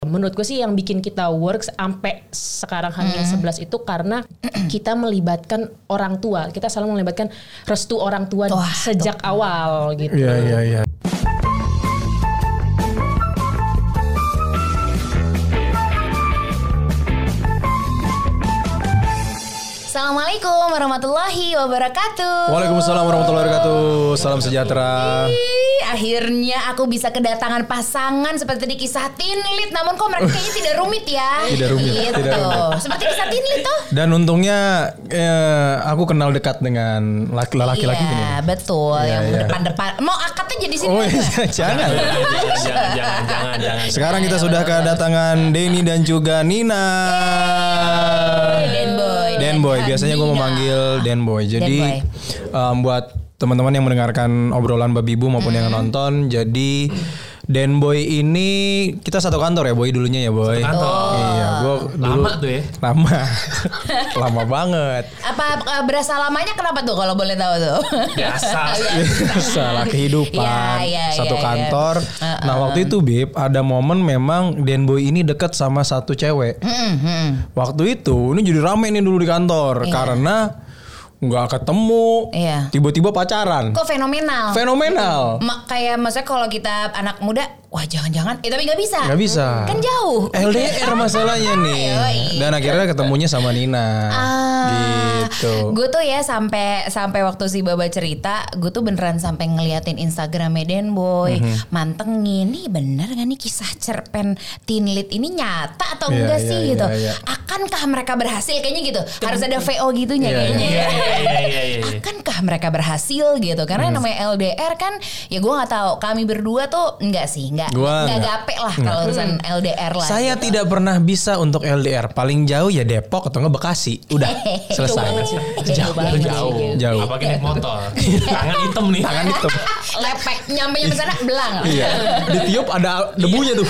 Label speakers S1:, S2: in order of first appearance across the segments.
S1: Menurut gue sih yang bikin kita works sampai sekarang hamil 11 itu karena kita melibatkan orang tua. Kita selalu melibatkan restu orang tua
S2: Wah,
S1: sejak awal gitu.
S3: Iya iya iya.
S2: Assalamualaikum warahmatullahi wabarakatuh.
S3: Waalaikumsalam warahmatullahi wabarakatuh. Salam sejahtera.
S2: Akhirnya aku bisa kedatangan pasangan seperti di kisah Tinlit Namun kok mereka kayaknya tidak rumit ya
S3: Tidak rumit,
S2: gitu.
S3: tidak rumit.
S2: Seperti kisah Tinlit tuh
S3: Dan untungnya eh, aku kenal dekat dengan laki- laki-laki
S2: Iya
S3: ini.
S2: betul
S3: Iya,
S2: Yang
S3: iya.
S2: depan-depan Mau akadnya jadi sini
S3: Oh iya, jangan.
S4: jangan, jangan, jangan, jangan.
S3: Sekarang kita sudah kedatangan Denny dan juga Nina.
S2: Den Boy
S3: Den Boy. Biasanya gue
S2: Nina.
S3: memanggil Den Boy. Jadi
S2: Boy.
S3: em, buat teman-teman yang mendengarkan obrolan Babi Bu maupun yang nonton, jadi Den Boy ini kita satu kantor ya Boy dulunya ya Boy.
S4: kantor.
S3: Iya, gua dulu
S4: Lama tuh ya.
S3: Lama. Lama banget.
S2: Apa berasa lamanya kenapa tuh kalau boleh tahu tuh
S4: Biasa.
S3: Salah kehidupan
S2: Iya, iya,
S3: satu
S2: iya.
S3: kantor. Nah waktu itu Bib ada momen memang Den Boy ini deket sama satu cewek.
S2: Hmm, hmm.
S3: Waktu itu ini jadi rame nih dulu di kantor karena nggak ketemu,
S2: Iya.
S3: tiba-tiba pacaran,
S2: Kok fenomenal
S3: fenomenal.
S2: Ma- kayak maksudnya kalau kita anak muda, wah jangan-jangan, eh tapi nggak bisa.
S3: Nggak bisa.
S2: Kan jauh.
S3: LDR masalahnya nih. Dan akhirnya ketemunya sama Nina.
S2: Ah,
S3: gitu.
S2: Gue tuh ya sampai sampai waktu si Baba cerita, gue tuh beneran sampai ngeliatin Instagramnya Den Boy,
S3: Mhm.
S2: mantengin nih bener gak nih kisah cerpen Tinlit ini nyata atau
S3: Iya,
S2: enggak
S3: iya,
S2: sih
S3: iya,
S2: gitu?
S3: iya.
S2: Akankah mereka berhasil kayaknya gitu? Harus ada VO gitunya
S3: Iya,
S2: kayaknya.
S4: Iya, iya, iya, iya, iya.
S2: Akankah mereka berhasil gitu? Karena
S3: Hmm.
S2: namanya LDR kan, ya gue nggak tahu. Kami berdua tuh enggak sih, enggak enggak. gape lah kalau urusan LDR lah.
S3: Saya
S2: gitu.
S3: tidak pernah bisa untuk LDR. Paling jauh ya Depok atau nggak Bekasi. Udah selesai.
S2: Jauh
S3: jauh.
S2: sih.
S3: Jauh.
S4: Apalagi naik motor. Tangan hitam nih.
S3: Tangan hitam.
S2: lepek nyampe nyampe sana belang.
S3: Iya. Ditiup ada debunya tuh.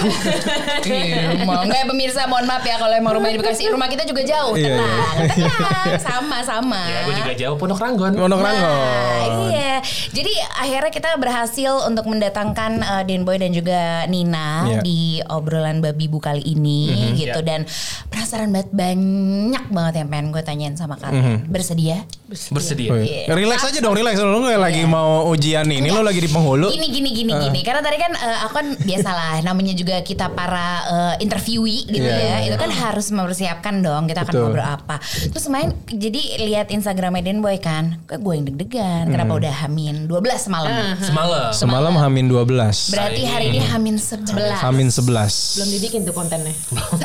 S2: Iya, mau nggak pemirsa mohon maaf ya kalau emang rumahnya di Bekasi rumah kita juga jauh
S3: Iya,
S2: tenang tenang sama sama
S4: Ya, gue juga jauh Pondok Ranggon.
S3: Pondok Ranggon.
S2: iya jadi akhirnya kita berhasil untuk mendatangkan uh, Den Boy dan juga Nina
S3: Iya.
S2: di obrolan babi bu kali ini gitu
S4: Iya.
S2: dan penasaran banget banyak banget yang pengen gue tanyain sama kalian bersedia
S4: Bersedia.
S3: Woi, Relax aja dong, relax. Lu nggak lagi mau ujian nih. Ini lu lagi di penghulu.
S2: Gini gini gini
S3: Ah.
S2: gini. Karena tadi kan eh, aku kan biasalah namanya juga kita para eh, interviewee gitu
S3: Iya,
S2: ya.
S3: iya,
S2: Itu kan harus mempersiapkan dong kita akan
S3: Betul.
S2: ngobrol apa. Terus main jadi lihat Instagram Den Boy kan. Gue yang deg-degan. Kenapa udah Hamin 12 semalam.
S4: Semalam.
S3: Semalam Hamin 12.
S2: Berarti hari ini Hamin 11.
S3: Hamin 11.
S1: Belum dibikin tuh kontennya.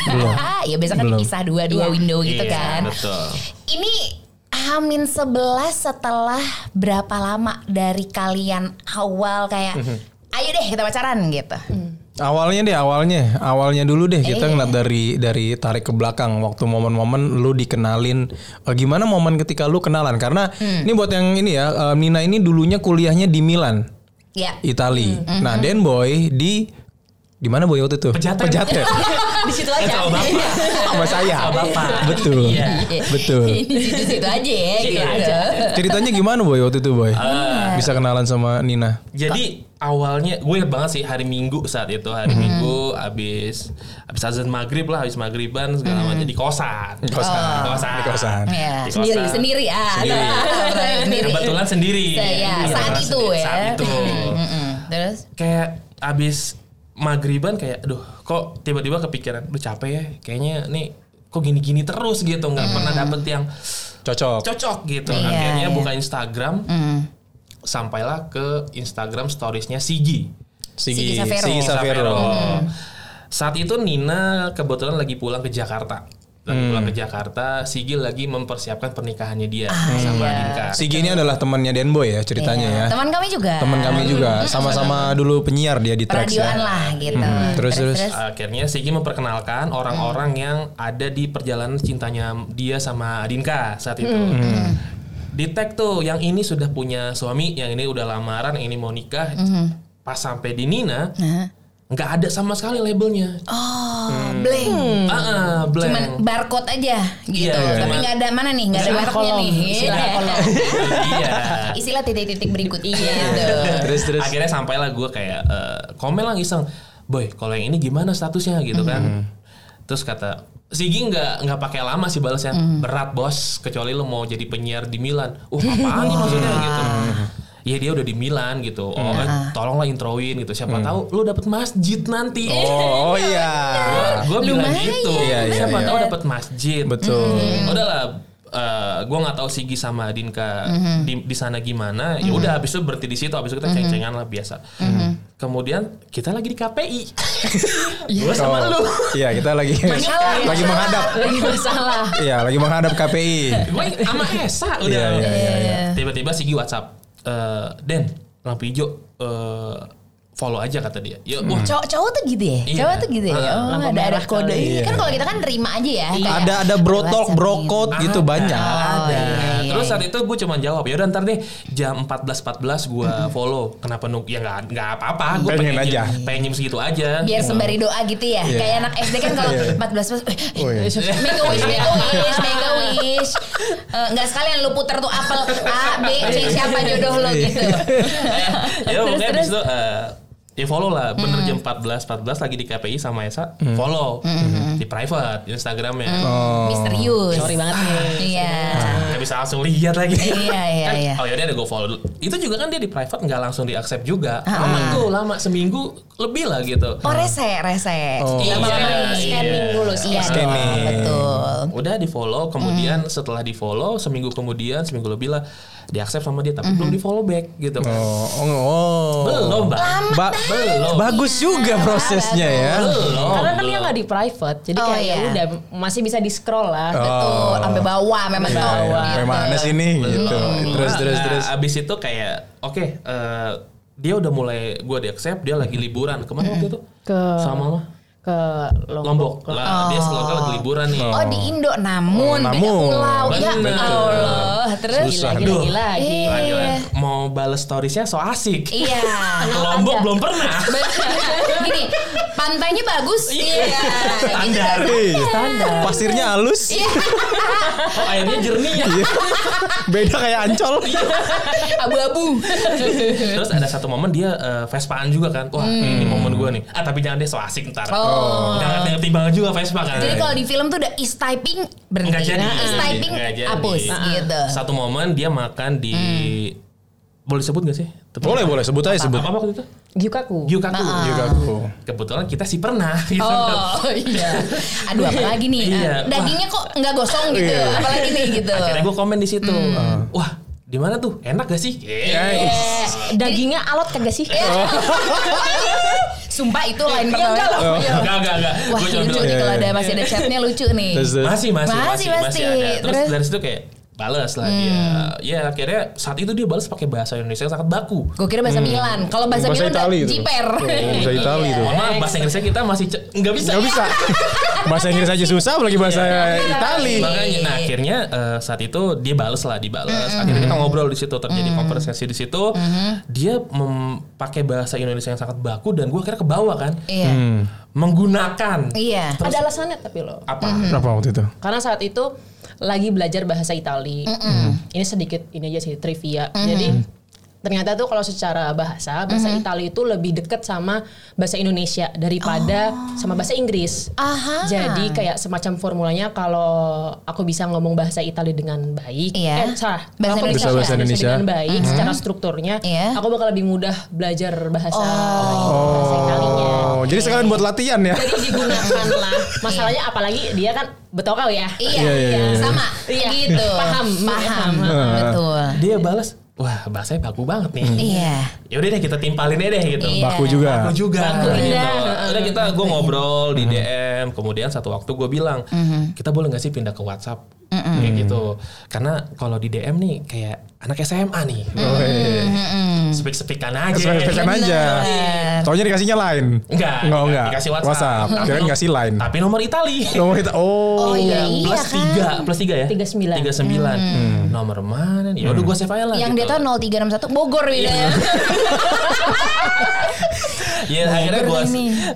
S2: ya biasa kan
S3: Belum.
S2: kisah dua dua
S1: Iya.
S2: window gitu
S4: Iya,
S2: kan.
S4: Betul.
S2: Ini Hamin 11 setelah berapa lama dari kalian awal kayak
S3: Mhm.
S2: ayo deh kita pacaran gitu.
S3: Awalnya deh, awalnya, awalnya dulu deh kita
S2: Iya.
S3: ngeliat dari dari tarik ke belakang waktu momen-momen lu dikenalin. eh, gimana momen ketika lu kenalan? Karena
S2: Hmm.
S3: ini buat yang ini ya, eh, Nina ini dulunya kuliahnya di Milan,
S2: Ya.
S3: Itali.
S2: Hmm.
S3: Nah, Den Boy di di mana Boy waktu itu?
S4: Pejaten.
S3: Pejaten.
S1: Di situ aja.
S4: sama bapak.
S3: Sama saya.
S4: Sama bapak.
S3: Betul.
S4: Iya.
S3: Betul.
S2: Di situ-situ aja ya
S4: Situ
S2: gitu.
S4: aja.
S3: Ceritanya gimana Boy waktu itu Boy?
S4: Ah,
S3: Bisa kenalan sama Nina.
S4: Jadi awalnya gue inget banget sih hari Minggu saat itu hari
S2: Hmm.
S4: Minggu abis abis azan maghrib lah abis maghriban segala
S2: Hmm.
S4: macam di kosan
S3: Di kosan.
S4: di kosan
S3: Di kosan.
S2: Ya,
S4: Di
S2: sendiri
S4: kosan.
S2: sendiri ah.
S4: Sendiri.
S2: sendiri.
S4: kebetulan sendiri
S2: Ya,
S4: Iya,
S2: saat
S4: kebetulan
S2: itu
S4: sendiri.
S2: ya.
S4: saat itu.
S2: Terus
S4: kayak abis maghriban kayak aduh kok tiba-tiba kepikiran lu capek ya kayaknya nih kok gini-gini terus gitu nggak pernah dapet yang
S3: Cocok.
S4: cocok gitu
S2: Iya,
S4: akhirnya
S2: iya.
S4: buka Instagram
S2: mm.
S4: sampailah ke Instagram storiesnya Sigi
S2: Sigi Savero.
S3: Sigi Savero.
S4: Saat itu Nina kebetulan lagi pulang ke Jakarta. Lagi pulang ke Jakarta, Sigi lagi mempersiapkan pernikahannya dia sama
S2: iya.
S4: Dinka.
S3: Sigi ini adalah temannya Den Boy ya ceritanya
S2: Iya.
S3: ya.
S2: Teman kami juga.
S3: Teman kami juga sama-sama dulu penyiar dia di Trax ya.
S2: lah gitu.
S3: Hmm, terus, terus.
S4: Akhirnya Sigi memperkenalkan orang-orang yang ada di perjalanan cintanya dia sama Dinka saat itu. Di tag tuh yang ini sudah punya suami, yang ini udah lamaran, yang ini mau nikah. Pas sampai di Nina,
S2: Nah.
S4: Nggak ada sama sekali labelnya.
S2: Oh, blank.
S4: Ah, ah, blank.
S2: Cuman barcode aja gitu.
S4: Iya,
S2: Tapi
S4: cuman-
S2: nggak ada mana nih, nggak ada
S1: kolom,
S2: nih.
S1: istilah
S2: Iya.
S1: kolom.
S4: iya.
S2: Istilah titik-titik berikut. Iya.
S3: Terus terus.
S4: Akhirnya sampailah gue kayak eh, komen lah iseng. boy kalau yang ini gimana statusnya gitu kan terus kata Sigi nggak nggak pakai lama sih balasnya berat bos kecuali lo mau jadi penyiar di Milan uh apaan nih maksudnya gitu Iya dia udah di Milan gitu. Oh, eh, tolonglah introin gitu. Siapa tahu lu dapet masjid nanti.
S3: Oh, oh iya.
S4: Gue bilang gitu.
S3: Iya, iya,
S4: Siapa
S3: iya.
S4: tahu dapat masjid.
S3: Betul.
S4: Hmm. Udahlah. eh gue nggak tahu Sigi sama Dinka di, di sana gimana. Ya udah habis itu berhenti di situ. Habis itu kita ceng-cengan lah biasa. Kemudian kita lagi di KPI. gue sama
S3: Oh,
S4: lu.
S3: Iya, kita lagi lagi menghadap.
S1: Lagi masalah.
S3: Iya, lagi menghadap KPI.
S4: Gue sama Esa udah.
S3: Iya, iya, iya, iya.
S4: Tiba-tiba Sigi WhatsApp. Eh Den, lampu hijau. eh, follow aja kata dia. Ya, wah,
S2: Cowok cowok tuh gitu ya?
S4: Iya.
S2: Cowok tuh gitu ya?
S4: Ah,
S2: Oh,
S1: lampu
S2: ada ada kode ini. Kan kalau kita kan terima aja ya. kayak
S3: Ada ada bro talk,
S2: WhatsApp
S3: bro
S2: gitu.
S3: code gitu
S4: Ada,
S3: banyak.
S2: Oh,
S4: Ada.
S2: iya, iya,
S4: Terus
S2: iya.
S4: saat itu gue cuma jawab ya udah ntar deh jam 14.14 gue follow. Kenapa nuk ya nggak nggak apa-apa. Gue
S3: Pengen
S4: pengen,
S3: aja.
S4: nyim- pengen nyim segitu aja.
S2: Biar
S4: gitu.
S2: sembari doa gitu ya.
S3: Iya.
S2: Kayak anak SD kan kalau
S3: Iya.
S2: 14 plus
S3: Oh, iya.
S2: Make a wish, make a wish, make a wish. Eh, Nggak sekalian lu puter tuh apel A, B, C siapa jodoh lo gitu.
S4: ya
S2: Terus, terus.
S4: itu eh, ya follow lah bener jam 14 14 lagi di KPI sama Esa follow di private Instagramnya
S3: Oh.
S2: Misterius.
S1: Sorry banget nih.
S2: Iya.
S4: nggak bisa langsung lihat lagi
S2: Iya, iya,
S4: Kan,
S2: iya.
S4: oh yaudah ada gue follow dulu itu juga kan dia di private nggak langsung di accept juga
S2: Ah.
S4: lama tuh lama seminggu lebih lah gitu
S2: Oh rese, rese.
S3: Oh.
S4: Iya,
S1: Lama-lama
S4: iya.
S1: scanning dulu
S2: Iya,
S3: Scanning.
S2: betul.
S4: udah di follow kemudian setelah di follow seminggu kemudian seminggu lebih lah di accept sama dia tapi belum di follow back gitu kan
S3: Oh, oh, oh.
S4: belum mbak
S3: Ba-
S4: belum
S3: Bagus juga prosesnya ya.
S4: belum
S1: Karena kan dia nggak di private, jadi
S2: Oh,
S1: kayak ya
S2: iya.
S1: udah masih bisa di scroll lah.
S2: Betul, sampai bawah memang
S3: Iya,
S2: top,
S3: iya.
S2: gitu.
S3: Sampai mana sih nih gitu. Terus
S4: Nah,
S3: terus
S4: nah,
S3: terus.
S4: abis itu kayak oke eh, dia udah mulai gue di accept dia lagi liburan ke mana waktu itu
S1: Ke-
S4: sama mama
S1: Ke
S4: Lombok
S1: Lombok.
S4: lah dia sekeluarga lagi liburan nih
S2: Oh di Indo namun,
S3: Oh,
S2: beda
S3: namun.
S2: pulau ya. Allah terus
S3: Susah.
S1: Lagi lagi lagi.
S2: Iya.
S4: Lagi-lagi. mau bales storiesnya so asik
S2: Iya.
S4: ke Lombok belum pernah
S2: Gini, pantainya bagus. Iya.
S4: standar
S3: Iya. Pasirnya halus.
S2: Iya.
S4: Oh airnya jernih ya
S3: Iya. Beda kayak ancol.
S2: Abu-abu.
S4: terus ada satu momen dia eh, Vespaan juga kan wah ini momen gue nih ah tapi jangan deh so asik ntar
S2: Oh.
S4: jangan ngerti banget juga Vespa kan
S2: Jadi kalau di film tuh udah is typing berhenti.
S4: Nggak jadi.
S2: Is typing hapus gitu.
S4: satu momen dia makan di boleh sebut gak sih
S3: Boleh
S4: apa?
S3: boleh sebut aja sebut.
S4: apa waktu itu
S1: Gyukaku.
S4: Gyukaku
S3: Juga aku.
S4: kebetulan kita sih pernah gitu
S2: Oh iya. Aduh apalagi nih.
S4: Iya.
S2: Dagingnya kok nggak gosong gitu.
S3: Iya.
S2: Apalagi nih gitu.
S4: akhirnya gue komen di situ wah di mana tuh enak gak sih
S2: Iya.
S1: Eh, dagingnya alot kagak sih?
S2: Sumpah itu lain
S1: Iya, enggak loh.
S4: Enggak, enggak, enggak.
S2: Wah lucu
S4: bilang,
S2: nih kalau
S3: Iya,
S2: ada
S3: iya.
S2: masih ada chatnya lucu nih.
S4: Masih, Masih,
S2: masih,
S4: masih, masih. ada. Terus
S2: Terus?
S4: dari situ kayak balas lah dia. Ya akhirnya saat itu dia balas pakai bahasa Indonesia yang sangat baku.
S2: Gue kira bahasa Milan. Kalau bahasa,
S3: Bahasa
S2: Milan
S3: Itali itu.
S2: jiper.
S3: Oh, bahasa Itali itu.
S4: Mohon maaf bahasa Inggrisnya kita masih nggak bisa.
S3: Gak bisa. Bahasa Inggris aja susah, apalagi bahasa Itali.
S4: Makanya, nah akhirnya eh, saat itu dia balas lah, dibalas. Akhirnya kita ngobrol di situ, terjadi konversasi di situ. Dia mem- pakai bahasa Indonesia yang sangat baku dan gue akhirnya ke bawah kan,
S2: Iya.
S3: Hmm.
S4: menggunakan
S2: Iya.
S1: Ada alasannya tapi loh.
S4: apa?
S3: Apa waktu itu?
S1: Karena saat itu lagi belajar bahasa Itali. Ini sedikit ini aja sih trivia. Jadi ternyata tuh kalau secara bahasa bahasa Itali itu lebih deket sama bahasa Indonesia daripada sama bahasa Inggris.
S2: Aha.
S1: Jadi kayak semacam formulanya kalau aku bisa ngomong bahasa Itali dengan baik,
S2: Iya.
S1: eh salah,
S2: Bahasa
S1: aku
S2: Indonesia.
S1: bisa
S3: Bahasa Indonesia.
S1: dengan baik secara strukturnya,
S2: Iya.
S1: aku bakal lebih mudah belajar bahasa bahasa Italinya.
S3: Oh, jadi sekalian buat latihan ya.
S1: Jadi digunakan lah. Masalahnya apalagi dia kan betul kau ya.
S2: Iya,
S3: Iya, iya, iya.
S2: sama
S1: Iya.
S2: gitu.
S1: Paham,
S2: paham.
S1: paham.
S2: Betul.
S4: Dia balas, wah bahasanya baku banget nih.
S2: Iya.
S4: Ya udah deh kita timpalin aja deh gitu.
S2: Iya.
S3: Baku juga.
S4: Aku juga
S1: Baku,
S4: gitu.
S1: iya.
S4: Udah kita gue ngobrol di DM, kemudian satu waktu gue bilang, kita boleh nggak sih pindah ke WhatsApp? Kayak gitu. Karena kalau di DM nih kayak anak SMA nih.
S3: Oh, iya.
S4: Speak-speakan aja.
S3: Sesuaikan aja. Taunya dikasihnya lain.
S4: Enggak,
S3: Enggak, enggak.
S4: dikasih WhatsApp. Tapi
S3: Kirain dikasih line.
S4: Tapi nomor Itali.
S3: Nomor kita. Oh.
S2: Oh iya, iya
S4: plus
S2: kan.
S4: tiga, plus tiga ya?
S1: 39.
S4: Tiga sembilan. Nomor mana nih? Ya udah gue save aja lah.
S2: Yang
S4: gitu.
S2: dia tahu 0361 Bogor
S4: Iya.
S2: ya.
S4: Ya akhirnya gue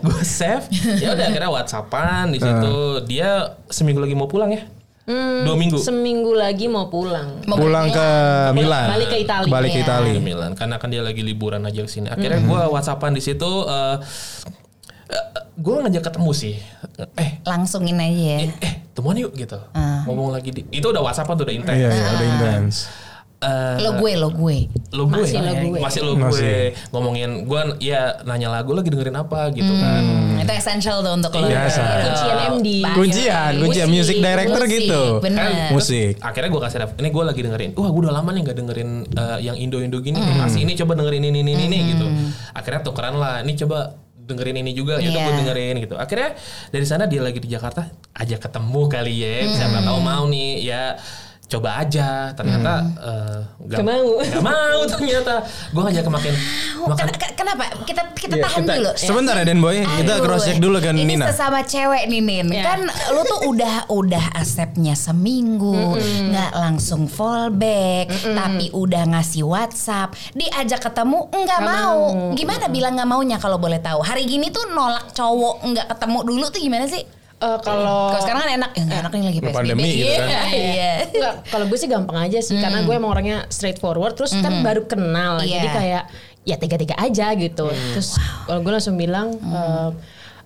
S4: gue save. Ya udah akhirnya WhatsAppan di situ. Dia seminggu lagi mau pulang ya? Dua minggu.
S1: Seminggu lagi mau pulang.
S2: Mau
S3: Pulang ke Milan.
S1: Balik ke Itali.
S3: Balik ke
S2: Iya.
S3: Itali.
S4: ke Milan karena kan dia lagi liburan aja ke sini. Akhirnya gue WhatsAppan di situ. eh, gue ngajak ketemu sih. Eh,
S2: Langsungin aja ya.
S4: eh, eh, temuan yuk gitu. Ngomong lagi di. Itu udah WhatsApp tuh udah intens.
S3: Iya, iya, udah intens.
S4: Eh,
S2: Lo gue, lo gue.
S4: lo gue
S1: Masih lo gue.
S4: masih lo
S3: Masih.
S4: gue ngomongin gue ya nanya lagu lagi dengerin apa gitu kan
S2: Hmm, itu essential tuh untuk lo.
S3: Biasa.
S1: Kuncian MD.
S3: Kuncian, kuncian music director
S2: Musik,
S3: gitu.
S2: Bener.
S3: Musik.
S4: akhirnya gue kasih ref ini gue lagi dengerin wah gue udah lama nih nggak dengerin eh, yang Indo Indo gini masih ini coba dengerin ini ini ini gitu akhirnya tukeran lah ini coba dengerin ini juga ya udah gue
S2: Iya.
S4: dengerin gitu akhirnya dari sana dia lagi di Jakarta ajak ketemu kali ya siapa tahu mau nih ya coba aja ternyata nggak
S1: Nggak mau.
S4: nggak mau ternyata gue ngajak ke makan
S2: Oh,
S4: makan
S2: ken- ken- kenapa? Kita kita
S3: Iya,
S2: tahan
S3: kita-
S2: dulu.
S3: Sebentar ya Den Boy, kita
S2: Aduh,
S3: cross check dulu kan
S2: ini
S3: Nina.
S2: sesama cewek nih Nin.
S1: Iya.
S2: Kan lu tuh udah udah asepnya seminggu, nggak langsung fallback, tapi udah ngasih WhatsApp, diajak ketemu nggak mau. Gimana bilang nggak maunya kalau boleh tahu? Hari gini tuh nolak cowok nggak ketemu dulu tuh gimana sih?
S1: Eh, kalau
S2: Kalau sekarang kan enak, ya nggak enak nih lagi PSBB.
S3: Pandemi gitu kan.
S2: Iya, Iya.
S1: Enggak, kalau gue sih gampang aja sih karena gue emang orangnya straightforward terus kan baru kenal
S2: Iya.
S1: jadi kayak ya tiga-tiga aja gitu. Terus kalau gue langsung bilang eh,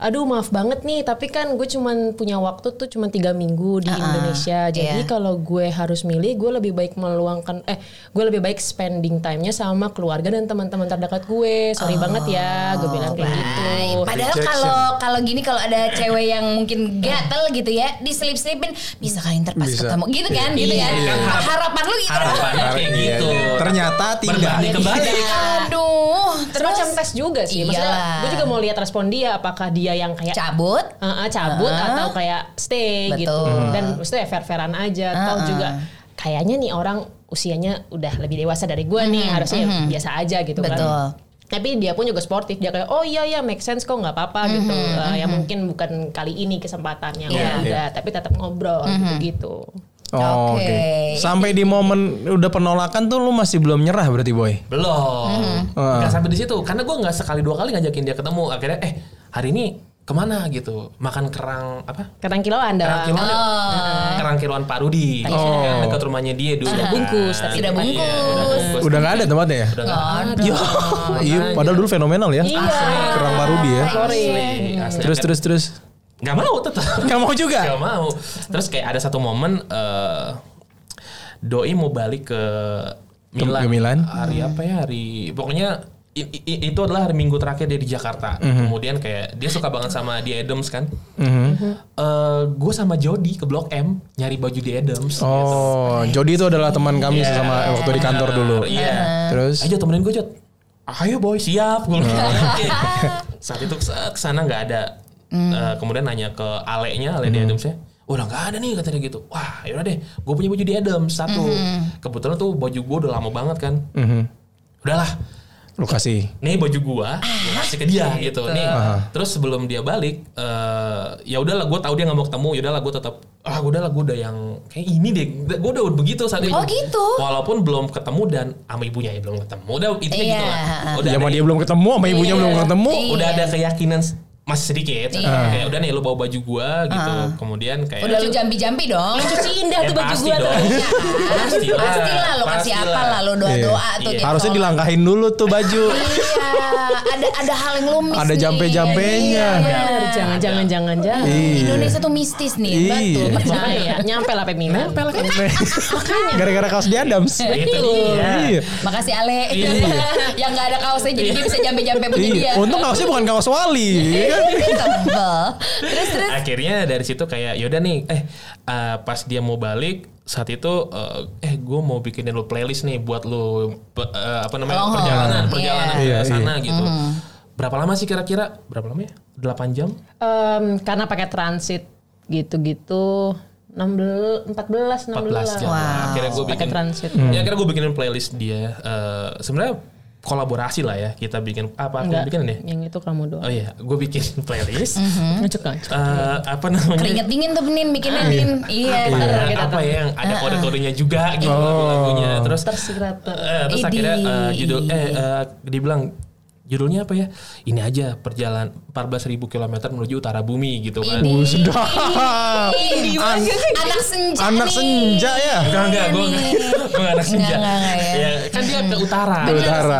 S1: aduh maaf banget nih tapi kan gue cuman punya waktu tuh cuma tiga minggu di Indonesia jadi
S2: iya.
S1: kalau gue harus milih gue lebih baik meluangkan eh gue lebih baik spending time-nya sama keluarga dan teman-teman terdekat gue sorry banget ya gue bilang kayak gitu
S2: Baik. Padahal kalau kalau gini kalau ada cewek yang mungkin gatel gitu ya, diselip-selipin bisa kali ntar pas
S3: Bisa.
S2: ketemu gitu kan, gitu
S4: Iya.
S2: kan.
S4: Kan harap-
S2: Harapan lu gitu.
S4: harapannya kayak
S3: Iya,
S4: gitu
S3: iya. Ternyata tidak.
S4: kebalik
S2: Aduh, terus
S1: tes juga sih maksudnya gue juga mau lihat respon dia apakah dia yang kayak
S2: cabut.
S1: Uh, uh, cabut
S2: Uh-uh.
S1: atau kayak stay
S2: Betul.
S1: gitu dan maksudnya fair-fairan aja atau
S2: Uh-uh.
S1: juga kayaknya nih orang usianya udah lebih dewasa dari gue nih harusnya ya biasa aja gitu
S2: Betul.
S1: kan tapi dia pun juga sportif dia kayak oh iya ya make sense kok nggak apa-apa gitu Uh, ya mungkin bukan kali ini kesempatannya
S2: Iya.
S1: udah udah tapi tetap ngobrol gitu gitu
S3: Oh, Oke.
S2: Oke.
S3: Sampai di momen udah penolakan tuh lu masih belum nyerah berarti Boy.
S4: Belum.
S3: Ah.
S4: Nggak sampai di situ. Karena gue nggak sekali dua kali ngajakin dia ketemu. Akhirnya eh hari ini ke mana gitu? Makan kerang apa?
S1: kadang kilo anda
S4: Kerang kiloan. Kerang kiloan Pak Rudi.
S3: Oh.
S4: Dekat rumahnya dia dulu.
S1: Sudah bungkus, tapi
S2: Sudah
S4: Iya,
S2: bungkus.
S4: udah bungkus.
S3: Udah nggak ada tempatnya ya?
S4: Udah nggak ada.
S3: Iya. Iya, padahal dulu fenomenal ya.
S1: Iya.
S3: Kerang Parudi ya.
S1: sorry
S4: Asli.
S3: Terus terus terus.
S4: Nggak mau tetap.
S3: Nggak mau juga.
S4: Gak mau. Terus kayak ada satu momen eh Doi mau balik ke Milan.
S3: ke Milan.
S4: Hari apa ya? Hari pokoknya i- i- itu adalah hari Minggu terakhir dia di Jakarta.
S3: Mhm.
S4: Kemudian kayak dia suka banget sama di Adams kan.
S3: Mhm.
S4: gue sama Jody ke Blok M nyari baju di Adams.
S3: Oh, Jody itu adalah teman kami
S4: Iya.
S3: sama waktu di kantor dulu.
S4: Iya.
S3: Terus
S4: Ayo temenin gue Jod. Ayo boy siap. Bilang, "Oke." Saat itu ke sana nggak ada. Eh, kemudian nanya ke Ale-nya, Ale di Adams ya. Udah nggak ada nih katanya gitu. Wah yaudah deh. Gue punya baju di Adams satu. Kebetulan tuh baju gue udah lama banget kan.
S3: Mhm.
S4: Udahlah.
S3: Lu kasih.
S4: Nih baju gua, gua kasih ke dia gitu. Nih, terus sebelum dia balik, eh ya udahlah, gue tahu dia nggak mau ketemu. Ya udahlah, gue tetap ah udahlah, gue udah yang kayak ini deh. Gue udah begitu saat itu.
S2: Oh, gitu?
S4: Walaupun belum ketemu dan sama ibunya ya belum ketemu. Udah itu
S2: Iya.
S4: gitu lah. Udah
S3: Ya
S4: ada,
S3: sama dia belum ketemu, sama ibunya belum ketemu.
S4: udah ada keyakinan masih sedikit. Kayak udah nih lu bawa baju gua gitu. Kemudian kayak
S2: Udah lu jampi-jampi dong.
S1: cuci indah
S4: Ya,
S1: tuh baju
S4: pasti
S1: gue tuh
S4: dong. Pastilah.
S2: Pastilah lo kasih apa lah lo doa-doa
S3: Iya.
S2: tuh
S4: Iya.
S2: dia
S3: Harusnya dilangkahin dulu tuh baju.
S2: Iya, ada ada hal yang lu miss
S3: Ada jampe-jampenya.
S2: Iya.
S1: Bener, jangan jangan jangan jangan
S3: Iya.
S2: Indonesia tuh mistis nih,
S3: Iya.
S2: betul.
S1: percaya nyampe lah Pemina nyampe lah
S3: Gara-gara kaos di Adams.
S4: Itu dia.
S3: Iya.
S2: Makasih Ale. yang nggak ada kaosnya jadi dia bisa jampe-jampe.
S3: Iya. Untung kaosnya bukan kaos wali.
S2: Iya. Tebel. Terus terus.
S4: akhirnya dari situ kayak yaudah nih eh uh, pas dia mau balik saat itu uh, eh gue mau bikinin lu playlist nih buat lu pe- uh, apa namanya
S2: Long haul.
S4: perjalanan perjalanan
S3: Iya.
S4: ke
S3: Iya,
S4: sana gitu berapa lama sih kira-kira berapa lama ya 8 jam
S1: Em, karena pakai transit gitu-gitu 16 14
S4: 14
S1: 16
S4: jam akhirnya gue
S1: pakai
S4: bikin
S1: transit
S4: ya akhirnya gue bikinin playlist dia Uh, sebenarnya kolaborasi lah ya. Kita bikin apa aku
S1: enggak
S4: bikin deh
S1: yang itu kamu doang.
S4: Oh iya gue bikin playlist.
S1: Ngecek ngecek.
S4: Uh, apa namanya?
S2: Keringet dingin tuh Benin bikinnya Nin. Iya.
S4: Ada
S1: kita
S4: apa ya yang ada kode-kodenya juga gitu lagu-lagunya. Terus
S1: tersirat
S4: Eh, terus akhirnya eh, judul eh eh, dibilang judulnya apa ya? Ini aja perjalanan 14.000 km menuju utara bumi gitu kan.
S3: Uh, sedap.
S2: Ih,
S3: An-
S2: anak senja
S3: anak
S2: nih.
S3: senja ya.
S4: Enggak, enggak, gue
S2: nih.
S4: gue anak senja.
S2: Enggak, enggak, ya.
S4: Ya, kan dia ke utara.
S3: Ke utara.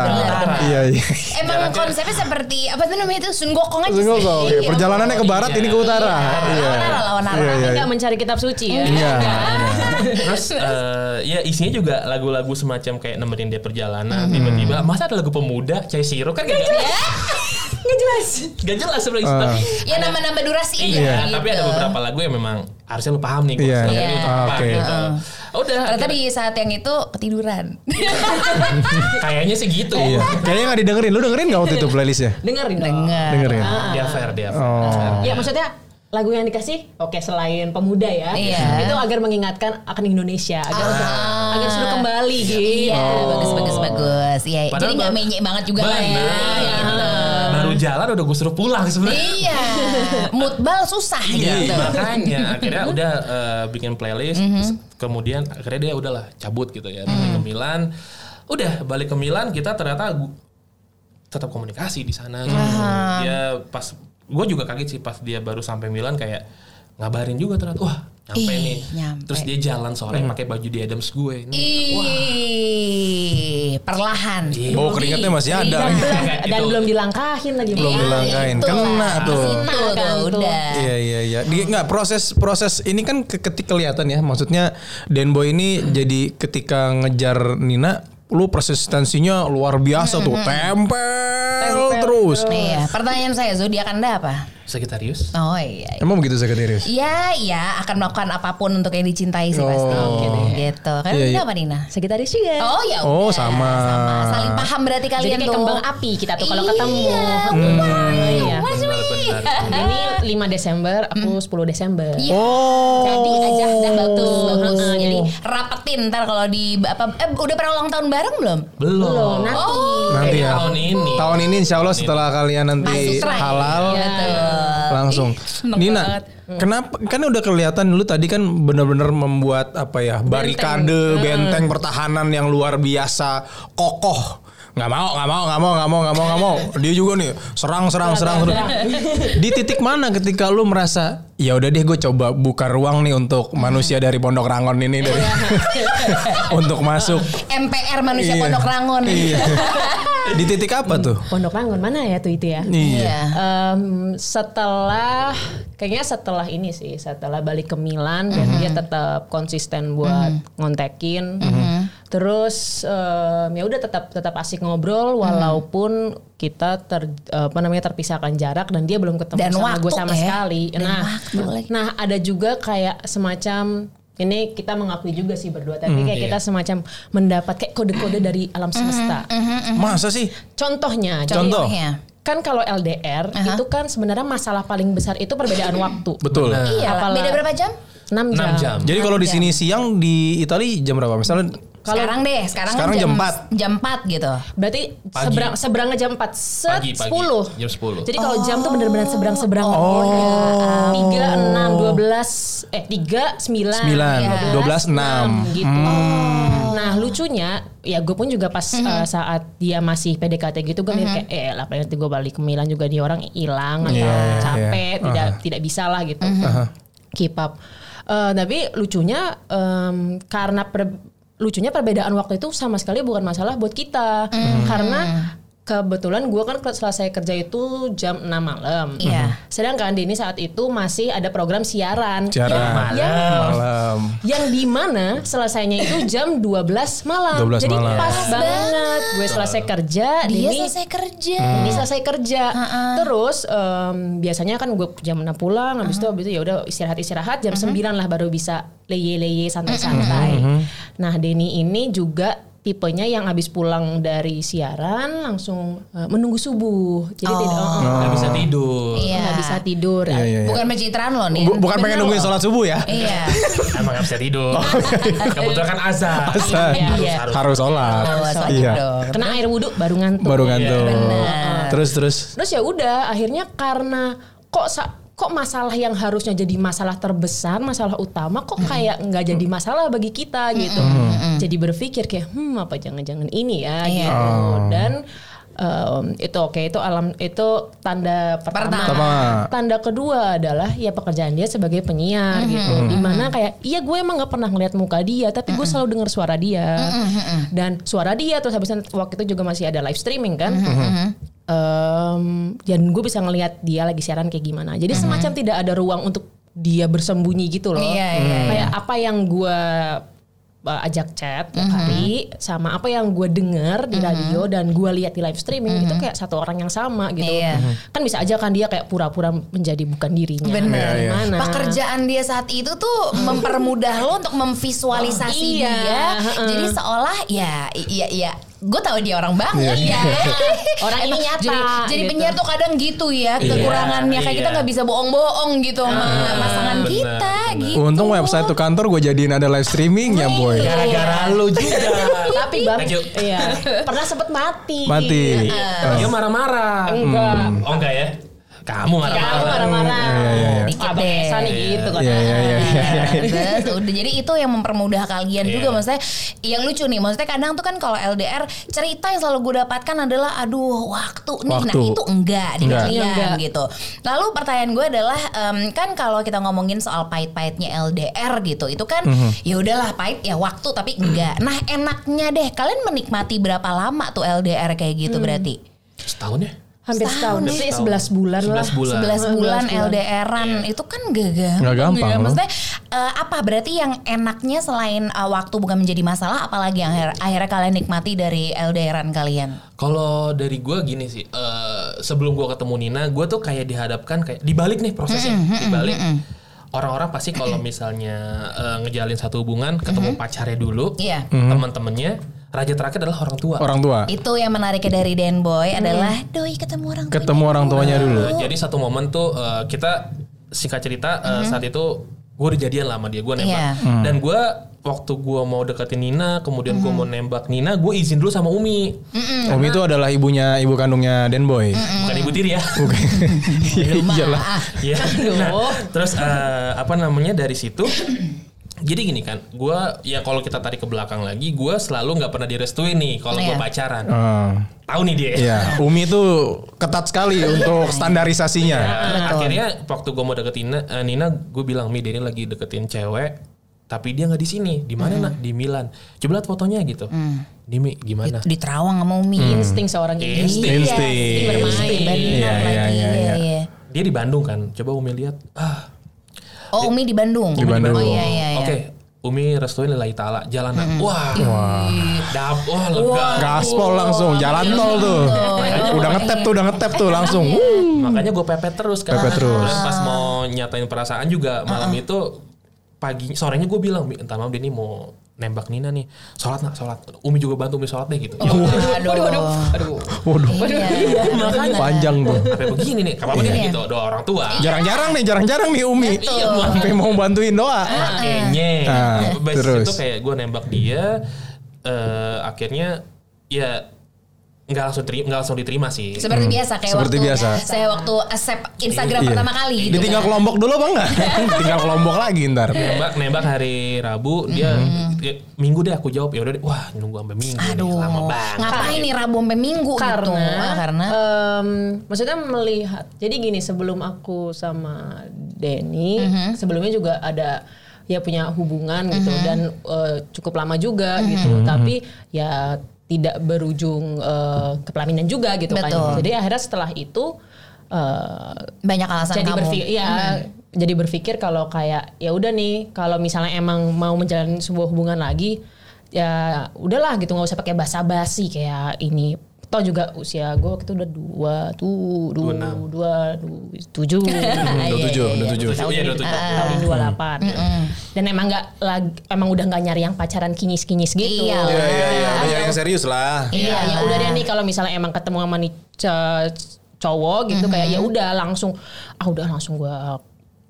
S3: Iya, iya.
S2: Emang
S4: Jaraknya-
S2: konsepnya seperti apa tuh namanya itu Sun Gokong aja sih. Iya.
S3: perjalanannya ke barat, ini ke utara. Iya.
S2: Lawan arah, lawan arah.
S3: Iya, iya.
S1: Enggak mencari kitab suci ya.
S3: Iya.
S4: Terus eh, ya isinya juga lagu-lagu semacam kayak nemenin dia perjalanan. Tiba-tiba masa ada lagu pemuda, Cai Siro kan gak,
S1: Nggak jelas.
S4: gak jelas sebenarnya.
S3: Ah.
S4: Tapi
S2: Ya nambah-nambah durasi
S4: Iya,
S2: gitu.
S4: tapi ada beberapa lagu yang memang harusnya lu paham nih.
S3: Iya,
S4: lagu
S3: iya.
S4: ini untuk
S3: Ah,
S4: apa
S3: oke.
S4: gitu. Udah.
S2: Ternyata di saat yang itu ketiduran.
S4: Kayaknya sih gitu.
S3: Iya. Kayaknya gak didengerin. Lu dengerin gak waktu itu playlistnya?
S1: Dengerin dong.
S2: Dengar.
S3: Dengerin.
S4: Dia fair, dia fair.
S3: Oh.
S1: Ya maksudnya lagu yang dikasih oke selain pemuda ya
S2: Iya.
S1: itu agar mengingatkan akan Indonesia agar agar sudah kembali gitu
S2: Iya, bagus bagus bagus. Iya,
S4: Padahal
S2: jadi nggak menyek banget juga lah ya.
S4: Benar.
S2: Gitu.
S4: Jalan udah gue suruh pulang sebenarnya.
S2: Iya, moodbal susah
S4: Iya,
S2: gitu.
S4: makanya akhirnya udah eh, bikin playlist, terus kemudian akhirnya dia udahlah cabut gitu ya, balik ke Milan. Udah balik ke Milan kita ternyata tetap komunikasi di sana. Gitu. Dia pas gue juga kaget sih pas dia baru sampai Milan kayak ngabarin juga ternyata wah nyampe
S2: Ih,
S4: nih.
S2: nyampe.
S4: Terus dia jalan sore pakai baju di Adams gue. Ini,
S2: Ih, perlahan.
S4: Iya.
S3: Bau keringatnya masih ada.
S1: dan, belum- dan belum dilangkahin lagi
S3: Belum
S1: Iya.
S3: dilangkahin.
S2: itu
S3: Kena
S2: lah.
S3: tuh.
S2: Itu tuh,
S1: kan
S2: udah.
S3: Iya iya iya. Dia nggak proses proses ini kan ke- ketika kelihatan ya. Maksudnya Denboy ini jadi ketika ngejar Nina, lu persistensinya luar biasa tuh, tempel, terus.
S2: Iya, pertanyaan saya zodiak Anda apa?
S4: Sagitarius.
S2: Oh iya.
S3: Emang begitu sekretarius?
S2: Iya, iya akan melakukan apa pun untuk yang dicintai sih
S3: Oh.
S2: pasti.
S3: Oke
S1: deh.
S2: Gitu. Kan
S3: Iya,
S2: Nina
S3: iya.
S2: apa Nina?
S1: Sagitarius juga
S2: Oh ya
S3: Oh,
S2: udah.
S3: sama.
S2: Saling paham berarti
S1: jadi
S2: kalian
S1: kayak
S2: tuh.
S1: kembang api kita tuh kalau
S2: Iya,
S1: ketemu
S3: Hmm.
S1: iya. Ini 5 Desember aku 10 Desember
S2: Iya.
S3: Oh.
S2: Jadi aja dah bagus, bagus.
S1: Hmm.
S2: Jadi rapetin ntar kalau di apa eh udah pernah ulang tahun bareng belum?
S4: Belum.
S1: nanti
S2: Oh.
S3: Nanti ya.
S4: tahun ini.
S3: Tahun ini insya Allah setelah kalian nanti halal
S2: Iya, betul.
S3: langsung.
S2: Ih,
S3: Nina,
S2: banget.
S3: kenapa kan udah kelihatan lu tadi kan bener-bener membuat apa ya barikade, benteng pertahanan yang luar biasa kokoh. Nggak mau, nggak mau, nggak mau, nggak mau, nggak mau, nggak mau. Dia juga nih serang, serang, serang. terus. Di titik mana ketika lu merasa ya udah deh gue coba buka ruang nih untuk manusia dari Pondok Rangon ini dari untuk masuk.
S2: MPR manusia
S3: Iya.
S2: Pondok Rangon.
S3: Iya. Di titik apa tuh?
S1: Pondok Rangon mana ya tuh itu ya
S3: Iya.
S1: Em, setelah kayaknya setelah ini sih setelah balik ke Milan dan dia tetap konsisten buat ngontekin terus em, ya udah tetap tetap asik ngobrol walaupun kita ter apa namanya terpisahkan jarak dan dia belum ketemu
S2: Dan
S1: sama
S2: waktu
S1: gue sama
S2: ya.
S1: sekali
S2: Dan
S1: nah
S2: waktu
S1: nah ada juga kayak semacam ini kita mengakui juga sih berdua tapi kayak kita semacam mendapat kayak kode-kode dari alam semesta
S3: Masa sih?
S1: contohnya
S3: Contoh.
S2: Contohnya.
S1: kan kalau LDR itu kan sebenarnya masalah paling besar itu perbedaan waktu.
S3: Betul.
S2: Iya, lah.
S1: Apalah-
S2: beda berapa jam?
S1: 6 jam.
S4: 6 jam.
S3: Jadi kalau di sini siang di Itali jam berapa? Misalnya
S2: sekarang deh, sekarang,
S3: Sekarang jam
S2: jam
S3: 4.
S2: Jam 4 gitu.
S1: Berarti
S4: Pagi.
S1: seberang seberangnya jam 4 set
S4: Pagi, pagi.
S1: 10.
S4: Jam 10.
S1: Jadi kalau jam tuh bener-bener seberang-seberang.
S3: Oh.
S1: 3 6 12 eh 3 9
S3: 9, 12 6.
S1: gitu. Nah, lucunya ya gue pun juga pas uh, saat dia masih PDKT gitu gue mikir kayak eh lah nanti gue balik ke Milan juga nih orang hilang atau
S3: Iya,
S1: capek
S3: iya.
S1: tidak
S3: Aha.
S1: tidak bisa lah gitu.
S3: Aha.
S1: keep up. Eh, tapi lucunya em, karena per- lucunya perbedaan waktu itu sama sekali bukan masalah buat kita. Karena kebetulan gue kan selesai kerja itu jam 6 malam.
S2: Iya.
S1: Sedangkan Denny saat itu masih ada program siaran.
S3: Siaran.
S1: Yang, yang,
S3: malam.
S1: yang di mana selesainya itu jam 12 malam.
S3: 12
S1: Jadi
S3: malam.
S1: pas banget gue selesai kerja,
S2: Dia
S1: Denny
S2: selesai kerja.
S1: ini selesai kerja. Terus em, biasanya kan gue jam 6 pulang, habis itu habis itu ya udah istirahat-istirahat jam 9 lah baru bisa leye-leye santai-santai. Nah, Denny ini juga tipenya yang habis pulang dari siaran langsung eh, menunggu subuh. Jadi tidak oh, oh,
S4: Nggak bisa tidur.
S2: Iya.
S1: nggak bisa tidur.
S3: Iya, iya, iya.
S2: Bukan pencitraan loh nih.
S3: Bu- bukan pengen nungguin sholat subuh ya?
S2: Iya.
S4: Emang nggak bisa tidur. Kebetulan kan azan.
S3: Azan.
S1: Iya,
S4: Harus,
S1: iya.
S4: harus.
S3: Harus sholat.
S2: Oh, wajib
S3: Iya.
S2: dong.
S1: Kena air wudhu baru ngantuk.
S3: Baru ngantuk.
S2: Benar.
S3: Terus terus.
S1: Terus ya udah akhirnya karena kok kok masalah yang harusnya jadi masalah terbesar, masalah utama kok kayak nggak jadi masalah bagi kita gitu. Jadi berpikir kayak hmm apa jangan-jangan ini ya gitu. Dan em, itu oke itu alam itu tanda pertama.
S3: Pertama.
S1: Tanda kedua adalah ya pekerjaan dia sebagai penyiar gitu. Di mana kayak iya gue emang nggak pernah ngeliat muka dia, tapi gue selalu dengar suara dia. Dan suara dia terus habisnya waktu itu juga masih ada live streaming kan. Em, dan gue bisa ngelihat dia lagi siaran kayak gimana. Jadi semacam tidak ada ruang untuk dia bersembunyi gitu loh.
S2: Iya, iya,
S1: Kayak apa yang gue uh, ajak chat tiap hari sama apa yang gue denger di radio dan gue lihat di live streaming itu kayak satu orang yang sama gitu.
S2: Iya.
S1: Kan bisa aja kan dia kayak pura-pura menjadi bukan dirinya.
S2: Bener.
S3: Iya, iya.
S1: Gimana?
S2: Pekerjaan dia saat itu tuh mempermudah lo untuk memvisualisasi
S1: Iya,
S2: dia. Jadi seolah ya iya iya gue tahu dia orang banget
S3: Iya.
S2: ya.
S1: Orang ini
S2: Emang
S1: nyata,
S2: Jadi, jadi
S1: gitu.
S2: penyiar tuh kadang gitu ya
S4: Iya,
S2: kekurangannya kayak kita
S4: iya.
S2: nggak bisa bohong-bohong gitu sama pasangan
S4: bener,
S2: kita
S4: bener.
S2: gitu.
S3: Untung website tuh kantor gue jadiin ada live streamingnya boy.
S4: Gara-gara lu juga.
S1: Tapi bang, iya pernah sempet mati.
S3: Mati.
S4: Dia marah-marah.
S1: Enggak.
S4: Oh enggak ya? Kamu
S1: Kamu
S4: marah-marah.
S1: marah-marah.
S3: Iya, iya, iya.
S2: Dikit
S1: Abang
S2: deh.
S1: Esa nih gitu kan.
S3: Iya, iya, iya, iya.
S2: Udah jadi itu yang mempermudah kalian juga
S4: Iya.
S2: maksudnya yang lucu nih maksudnya kadang tuh kan kalau LDR cerita yang selalu gue dapatkan adalah aduh waktu nih nah itu enggak di
S3: Enggak.
S2: kalian
S1: Enggak.
S2: gitu. Lalu pertanyaan gue adalah em, kan kalau kita ngomongin soal pahit-pahitnya LDR gitu itu kan
S3: Mhm.
S2: ya udahlah pahit ya waktu tapi enggak. Nah enaknya deh kalian menikmati berapa lama tuh LDR kayak gitu berarti?
S4: Setahun ya?
S1: Hampir
S2: Setahun
S1: setahun. Berarti 11 bulan lah.
S4: 11 bulan.
S2: 11 bulan
S1: 11 bulan.
S2: LDRan itu kan gak gampang.
S3: Nggak gampang
S2: ya. Maksudnya eh, apa berarti yang enaknya selain eh, waktu bukan menjadi masalah apalagi yang akhir- akhirnya kalian nikmati dari LDRan kalian?
S4: Kalau dari gue gini sih, eh, sebelum gue ketemu Nina, gue tuh kayak dihadapkan kayak dibalik nih prosesnya, dibalik. Orang-orang pasti kalau misalnya eh, ngejalin satu hubungan, ketemu pacarnya dulu,
S2: Iya.
S4: teman-temannya, raja terakhir adalah orang tua.
S3: Orang tua.
S2: Itu yang menariknya dari Dan Boy adalah doi ketemu orang tuanya
S3: Ketemu orang tuanya dulu.
S4: Eh, jadi satu momen tuh eh, kita singkat cerita eh, saat itu gue udah jadian lama dia, gue nembak.
S2: Iya.
S4: Dan gue waktu gue mau deketin Nina, kemudian gue mau nembak Nina, gue izin dulu sama Umi,
S3: Umi itu adalah ibunya ibu kandungnya Den Boy.
S4: bukan ibu tiri ya.
S3: Bukan. Iyalah.
S4: Iya. Nah, terus eh, apa namanya dari situ? Jadi gini kan, gua ya kalau kita tarik ke belakang lagi, gua selalu nggak pernah direstuin nih kalau
S2: Iya.
S4: gua pacaran.
S3: Ah,
S4: Tahu nih dia.
S3: Iya, Umi itu ketat sekali untuk standarisasinya.
S4: Nah, akhirnya waktu gua mau deketin Nina, eh, Nina, gue bilang mi dia ini lagi deketin cewek, tapi dia nggak di sini. Di mana nak? Di Milan. Coba lihat fotonya gitu. Di Mi gimana?
S2: di Terawang sama Umi.
S1: Insting seorang ibu.
S4: Insting.
S3: Insting.
S1: Bermain.
S2: Benar
S3: Iya,
S2: lagi.
S3: iya, iya,
S2: iya,
S3: iya.
S2: iya.
S4: Dia di Bandung kan. Coba Umi lihat. Ah,
S2: Oh Umi di Bandung.
S3: Di Bandung.
S2: Oh iya iya iya.
S4: Oke, Umi restuin lillahi ta'ala jalanan. Wah, dap, wah lega.
S3: Gaspol langsung jalan tol tuh. Udah ngetep tuh, udah ngetep tuh langsung.
S4: Makanya gue pepet terus kan.
S3: Pepet terus.
S4: Dan pas mau nyatain perasaan juga malam itu pagi sorenya gue bilang, "Mi, entar malam dia nih mau nembak Nina nih. Sholat nak, sholat. Umi juga bantu Umi sholat deh gitu. Udah.
S2: Aduh, aduh, aduh.
S1: Aduh.
S3: Waduh,
S2: Iya.
S4: Makanya
S3: panjang tuh.
S4: sampai begini nih, apa
S2: Iya.
S4: nih gitu doa orang tua.
S3: Jarang-jarang nih, jarang-jarang nih Umi. Sampai mau bantuin doa.
S4: Makanya.
S3: Ah,
S4: Habis
S3: terus.
S4: itu kayak gue nembak dia eh akhirnya ya nggak langsung terima, nggak langsung diterima sih.
S2: Seperti biasa kayak
S3: Seperti
S2: waktu
S3: biasa.
S2: saya waktu accept Instagram
S3: Iya.
S2: pertama kali gitu.
S3: Ditinggal
S2: kan.
S3: kelompok dulu apa enggak? Tinggal kelompok lagi ntar.
S4: nembak nembak hari Rabu dia dia, minggu deh aku jawab ya udah deh wah nunggu sampai minggu nih,
S2: Aduh,
S4: lama banget
S2: ngapain nih Rabu sampai Minggu gitu?
S1: karena
S2: Ah, karena
S1: em, maksudnya melihat jadi gini sebelum aku sama Denny
S2: Mhm.
S1: sebelumnya juga ada ya punya hubungan gitu
S2: Mhm.
S1: dan eh, cukup lama juga gitu tapi ya tidak berujung eh, ke pelaminan juga gitu
S2: Betul.
S1: kan jadi akhirnya setelah itu eh,
S2: banyak alasan
S1: jadi
S2: kamu.
S1: berpikir ya jadi berpikir kalau kayak ya udah nih kalau misalnya emang mau menjalani sebuah hubungan lagi ya udahlah gitu nggak usah pakai basa-basi kayak ini toh juga usia gue waktu itu udah dua tuh dua dua, dua tujuh.
S2: Iya,
S3: Udah tujuh, udah tujuh.
S4: Tujuh, iya,
S1: tahun dua delapan dan emang nggak lagi emang udah nggak nyari yang pacaran kinyis-kinyis gitu.
S2: Iya.
S3: Iya, iya, iya. Yang serius lah.
S1: Iya, ya udah deh nih kalau misalnya emang ketemu sama nih cowok gitu kayak ya udah langsung ah udah langsung gua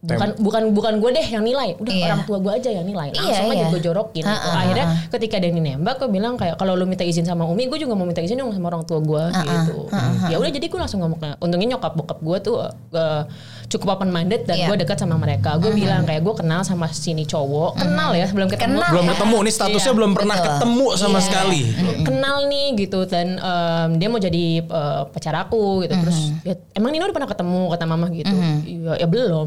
S1: bukan bukan bukan gue deh yang nilai udah
S2: Iya.
S1: orang tua gue aja yang nilai
S2: Iya,
S1: langsung aja
S2: iya.
S1: gue jorokin gitu.
S2: Ha, ha,
S1: akhirnya ketika dia nembak gue bilang kayak kalau lu minta izin sama umi gue juga mau minta izin dong sama orang tua gue gitu ya udah jadi gue langsung ngomong untungnya nyokap bokap gue tuh eh, cukup open minded dan
S2: Iya.
S1: gue dekat sama mereka. Gue bilang kayak gue kenal sama sini cowok, kenal ya belum ketemu.
S2: Kenal.
S3: Belum ketemu nih statusnya
S1: Iya,
S3: belum pernah
S2: betul.
S3: ketemu sama
S2: Iya.
S3: sekali.
S1: kenal nih gitu dan em, dia mau jadi eh, pacar aku gitu. Terus ya, emang Nino udah pernah ketemu? kata mama gitu. Ya, ya belum.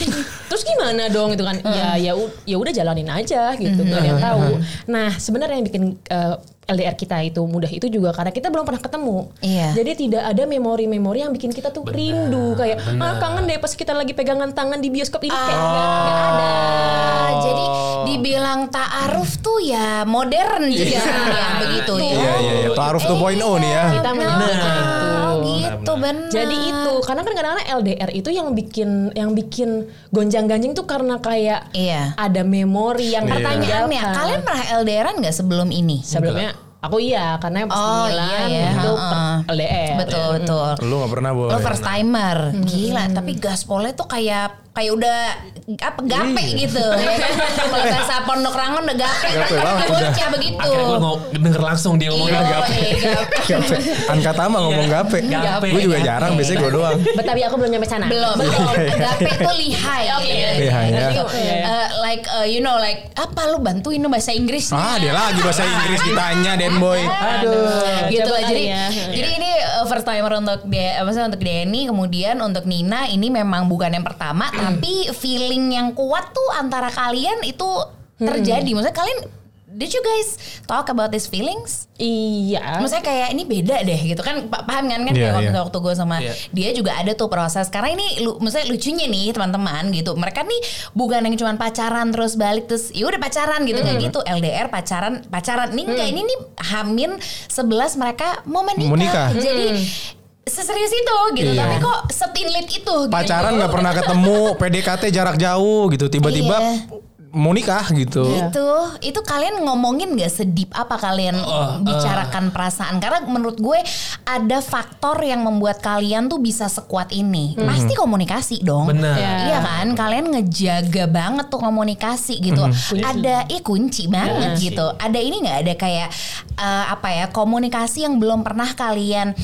S1: Terus gimana dong gitu kan? Ya ya u- ya udah jalanin aja gitu gak ada yang tahu. Nah sebenarnya yang bikin eh, LDR kita itu mudah itu juga karena kita belum pernah ketemu.
S2: Iya.
S1: jadi tidak ada memori-memori yang bikin kita tuh rindu. Kayak ah kangen deh pas kita lagi pegangan tangan di bioskop. Ini kayak nggak- nggak ada.
S2: Ah, jadi dibilang ta'aruf tuh ya modern juga ya begitu ya.
S3: Iya iya iya. Taaruf 2.0 nih ya.
S1: kita menyebut
S2: Oh, gitu benar.
S1: Jadi itu karena kan kadang-kadang LDR itu yang bikin yang bikin gonjang-ganjing tuh karena kayak
S2: Iya.
S1: ada memori yang
S2: Pertanyaannya,
S1: tertinggalkan.
S2: kalian pernah LDRan nggak sebelum ini?
S1: sebelumnya aku iya karena pas
S2: Oh,
S1: Milan
S2: iya ya.
S1: itu per- LDR.
S2: Betul betul.
S3: Lu gak pernah boy.
S2: Lo first timer, gila. Tapi gaspolnya tuh kayak kayak udah apa gape gitu. ya kan? Kalau bahasa Pondok Rangon udah gape.
S3: Gape banget udah.
S2: Bocah begitu.
S4: Akhirnya gue mau denger langsung dia ngomong
S2: Iya,
S4: gape.
S2: iya, gape.
S3: Gape. Ankatama ngomong gape.
S4: Gape.
S3: Gue juga jarang, biasanya gue doang.
S1: Betawi aku belum nyampe sana.
S2: Belum, belum. Gape tuh lihai.
S3: Lihai, ya.
S1: Iya.
S2: Uh, like uh, you know like apa lu bantuin lu bahasa Inggris?
S3: Ah dia lagi bahasa Inggris ditanya Den Boy. Aduh.
S2: gitu lah. Jadi
S1: ya.
S2: jadi ini uh, first timer untuk dia maksudnya untuk Denny kemudian untuk Nina ini memang bukan yang pertama tapi feeling yang kuat tuh antara kalian itu terjadi. Maksudnya kalian Did you guys talk about these feelings?
S1: Iya.
S2: Maksudnya kayak ini beda deh gitu kan Pa- paham kan kan?
S3: Iya,
S2: kayak waktu,
S3: iya.
S2: waktu gue sama
S4: Iya.
S2: dia juga ada tuh proses. Karena ini lu, maksudnya lucunya nih teman-teman gitu. Mereka nih bukan yang cuma pacaran terus balik terus ya udah pacaran gitu kayak gitu. LDR pacaran pacaran. Nih enggak ini nih Hamin 11 mereka mau menikah,
S3: Mau
S2: jadi seserius itu gitu
S3: Iya.
S2: tapi kok setinlit itu gitu.
S3: Pacaran nggak pernah ketemu, PDKT jarak jauh gitu. Tiba-tiba
S2: Iya.
S3: mau nikah gitu.
S2: Itu itu kalian ngomongin gak sedip apa kalian bicarakan perasaan karena menurut gue ada faktor yang membuat kalian tuh bisa sekuat ini pasti komunikasi dong
S4: Benar.
S1: Ya.
S2: Iya kan kalian ngejaga banget tuh komunikasi gitu ada eh kunci banget gitu ada ini nggak ada kayak eh, apa ya komunikasi yang belum pernah kalian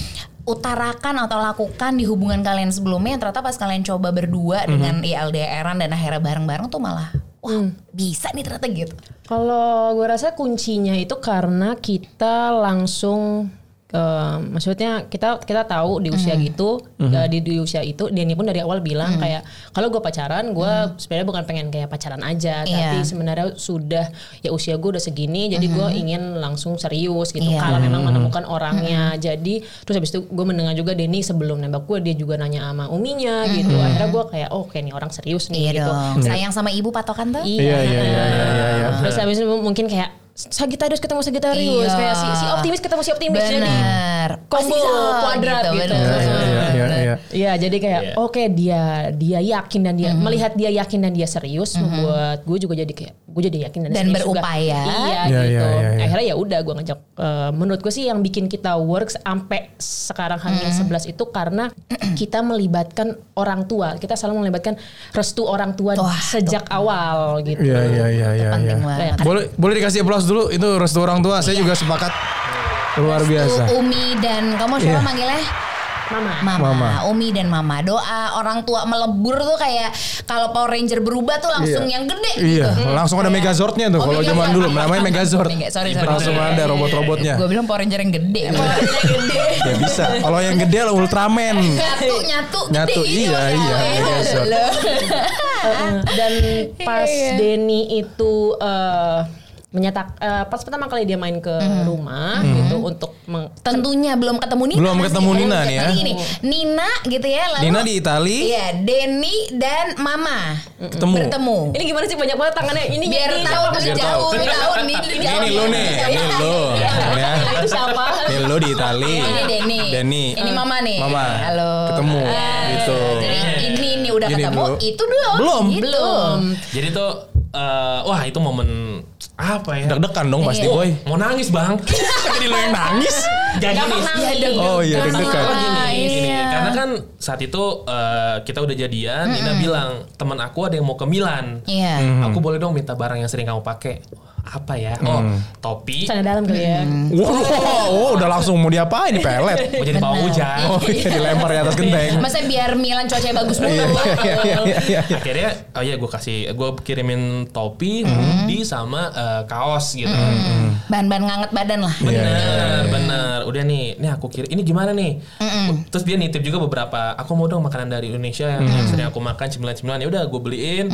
S2: utarakan atau lakukan di hubungan kalian sebelumnya yang ternyata pas kalian coba berdua dengan ya LDRan dan akhirnya bareng-bareng tuh malah wah bisa nih ternyata gitu.
S1: Kalau gue rasa kuncinya itu karena kita langsung eh, maksudnya kita kita tahu di usia gitu eh, di, di usia itu Denny pun dari awal bilang kayak kalau gue pacaran gue sebenarnya bukan pengen kayak pacaran aja
S2: Iya.
S1: tapi sebenarnya sudah ya usia gue udah segini jadi gue ingin langsung serius gitu
S2: Iya.
S1: kalau memang menemukan orangnya. Jadi terus habis itu gue mendengar juga Denny sebelum nembak gue dia juga nanya sama uminya gitu. Akhirnya gue kayak oh kayak nih orang serius nih
S2: iya
S1: gitu.
S2: dong. Sayang sama ibu patokan tuh?
S3: Iya, iya, iya, iya, iya.
S1: Terus habis itu mungkin kayak Sagittarius ketemu Sagittarius
S2: Iya.
S1: kayak si, si optimis ketemu si optimis jadi
S2: bener
S1: combo
S2: Pasti bisa,
S1: kuadrat gitu.
S2: bener.
S3: Iya, iya, iya, iya.
S1: Iya jadi kayak
S4: Iya.
S1: oke dia dia yakin dan dia
S2: Mhm.
S1: melihat dia yakin dan dia serius membuat gue juga jadi kayak gue jadi yakin dan,
S2: Dan
S1: serius juga.
S2: berupaya.
S1: Iya
S3: Iya,
S1: gitu.
S3: iya, iya, iya.
S1: Akhirnya ya udah gue ngajak eh, menurut gue sih yang bikin kita works sampai sekarang hamil
S2: Mhm.
S1: 11 itu karena kita melibatkan orang tua. Kita selalu melibatkan restu orang tua
S2: Wah,
S1: sejak awal gitu.
S3: Iya iya iya iya. iya.
S2: banget.
S3: Boleh boleh dikasih aplaus dulu itu restu orang tua. Saya juga sepakat. Luar biasa.
S2: Tuh, Umi dan kamu siapa
S3: Iya.
S2: manggilnya?
S1: Mama.
S2: Mama.
S3: Mama.
S2: Umi dan Mama. Doa orang tua melebur tuh kayak kalau Power Ranger berubah tuh langsung
S3: Iya.
S2: yang gede
S3: Iya,
S2: gitu.
S3: langsung ada Megazordnya tuh.
S2: Oh,
S3: Kalau zaman dulu namanya Megazord.
S2: Mega- sorry, sorry.
S3: Langsung ada robot-robotnya.
S2: Gue bilang Power Ranger yang gede. Power Ranger yang gede.
S3: Ya bisa. Kalau yang gede lah Ultraman.
S2: nyatu, nyatu, gede
S3: Nyatu,
S2: gitu.
S3: iya, iya, Megazord.
S1: Heeh. dan pas
S2: Iya.
S1: Denny itu eh, menyetak eh, pas pertama kali dia main ke
S2: Mhm.
S1: rumah gitu untuk meng-
S2: Tentunya belum ketemu Nina.
S3: Belum ketemu Nina nih ya.
S2: Gini, Nina gitu ya. Lalu,
S3: Nina di Itali.
S2: Iya, Denny dan Mama
S3: Ketemu.
S2: bertemu.
S1: ini gimana sih banyak banget tangannya ini
S2: Biar
S1: ini
S2: tahu
S3: Biar
S2: jauh,
S3: tahu.
S2: tahu nih di jauh.
S3: Ini lu nih, ini lu. Ya.
S1: itu siapa
S3: Ini lu di Itali.
S2: Ini Denny.
S3: Denny.
S2: Ini Mama nih.
S3: Mama.
S2: Halo.
S3: Ketemu,
S2: Ah,
S3: gitu.
S2: Jadi ini nih udah ketemu, itu belum.
S3: Belum.
S2: Gitu.
S1: belum
S4: Jadi tuh eh, wah itu momen apa ya?
S3: Deg-degan dong pasti
S2: Iya.
S3: boy.
S4: Mau nangis bang?
S3: Jadi lu yang nangis.
S4: Gak gini.
S1: nangis.
S3: Oh iya deg-degan.
S4: Oh, gini, gini.
S2: iya.
S4: Karena kan saat itu eh, kita udah jadian, Nina bilang teman aku ada yang mau ke Milan.
S2: Iya.
S3: Hmm.
S4: Aku boleh dong minta barang yang sering kamu pakai. Apa ya? Oh, topi.
S1: Sana dalam kali ya.
S3: Wow, oh, udah langsung mau diapain di pelet.
S4: Mau jadi pawang hujan.
S3: Oh iya dilempar di atas genteng.
S2: Masa biar Milan cuacanya bagus mulu.
S3: Iya, iya, iya, iya, iya, iya.
S4: Akhirnya, oh iya gue kasih, gue kirimin topi,
S3: Hmm.
S4: hoodie sama eh, kaos gitu.
S2: Bahan-bahan nganget badan lah.
S3: Iya,
S4: Bener, bener. Udah nih, nih aku kirim. Ini gimana nih? Terus dia nitip juga beberapa. Aku mau dong makanan dari Indonesia yang sering aku makan cemilan-cemilan. Ya udah, gue beliin.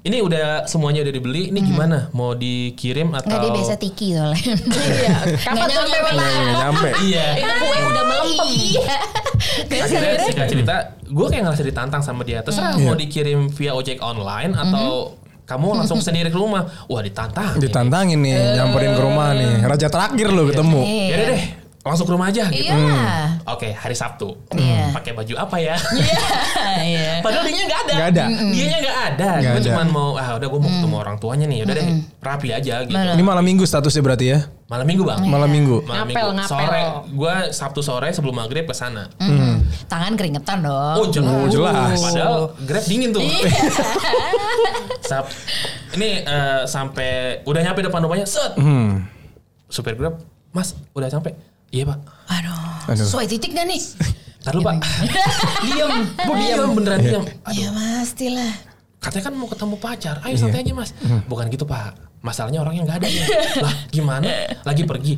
S4: Ini udah semuanya udah dibeli. Ini gimana? Mau dikirim atau?
S2: Enggak dia biasa tiki soalnya.
S1: Iya. Kapan
S2: Nggak
S1: sampai
S2: nyampe.
S3: Nggak.
S4: Iya.
S1: Itu kue udah melempem.
S2: Iya.
S4: Akhirnya singkat cerita, gue kayak ngerasa ditantang sama dia. Terserah
S3: Iya.
S4: mau dikirim via ojek online atau kamu langsung sendiri ke rumah. Wah ditantang.
S3: Ditantangin nih, nyamperin ke rumah nih. Raja terakhir lo ketemu.
S4: Ya udah deh, langsung ke rumah aja gitu.
S2: Iya.
S4: Oke, hari Sabtu.
S2: Iya.
S4: Pakai baju apa ya?
S2: Iya. Iya.
S4: Padahal dia nggak ada.
S3: Nggak ada.
S4: Dianya nggak ada.
S3: Nggak
S4: Gue
S3: ada.
S4: cuma mau ah udah gue mau ketemu orang tuanya nih. Udah deh, rapi aja gitu.
S3: Ini malam minggu statusnya berarti ya?
S4: Malam minggu bang.
S3: Malam minggu.
S4: Malam
S1: Ngapel,
S4: minggu.
S1: ngapel.
S4: Sore, gue Sabtu sore sebelum maghrib ke sana.
S2: Tangan keringetan dong.
S4: Oh jelas.
S3: Oh, jelas.
S4: Padahal Grab dingin tuh.
S2: Iya.
S4: Sab- ini eh, sampai udah nyampe depan rumahnya, set.
S3: Hmm.
S4: Supir Grab, Mas, udah sampai. Iya pak.
S2: Aduh.
S3: Aduh.
S2: Sesuai titik gak nih?
S4: Ntar lu pak. diam. Mau diam beneran diam.
S2: Iya pastilah.
S4: Katanya kan mau ketemu pacar. Ayo santai aja mas. Bukan gitu pak. Masalahnya orangnya nggak ada. ya. lah gimana? Lagi pergi.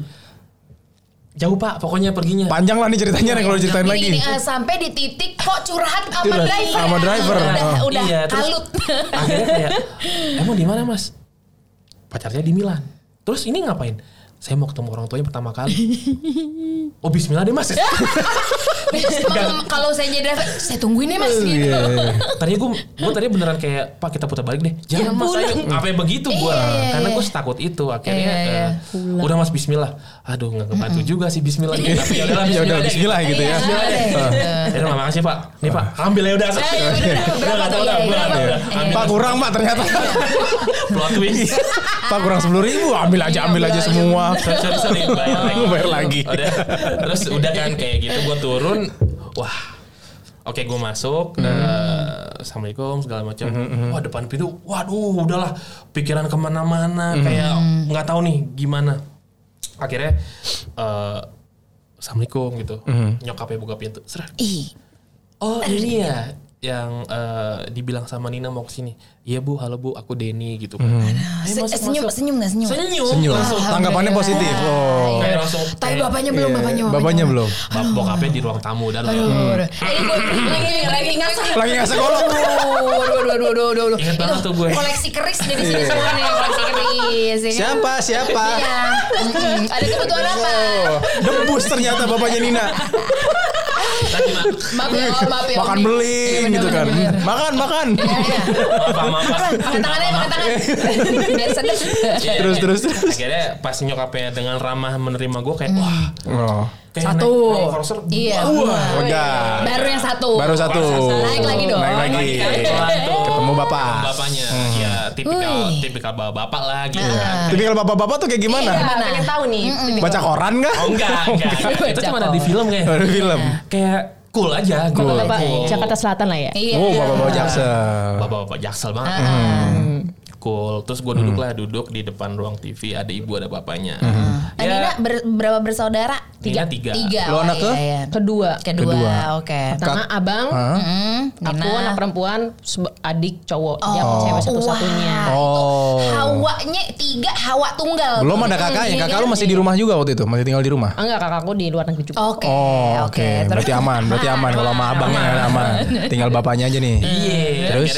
S4: Jauh pak. Pokoknya perginya.
S3: Panjang lah nih ceritanya nih kalau diceritain
S2: Ini,
S3: lagi.
S2: ini, eh, sampai di titik kok curhat sama driver.
S3: sama driver.
S2: Udah,
S3: Oh.
S2: udah
S4: Iya, terus
S2: kalut.
S4: Akhirnya kayak, emang di mana mas? Pacarnya di Milan. Terus ini ngapain? Saya mau ketemu orang tuanya pertama kali. Oh Bismillah deh mas.
S2: Kalau- kalau saya jadi driver, saya tungguin ya mas gitu.
S3: Iya, iya.
S4: tadi gue, gue tadi beneran kayak Pak kita putar balik deh. Jangan
S2: Ya,
S4: mas, ayo. Apa yang begitu gue?
S2: Iya, iya,
S4: Karena
S2: iya.
S4: gue setakut itu. Akhirnya,
S2: Iya, iya.
S4: eh, udah mas Bismillah. Aduh nggak kebantu juga sih Bismillah. gitu. Tapi ya
S3: Ya udah Bismillah gitu ya.
S2: Iya.
S4: Ya udah makasih Pak. Nih Pak, ambil ya udah.
S2: Eh, iya, bener,
S4: Udah,
S2: berapa
S4: nggak tahu
S2: Iya. Iya.
S3: Pak kurang pak ternyata.
S4: Plot twist.
S3: Pak kurang sepuluh ribu, ambil aja ambil aja semua.
S4: sorry sorry sorry bayar lagi
S3: Bayar lagi.
S4: udah terus udah kan kayak gitu gue turun wah. Oke gue masuk eh, Assalamualaikum segala macam. Wah depan pintu Waduh udahlah. Pikiran ke mana-mana Kayak nggak tahu nih gimana. Akhirnya eh, Assalamualaikum gitu. Nyokapnya buka pintu Serah
S2: Ih,
S4: Oh ini ya yang eh, dibilang sama Nina mau ke sini. Iya bu, halo bu, aku Denny gitu kan. Ayo
S2: se-
S4: masuk,
S2: senyum,
S4: masuk.
S2: senyum gak senyum?
S4: Senyum,
S3: Senyum.
S4: langsung.
S3: Tanggapannya positif. Oh.
S4: Kayak langsung.
S2: Tapi
S4: kayak-
S2: bapaknya belum,
S3: Iya,
S2: bapaknya.
S3: Bapaknya belum.
S4: Bap bokapnya di ruang tamu dan
S2: Aduh, aduh. Eh, lagi lagi ngasah.
S3: Lagi ngasih golok.
S2: Aduh, aduh, aduh, aduh, aduh, aduh, aduh.
S4: Ingat banget tuh gue.
S2: Koleksi keris dari sini semua nih, koleksi keris. ya kan?
S3: Siapa? Siapa?
S2: Iya. Ada kebutuhan apa?
S3: Oh, debus ternyata bapaknya Nina.
S2: Maaf ya, oh, maaf ya.
S3: Makan beli
S2: Iya,
S3: gitu kan.
S2: bener, bener.
S3: Makan, makan.
S2: Iya, iya. Pakai tangannya, pakai tangan. Biar sedap.
S3: Terus, terus, terus.
S4: Akhirnya pas nyokapnya dengan ramah menerima gue kayak wah
S3: Oh.
S4: kayak
S2: Satu.
S4: naik.
S2: Iya.
S3: Wah, lega.
S2: Baru yang satu.
S3: Baru satu.
S2: Naik lagi dong.
S3: Naik lagi. Ketemu bapak.
S4: Bapaknya. Ya tipikal
S2: Wih.
S4: tipikal bapak lah gitu kan.
S3: Tapi kalau bapak-bapak tuh kayak gimana?
S2: Iya.
S1: Pengen tahu nih.
S3: Baca koran kah?
S4: Oh enggak, enggak. Itu cuma ada di film kayak.
S3: Ada film.
S4: Kayak cool aja, cool.
S1: Bapak
S4: Cool.
S1: Jakarta Selatan lah ya.
S2: Iya.
S3: Oh, bapak-bapak jaksel.
S4: Bapak-bapak jaksel banget. Cool. Terus gue duduk lah, duduk di depan ruang TV. Ada ibu, ada bapaknya.
S2: Eh, Nina
S4: Ya,
S2: ber- berapa bersaudara?
S4: Nina tiga.
S2: Tiga.
S3: Lo
S2: oh,
S3: anak ke?
S2: iya, iya.
S1: Kedua.
S2: Kedua.
S3: Kedua.
S2: Oke.
S1: Pertama abang,
S3: Hah?
S2: Hmm,
S1: aku
S2: Nina.
S1: anak perempuan, adik cowok. Dia
S2: Oh.
S1: cewek satu-satunya.
S2: Wah.
S3: Oh.
S2: Hawanya tiga, Hawa tunggal.
S3: Belum ada kakaknya.
S2: Hmm,
S3: Kakak
S2: iya
S3: lu masih di rumah juga waktu itu? Masih tinggal di rumah?
S1: Enggak, kakakku di luar negeri juga.
S2: Oke.
S3: Oh, oke.
S2: Terus-
S3: Berarti aman, berarti aman. Kalau sama abangnya kan aman. Tinggal bapaknya aja nih.
S4: Iya.
S3: Terus?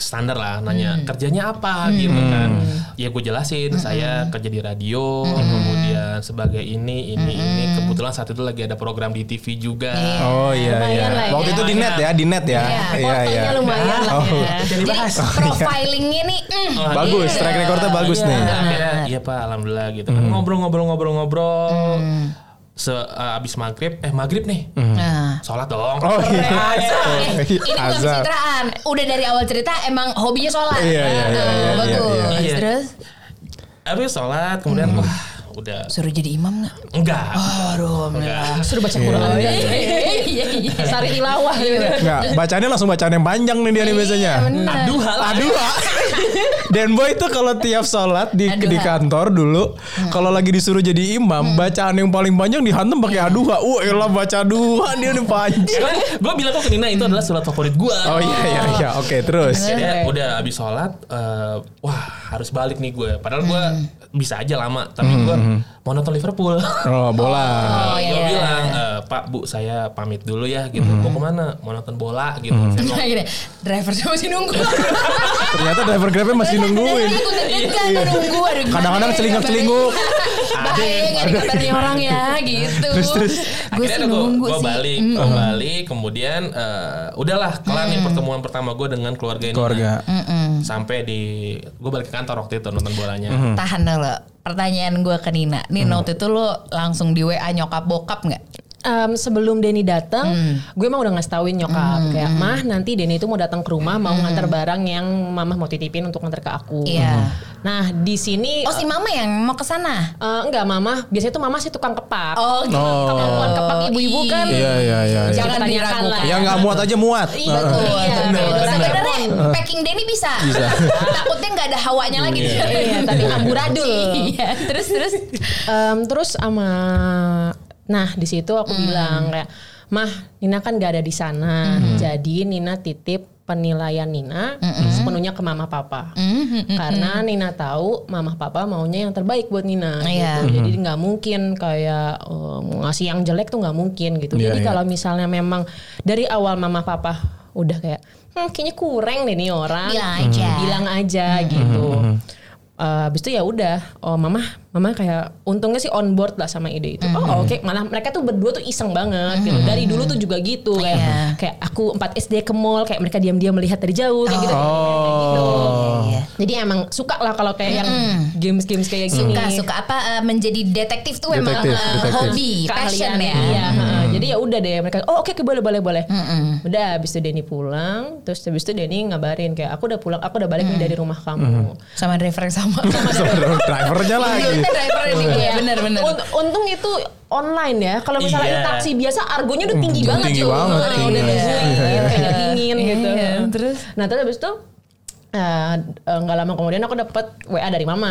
S4: Standar lah nanya kerjanya apa gitu kan. Ya gue jelasin saya kerja di radio, kemudian sebagai ini ini ini kebetulan saat itu lagi ada program di TV juga.
S3: Oh iya iya.
S1: ya.
S3: Waktu itu di net ya, di net ya.
S2: Iya,
S3: Iya iya.
S1: Fotonya lumayan lah
S3: Oh.
S1: ya.
S4: Jadi
S2: Jadi
S4: bahas.
S2: profilingnya nih, mm,
S4: Oh,
S3: Bagus,
S4: iya.
S3: track recordnya bagus
S4: Iya,
S3: nih.
S4: Akhirnya iya pak, alhamdulillah gitu. kan. Ngobrol-ngobrol-ngobrol-ngobrol. Se eh, abis maghrib, eh maghrib nih,
S2: Nah.
S4: Sholat dong.
S3: Oh iya.
S2: Eh, ini bukan pencitraan. Udah dari awal cerita emang hobinya sholat.
S3: Iya, iya, iya, iya, iya,
S2: bagus.
S4: iya.
S2: Terus
S4: Abis sholat, kemudian wah udah
S2: suruh jadi imam nggak?
S4: enggak.
S2: Aduh,
S4: Enggak.
S1: Suruh baca Quran.
S2: Iya, iya, iya.
S1: Sari tilawah gitu.
S3: Enggak, bacanya langsung bacaan yang panjang nih dia nih biasanya.
S4: Aduh, lah.
S3: Aduh. Dan boy itu kalau tiap sholat di
S2: Aduha.
S3: di kantor dulu, kalau lagi disuruh jadi imam, bacaan yang paling panjang dihantam pakai aduha. Wah, elah baca aduha dia nih panjang.
S4: Gue bilang kok ke Nina itu adalah surat favorit gue.
S3: Oh iya iya iya. Oke, terus.
S4: Jadi udah abis sholat, eh, wah harus balik nih gue. Padahal gue bisa aja lama, tapi gue mau nonton Liverpool.
S3: Oh, bola.
S2: Oh, iya,
S4: gue
S2: iya.
S4: bilang, "Eh, Pak Bu saya pamit dulu ya gitu. Mau ke mana? Mau nonton bola gitu. Saya mau-
S2: gini, driver saya masih nunggu.
S3: Ternyata driver Grabnya masih nungguin.
S2: Aduh, gimana
S3: Kadang-kadang
S2: ya
S3: celingak-celinguk.
S2: kabarnya? Bahaya gak dikabarin orang ya gitu.
S3: Terus, terus.
S2: Gue sih
S4: gue
S2: nunggu sih.
S4: balik, gue balik, kemudian eh, udahlah kelar nih pertemuan pertama gue dengan keluarga ini.
S3: Keluarga.
S4: Sampai di, gue balik ke kantor waktu itu nonton bolanya.
S2: Tahan dulu. Pertanyaan gue ke Nina. Nih waktu itu lo langsung di WA nyokap bokap nggak?
S1: Em, sebelum Denny datang,
S2: Hmm.
S1: gue emang udah ngasih tauin nyokap kayak mah nanti Denny itu mau datang ke rumah mau ngantar barang yang mama mau titipin untuk ngantar ke aku.
S2: Hmm. Iya.
S1: Nah di sini
S2: Oh si mama yang mau ke sana?
S1: eh, enggak mama biasanya tuh mama sih tukang kepak.
S2: Oh gitu.
S3: Oh.
S1: Kemampuan kepak ibu-ibu kan.
S3: Iya iya iya. iya.
S2: Jangan diragukan.
S1: lah.
S3: Yang nggak muat aja muat.
S1: Iya,
S2: Betul,
S1: Iya,
S2: Sebenarnya packing Denny bisa.
S3: Bisa.
S2: Takutnya nggak ada hawanya lagi.
S1: Iya, tapi amburadul.
S2: Iya, terus terus.
S1: Em, terus sama nah di situ aku
S2: Hmm.
S1: bilang kayak mah Nina kan gak ada di sana
S2: Hmm.
S1: jadi Nina titip penilaian Nina
S2: Hmm.
S1: sepenuhnya ke mama papa karena Nina tahu mama papa maunya yang terbaik buat Nina
S2: Iya.
S1: gitu. jadi nggak mungkin kayak mau ngasih yang jelek tuh nggak mungkin gitu
S3: Iya,
S1: jadi
S3: iya.
S1: kalau misalnya memang dari awal mama papa udah kayak hmm, kayaknya kurang deh nih orang
S2: Bilang aja.
S1: bilang aja gitu Eh, habis itu ya udah oh mama mama kayak untungnya sih on board lah sama ide itu oh oke malah mereka tuh berdua tuh iseng banget gitu dari dulu tuh juga gitu kayak
S2: Iya.
S1: kayak aku 4 SD ke mall kayak mereka diam-diam melihat dari jauh kayak gitu
S3: Oh.
S2: Iya.
S1: jadi emang suka lah kalau kayak yang games-games kayak gini
S2: Suka suka apa eh, menjadi detektif tuh
S3: Detektif,
S2: eh,
S3: detektif.
S2: hobi, passion
S1: keahlian
S2: ya.
S1: Iya, heeh. Jadi ya udah deh mereka oh oke oke, boleh boleh boleh. Udah habis itu Denny pulang, terus habis itu Denny ngabarin kayak aku udah pulang, aku udah balik nih dari rumah kamu.
S2: Sama driver yang sama.
S3: Sama drivernya lagi.
S2: Iya, driver ini
S1: Iya.
S2: bener bener.
S1: Unt- untung itu online ya. Kalau misalnya
S4: Iya.
S1: itu taksi biasa argonya udah tinggi banget
S3: tinggi
S1: cuy.
S3: banget,
S1: Udah
S3: tinggi.
S1: dingin,
S3: Iya.
S1: kayak dingin gitu.
S2: Iya, terus?
S1: Nah terus habis itu eh, eh, nggak lama kemudian aku dapat WA dari mama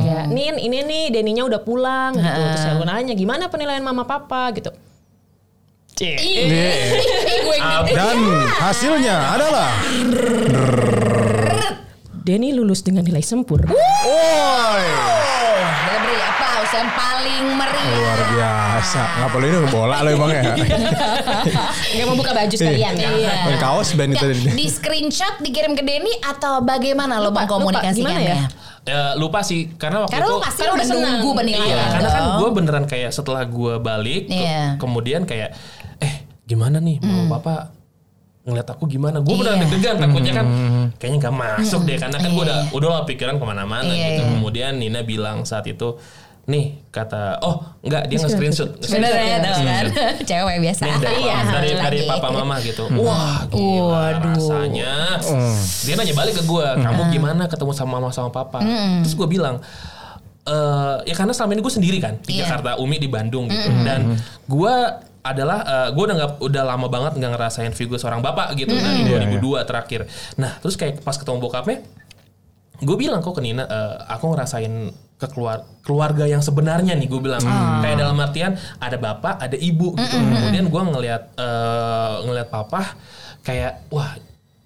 S1: kayak Nin ini nih Deninya udah pulang gitu terus aku nanya gimana penilaian mama papa gitu
S3: Dan hasilnya adalah
S1: Denny lulus dengan nilai sempurna.
S3: Woi.
S2: Beri aplaus yang paling meriah.
S3: Luar biasa. Nggak perlu ini bola lo emang ya.
S1: Gak mau buka baju sekalian ya.
S2: Iya.
S3: Kaos band itu tadi.
S2: di screenshot dikirim ke Denny atau bagaimana lo mengkomunikasikannya?
S1: ya?
S4: Ya, lupa sih karena waktu
S2: Karena
S4: itu
S2: pasti
S1: Karena
S2: udah nunggu penilaian.
S4: Iya, karena kan
S2: dong.
S4: gue beneran kayak setelah gue balik, ke-
S2: Iya.
S4: kemudian kayak, gimana nih, mau papa ngeliat aku gimana? Gue beneran
S2: Iya.
S4: deg-degan, takutnya kan kayaknya gak masuk deh, karena kan gue udah
S2: Iya.
S4: udah lah pikiran ke mana-mana
S2: Iya,
S4: gitu.
S2: iya.
S4: Kemudian Nina bilang saat itu, nih kata, oh enggak dia nge-screenshot,
S2: Bener ya, kan? Cewek biasa.
S4: Nih dari,
S2: Iya,
S4: dari, dari papa mama gitu. Wah, gila rasanya. Dia nanya balik ke gue, kamu gimana ketemu sama mama sama papa? Terus gue bilang, eh ya karena selama ini gue sendiri kan di
S2: Iya.
S4: Jakarta, Umi di Bandung gitu. Dan gue adalah gue udah nggak udah lama banget nggak ngerasain figur seorang bapak gitu dari
S3: Iya,
S4: 2002 terakhir. Nah terus kayak pas ketemu bokapnya, gue bilang kok ke Nina, eh, aku ngerasain ke keluar, keluarga yang sebenarnya nih gue bilang kayak dalam artian ada bapak ada ibu gitu kemudian gue ngelihat eh, ngelihat papa kayak wah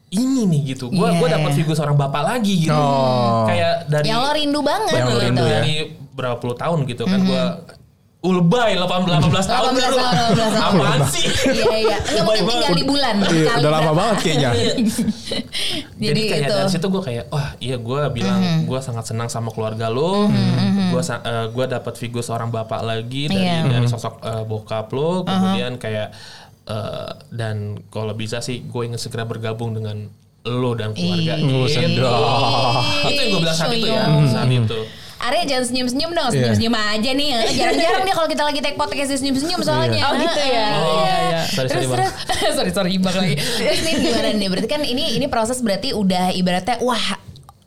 S4: ini nih gitu gue
S2: Iya.
S4: gue dapat figur seorang bapak lagi gitu
S3: Oh.
S4: kayak dari
S2: Yang lo rindu banget
S3: Yang lo
S2: gitu.
S3: rindu ya.
S4: dari berapa puluh tahun gitu kan gue ulbay 18 18 tahun
S2: 18
S4: baru
S2: tahun, 18 tahun.
S4: apaan sih
S2: Iya iya. Enggak mungkin tinggal di bulan.
S3: Iya, udah lama banget kayaknya.
S2: Jadi,
S4: Jadi, kayak
S2: itu.
S4: dari situ gue kayak wah iya gue bilang gue sangat senang sama keluarga lo, gue gue dapat figur seorang bapak lagi dari
S2: Iya.
S4: dari sosok eh, bokap lo, kemudian kayak eh, dan kalau bisa sih gue ingin segera bergabung dengan lo dan keluarga.
S3: Oh,
S4: Gitu. Itu yang gue bilang saat itu ya, saat itu.
S2: Arya jangan senyum-senyum dong,
S3: Iya.
S2: senyum-senyum aja nih. Eh, Jarang-jarang dia kalau kita lagi take podcast dia senyum-senyum soalnya.
S1: Oh, gitu ya?
S2: Iya.
S1: Iya, iya.
S4: Sorry,
S2: Terus
S4: sorry, Bang.
S2: terus sorry sorry bang lagi. Terus nih gimana nih? Berarti kan ini ini proses berarti udah ibaratnya wah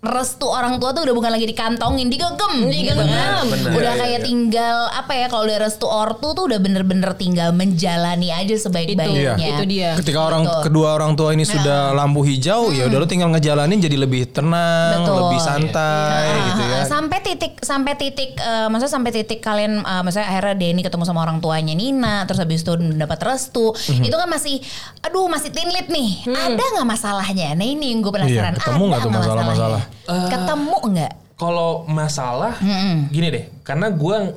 S2: restu orang tua tuh udah bukan lagi dikantongin, digegem, digegem.
S4: Benar, benar.
S2: Udah
S4: Iya,
S2: kayak
S4: iya.
S2: tinggal apa ya kalau udah restu ortu tuh udah bener-bener tinggal menjalani aja sebaik-baiknya.
S1: Itu, itu dia.
S3: Ketika orang
S2: Betul.
S3: kedua orang tua ini sudah lampu hijau, ya udah lu tinggal ngejalanin jadi lebih tenang,
S2: Betul.
S3: lebih santai
S2: Ah,
S3: gitu ya.
S2: Sampai titik sampai titik eh, maksudnya sampai titik kalian eh, maksudnya akhirnya Denny ketemu sama orang tuanya Nina terus habis itu dapat restu.
S3: Mhm.
S2: Itu kan masih aduh masih tinlit nih. Ada nggak masalahnya? Nah ini yang gue penasaran.
S3: Iya, ketemu nggak
S2: Ada
S3: tuh
S2: nggak
S3: masalah-masalah?
S2: Masalahnya? ketemu nggak?
S4: Kalau masalah gini deh, karena gua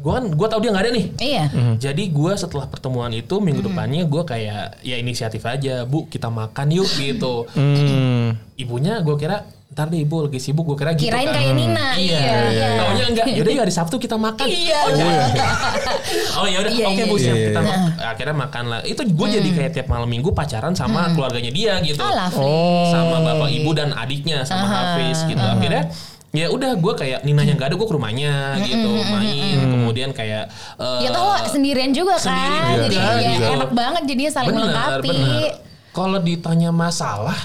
S4: gua kan gua tahu dia nggak ada nih.
S2: Iya.
S4: Jadi gua setelah pertemuan itu minggu depannya gua kayak ya inisiatif aja, Bu, kita makan yuk gitu.
S3: Hmm.
S4: Ibunya gua kira ntar deh ibu lagi sibuk gua kira gitu
S2: Kirain
S4: kan.
S2: kayak Nina.
S4: Iya,
S2: Iya.
S4: Taunya enggak. Yaudah yuk hari Sabtu kita makan.
S2: Iya.
S4: Oh, oh ya udah.
S2: Iya,
S4: Oke
S2: iya,
S4: Bu, siap
S3: iya.
S4: kita ma- akhirnya makan lah. Itu gue jadi kayak tiap malam minggu pacaran sama keluarganya dia gitu.
S2: Oh.
S3: Oh.
S4: Sama bapak ibu dan adiknya sama Hafiz gitu. Akhirnya ya udah gue kayak Ninanya nggak ada gue ke rumahnya gitu main kemudian kayak eh,
S2: Ya tau lo sendirian juga kan.
S4: sendirian
S2: Jadi
S4: juga,
S2: ya
S4: gitu.
S2: enak banget jadinya saling
S4: bener,
S2: melengkapi.
S4: bener. Kalau ditanya masalah,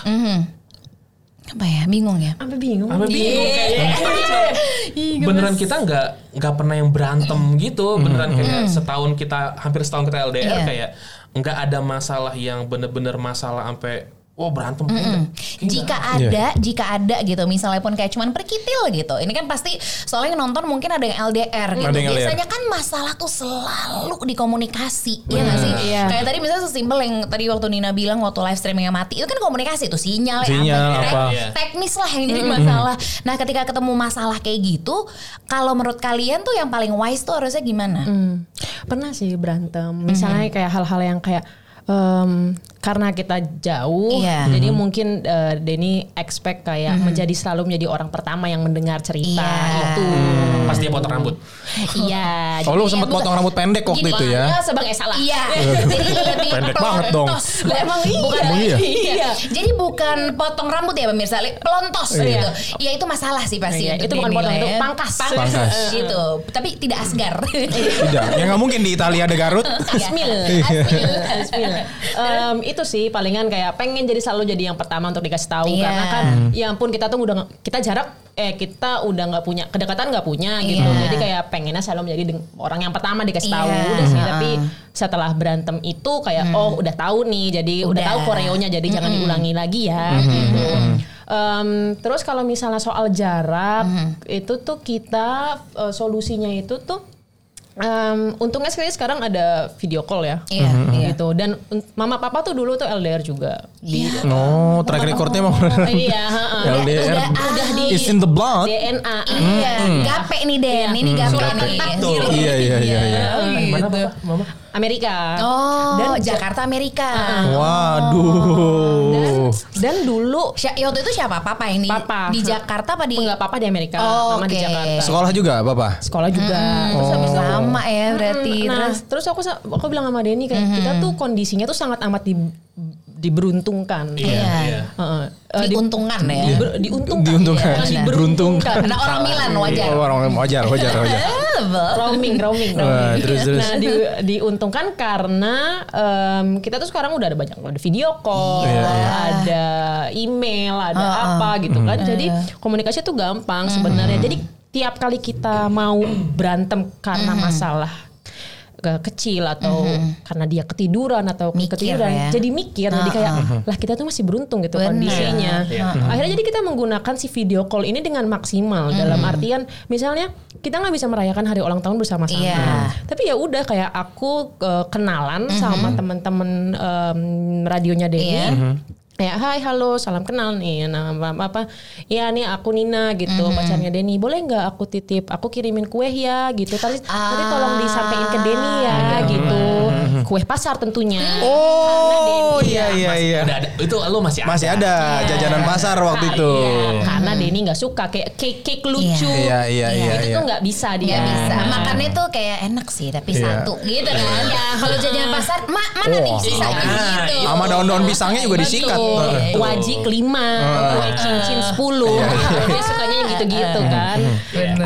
S2: Apa ya? Bingung ya?
S1: Sampai bingung.
S4: apa bingung kayak
S2: Iya,
S4: beneran kita nggak nggak pernah yang berantem gitu beneran kayak setahun kita hampir setahun kita LDR
S2: Iya.
S4: kayak nggak ada masalah yang bener-bener masalah sampai oh berantem Kayak nggak. Kayak
S2: Jika ada, jika ada gitu, misalnya pun kayak cuman perkitil gitu. Ini kan pasti soalnya yang nonton mungkin ada yang LDR gitu.
S3: Ada yang LDR.
S2: Biasanya kan masalah tuh selalu di komunikasi, ya nggak sih?
S1: Iya.
S2: Kayak tadi misalnya sesimpel yang tadi waktu Nina bilang waktu live streamingnya mati, itu kan komunikasi tuh sinyal,
S3: Sinyal,
S2: apa,
S3: apa.
S4: Iya.
S2: teknis lah yang jadi masalah. Nah, ketika ketemu masalah kayak gitu, kalau menurut kalian tuh yang paling wise tuh harusnya gimana?
S1: Hmm, pernah sih berantem. Misalnya kayak hal-hal yang kayak em, karena kita jauh,
S2: Iya.
S1: jadi mungkin eh, Denny expect kayak menjadi selalu menjadi orang pertama yang mendengar cerita
S2: Iya.
S1: itu.
S4: pas dia potong rambut
S1: Iya.
S3: Oh lu sempet potong rambut pendek waktu
S1: Gini,
S3: itu ya?
S1: makanya sebagai salah.
S2: Iya, jadi lebih
S3: Pendek banget dong.
S1: emang iya.
S2: Bukan
S3: Emang iya?
S1: Iya.
S2: Jadi bukan potong rambut ya pemirsa, pelontos gitu. Ya itu masalah sih pasti.
S1: Iya, itu bukan potong, itu
S2: ya.
S1: pangkas.
S2: Pangkas.
S3: Pangkas.
S2: gitu. Tapi tidak asgar.
S3: Tidak, ya nggak mungkin di Italia ada Garut.
S1: Asmil, asmil, asmil. Itu sih palingan kayak pengen jadi selalu jadi yang pertama untuk dikasih tahu.
S2: Iya.
S1: karena kan ya ampun kita tuh udah kita jarak eh kita udah nggak punya kedekatan nggak punya gitu.
S2: Iya.
S1: jadi kayak pengennya selalu menjadi orang yang pertama dikasih tahu.
S2: Iya.
S1: udah sih
S2: Heeh.
S1: tapi setelah berantem itu kayak oh udah tahu nih jadi udah,
S2: Udah.
S1: tahu koreonya jadi jangan diulangi lagi ya gitu. Em, terus kalau misalnya soal jarak itu tuh kita eh, solusinya itu tuh em, untungnya sekali sekarang ada video call ya
S2: Iya, iya.
S1: gitu dan mama papa tuh dulu tuh LDR juga di
S3: No, track recordnya mau
S1: iya.
S3: LDR.
S2: Udah,
S1: udah di
S3: It's in the blood.
S1: DNA
S2: Iya, gape nih Den, ini gape
S1: Surat
S2: nih.
S1: ketat tuh.
S3: Iya, iya, iya, iya.
S2: Oh,
S4: mana
S2: gitu.
S4: papa mama
S1: Amerika
S2: Oh,
S1: Dan-
S2: Jakarta Amerika.
S3: Waduh.
S1: dan dulu
S2: Sya- ya waktu itu siapa? Papa yang di,
S1: Papa.
S2: di Jakarta apa di
S1: enggak papa di Amerika
S2: Oh,
S1: mama di
S2: oke.
S1: Jakarta
S3: Sekolah juga Bapak?
S1: sekolah juga terus habis itu
S2: sama ya berarti.
S1: nah
S2: Terus
S1: terus aku aku bilang sama Denny kayak kita tuh kondisinya tuh sangat amat di, diberuntungkan
S4: Iya,
S2: Iya.
S4: iya.
S1: Heeh. Eh, di-
S2: diuntungkan ya.
S1: diber- diuntungkan
S3: Diuntungkan. Iya.
S1: diberuntungkan
S2: Karena orang Milan wajar.
S3: Oh, orang wajar, wajar, wajar.
S1: roaming roaming roaming.
S3: terus, terus.
S1: nah di, diuntungkan karena em, kita tuh sekarang udah ada banyak ada video call
S3: Iya, iya.
S1: ada email ada apa gitu kan jadi komunikasi tuh gampang sebenarnya jadi tiap kali kita mau berantem karena masalah kecil atau karena dia ketiduran atau
S2: Mikir
S1: ketiduran
S2: ya.
S1: jadi mikir jadi kayak lah kita tuh masih beruntung gitu
S2: Benar.
S1: kondisinya.
S4: Iya,
S1: akhirnya jadi kita menggunakan si video call ini dengan maksimal dalam artian misalnya kita nggak bisa merayakan hari ulang tahun bersama-sama.
S2: Iya.
S1: tapi ya udah kayak aku eh, kenalan sama teman-teman em, radionya Denny
S2: Iya.
S1: Kayak hai halo salam kenal nih nama apa ya nih aku Nina gitu pacarnya Denny. Boleh nggak aku titip aku kirimin kue ya gitu. Tapi nanti tolong disampaikan ke Denny ya gitu kue pasar tentunya
S3: Oh, iya, iya, iya.
S4: Ada, itu lo masih
S3: Masih ada jajanan pasar waktu
S1: Ah,
S3: itu.
S1: iya, karena Denny nggak suka kayak cake cake lucu
S3: Iya, iya, iya,
S1: itu
S3: iya.
S1: tuh nggak bisa dia
S2: Nggak bisa. Makannya tuh kayak enak sih, tapi
S3: Iya.
S2: satu gitu kan. Ya kalau jajan pasar, ma mana nih
S3: Wah.
S2: sisanya
S4: Nah,
S2: gitu.
S3: Sama daun-daun pisangnya juga disikat.
S1: Betul.
S3: Heeh.
S1: Wajik lima, kue cincin sepuluh. Dia sukanya yang gitu-gitu kan.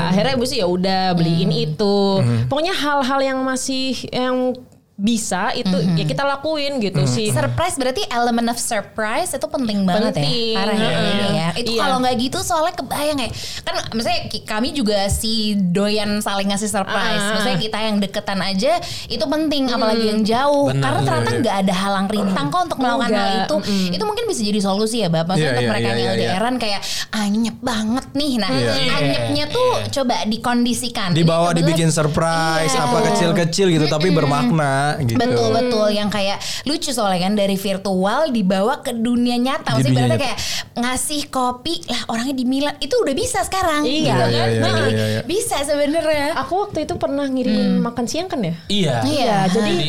S1: Akhirnya ibu sih ya udah beliin itu. Pokoknya hal-hal yang masih yang bisa itu ya kita lakuin gitu sih.
S2: Surprise berarti element of surprise itu penting banget
S1: Penting.
S2: ya. Parah ya,
S1: Heeh.
S2: ini ya. Itu
S1: Iya.
S2: kalau nggak gitu soalnya kebayang ya. Kan misalnya kami juga si doyan saling ngasih surprise.
S1: Ah.
S2: Maksudnya kita yang deketan aja itu penting apalagi yang jauh.
S4: Benar.
S2: Karena ternyata
S3: Iya,
S2: nggak ada halang rintang kok untuk melakukan hal
S1: Enggak.
S2: itu. Itu mungkin bisa jadi solusi ya, Bapak. Maksudnya
S3: Iya,
S2: untuk
S3: iya,
S2: mereka
S3: iya,
S2: yang
S3: iya, iya.
S2: LDRan kayak anyep banget nih. Nah,
S3: Iya.
S2: anyepnya tuh coba dikondisikan.
S3: Dibawa dibikin surprise
S2: Iya.
S3: apa kecil-kecil gitu tapi bermakna gitu.
S2: Betul betul yang kayak lucu soalnya kan dari virtual dibawa ke dunia nyata. Maksudnya
S3: nyata.
S2: kayak ngasih kopi lah orangnya di Milan itu udah bisa sekarang.
S1: Iya.
S2: gitu
S3: Iya,
S2: kan?
S3: iya, iya, iya, iya.
S2: Bisa sebenarnya.
S1: Aku waktu itu pernah ngirimin makan siang kan ya?
S4: Iya.
S2: Iya,
S1: jadi
S4: Jadi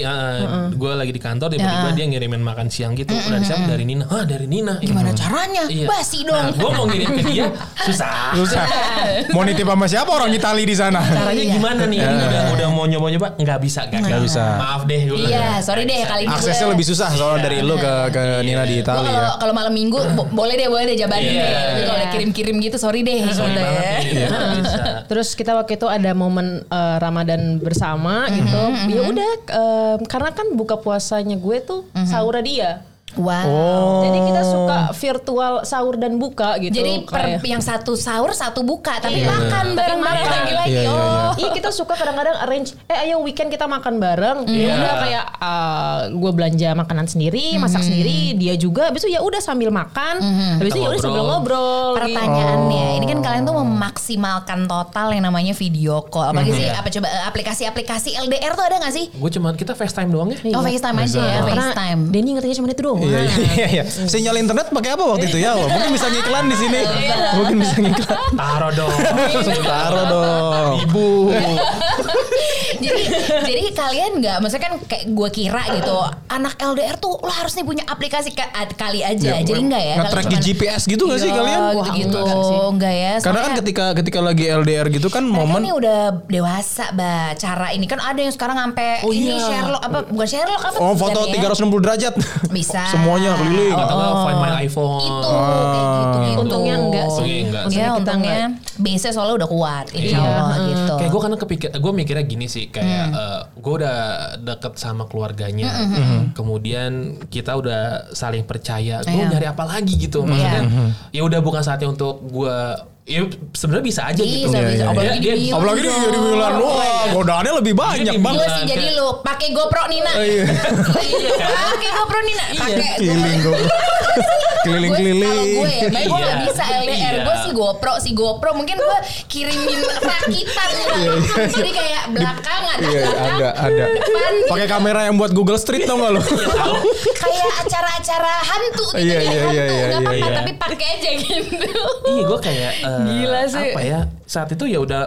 S4: gue lagi di kantor tiba-tiba dia ngirimin makan siang gitu. Dari siapa? Dari Nina. Ah dari Nina.
S2: Gimana caranya?
S4: Iya.
S2: Basi
S4: Nah,
S2: dong.
S4: gue mau ngirim ke dia susah.
S3: Susah. Mau nitip sama siapa orang Itali di sana?
S4: Caranya
S2: Iya.
S4: gimana nih? Udah udah mau nyoba nyoba nggak bisa.
S3: Nggak bisa.
S4: Maaf deh gue.
S2: Iya, sorry deh kali ini
S3: Aksesnya
S2: gue-
S3: lebih susah soalnya dari lu ke ke Nina di
S2: Gua
S3: Itali
S2: kalau
S3: ya.
S2: kalau malam minggu bo- boleh deh boleh deh jabanin
S4: Iya.
S2: deh. Tapi kalau
S1: Iya.
S2: kirim-kirim gitu sorry deh.
S4: Sorry
S2: gitu
S4: banget
S2: ya.
S4: bisa.
S1: Terus kita waktu itu ada momen eh, Ramadan bersama gitu. Ya udah eh, karena kan buka puasanya gue tuh sahurnya dia.
S2: Wow.
S3: Oh.
S1: Jadi kita suka virtual sahur dan buka gitu.
S2: Jadi per,
S1: Kayak-
S2: yang satu sahur satu buka tapi
S1: Iya.
S2: makan
S1: Tapi
S2: bareng-bareng
S1: makan.
S2: lagi-lagi.
S3: Iya, iya, iya.
S2: Oh.
S1: Iya kita suka kadang-kadang arrange eh ayo weekend kita makan bareng. Ya
S4: Iya.
S1: udah kayak gue belanja makanan sendiri, masak sendiri, dia juga. Habis itu ya udah sambil makan. Habis itu ya udah sambil ngobrol. gitu.
S2: Pertanyaannya, ini kan kalian tuh memaksimalkan total yang namanya video call. Apalagi sih apa coba eh, aplikasi-aplikasi LDR tuh ada gak sih?
S4: Gue cuman kita FaceTime doang ya.
S2: Oh FaceTime aja ya, FaceTime.
S1: Denny ngertinya cuma itu doang.
S3: Iya iya iya. iya. Sinyal internet pakai apa waktu itu ya? Allah? Mungkin bisa ngiklan di sini. Mungkin bisa ngiklan.
S4: Taruh dong.
S3: Taruh dong.
S4: Ibu.
S2: jadi jadi kalian nggak, maksudnya kan kayak gue kira gitu, anak LDR tuh lo harus nih punya aplikasi ka- kali aja. jadi enggak ya?
S3: Nge-track di GPS gitu gak sih kalian?
S2: Gitu gitu,
S1: enggak sih.
S2: enggak ya?
S3: Karena kan ketika ketika lagi LDR gitu kan momen
S2: nih udah dewasa, bah. Cara ini kan ada yang sekarang sampai
S1: Oh,
S2: ini
S1: iya.
S2: Sherlock apa? Bukan Sherlock apa?
S3: Oh foto
S2: sebenarnya?
S3: 360 derajat.
S2: Bisa.
S3: Semuanya keliling.
S2: Oh,
S4: Atau nggak find my iPhone.
S2: Itu kayak gitu, gitu.
S1: Untungnya enggak sih.
S4: Untungnya enggak
S2: Untungnya, base soalnya udah kuat, insya
S1: Iya.
S2: Allah gitu.
S4: Kayak gue karena kepikir, gue mikirnya gini sih, kayak gue udah deket sama keluarganya, kemudian kita udah saling percaya, gue
S2: Iya.
S4: nyari apa lagi gitu, maksudnya ya udah bukan saatnya untuk gue, ya sebenarnya bisa aja gitu.
S2: Bisa, bisa.
S3: iya,
S2: Apalagi
S4: iya.
S2: di Milan
S3: Apalagi di,
S2: dong.
S3: di Milan. Wah, godaannya lebih banyak
S4: di
S3: bang.
S2: Gue sih jadi lu pakai GoPro Nina.
S3: Iya.
S2: Pakai GoPro Nina. Pakai
S3: Keliling gue.
S2: Kalau
S3: Keliling-keliling.
S2: gue ya, baik gue
S4: Iya.
S2: gak bisa LDR.
S4: Iya.
S2: Gue sih GoPro, si GoPro mungkin gue kirimin rakitan. Jadi kayak belakangan,
S3: Iya, ada, ada.
S2: depan.
S3: Pakai kamera yang buat Google Street tau gak lo?
S2: Kayak acara-acara hantu gitu
S3: Iya, iya,
S2: hantu.
S3: iya, iya,
S2: Gak apa-apa,
S4: iya.
S2: tapi pakai aja gitu.
S4: Iya gue kayak eh,
S1: Gila sih.
S4: apa ya saat itu ya udah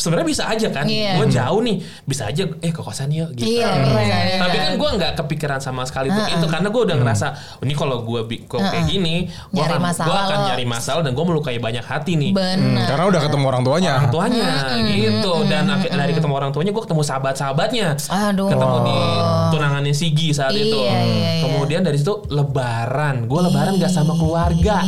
S4: sebenarnya bisa aja kan,
S2: Iya.
S4: gue jauh nih, bisa aja eh ke kosan yuk gitu.
S2: Iya, bisa.
S4: Tapi kan gue nggak kepikiran sama sekali untuk itu karena gue udah ngerasa "Oh, ini kalau gue kok kayak gini, gue akan, gua akan
S2: lo.
S4: nyari masalah dan gue melukai banyak hati nih.
S2: Benar.
S3: Karena udah ketemu orang tuanya.
S4: orang tuanya gitu dan ak- dari ketemu orang tuanya gue ketemu sahabat-sahabatnya
S2: Aduh.
S4: ketemu di tunangannya Sigi saat
S2: Iya,
S4: itu
S2: iya, iya.
S4: kemudian dari situ lebaran gue lebaran gak sama keluarga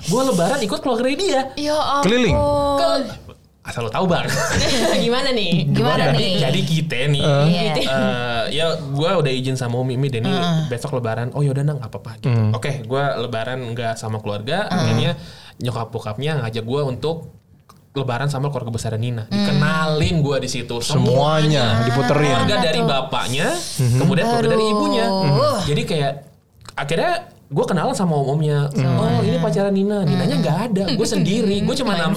S4: gue lebaran ikut keluarga dia
S2: Ya.
S3: Keliling?
S4: Ke- asal lo tahu bang
S1: Gimana nih?
S2: Gimana
S4: jadi,
S2: nih?
S4: jadi kita nih
S2: Iya.
S4: eh, ya gue udah izin sama Umi. Umi Denny besok lebaran. Oh yaudah nang apa-apa gitu. Oke gue lebaran nggak sama keluarga. Akhirnya nyokap bokapnya ngajak gue untuk lebaran sama keluarga besar Nina. Dikenalin gue di situ
S3: Semuanya diputerin.
S4: keluarga dari bapaknya kemudian keluarga dari ibunya. Jadi kayak akhirnya gue kenalan sama om-omnya oh ini pacaran Nina Ninanya nggak ada gue sendiri gue cuma
S2: banget.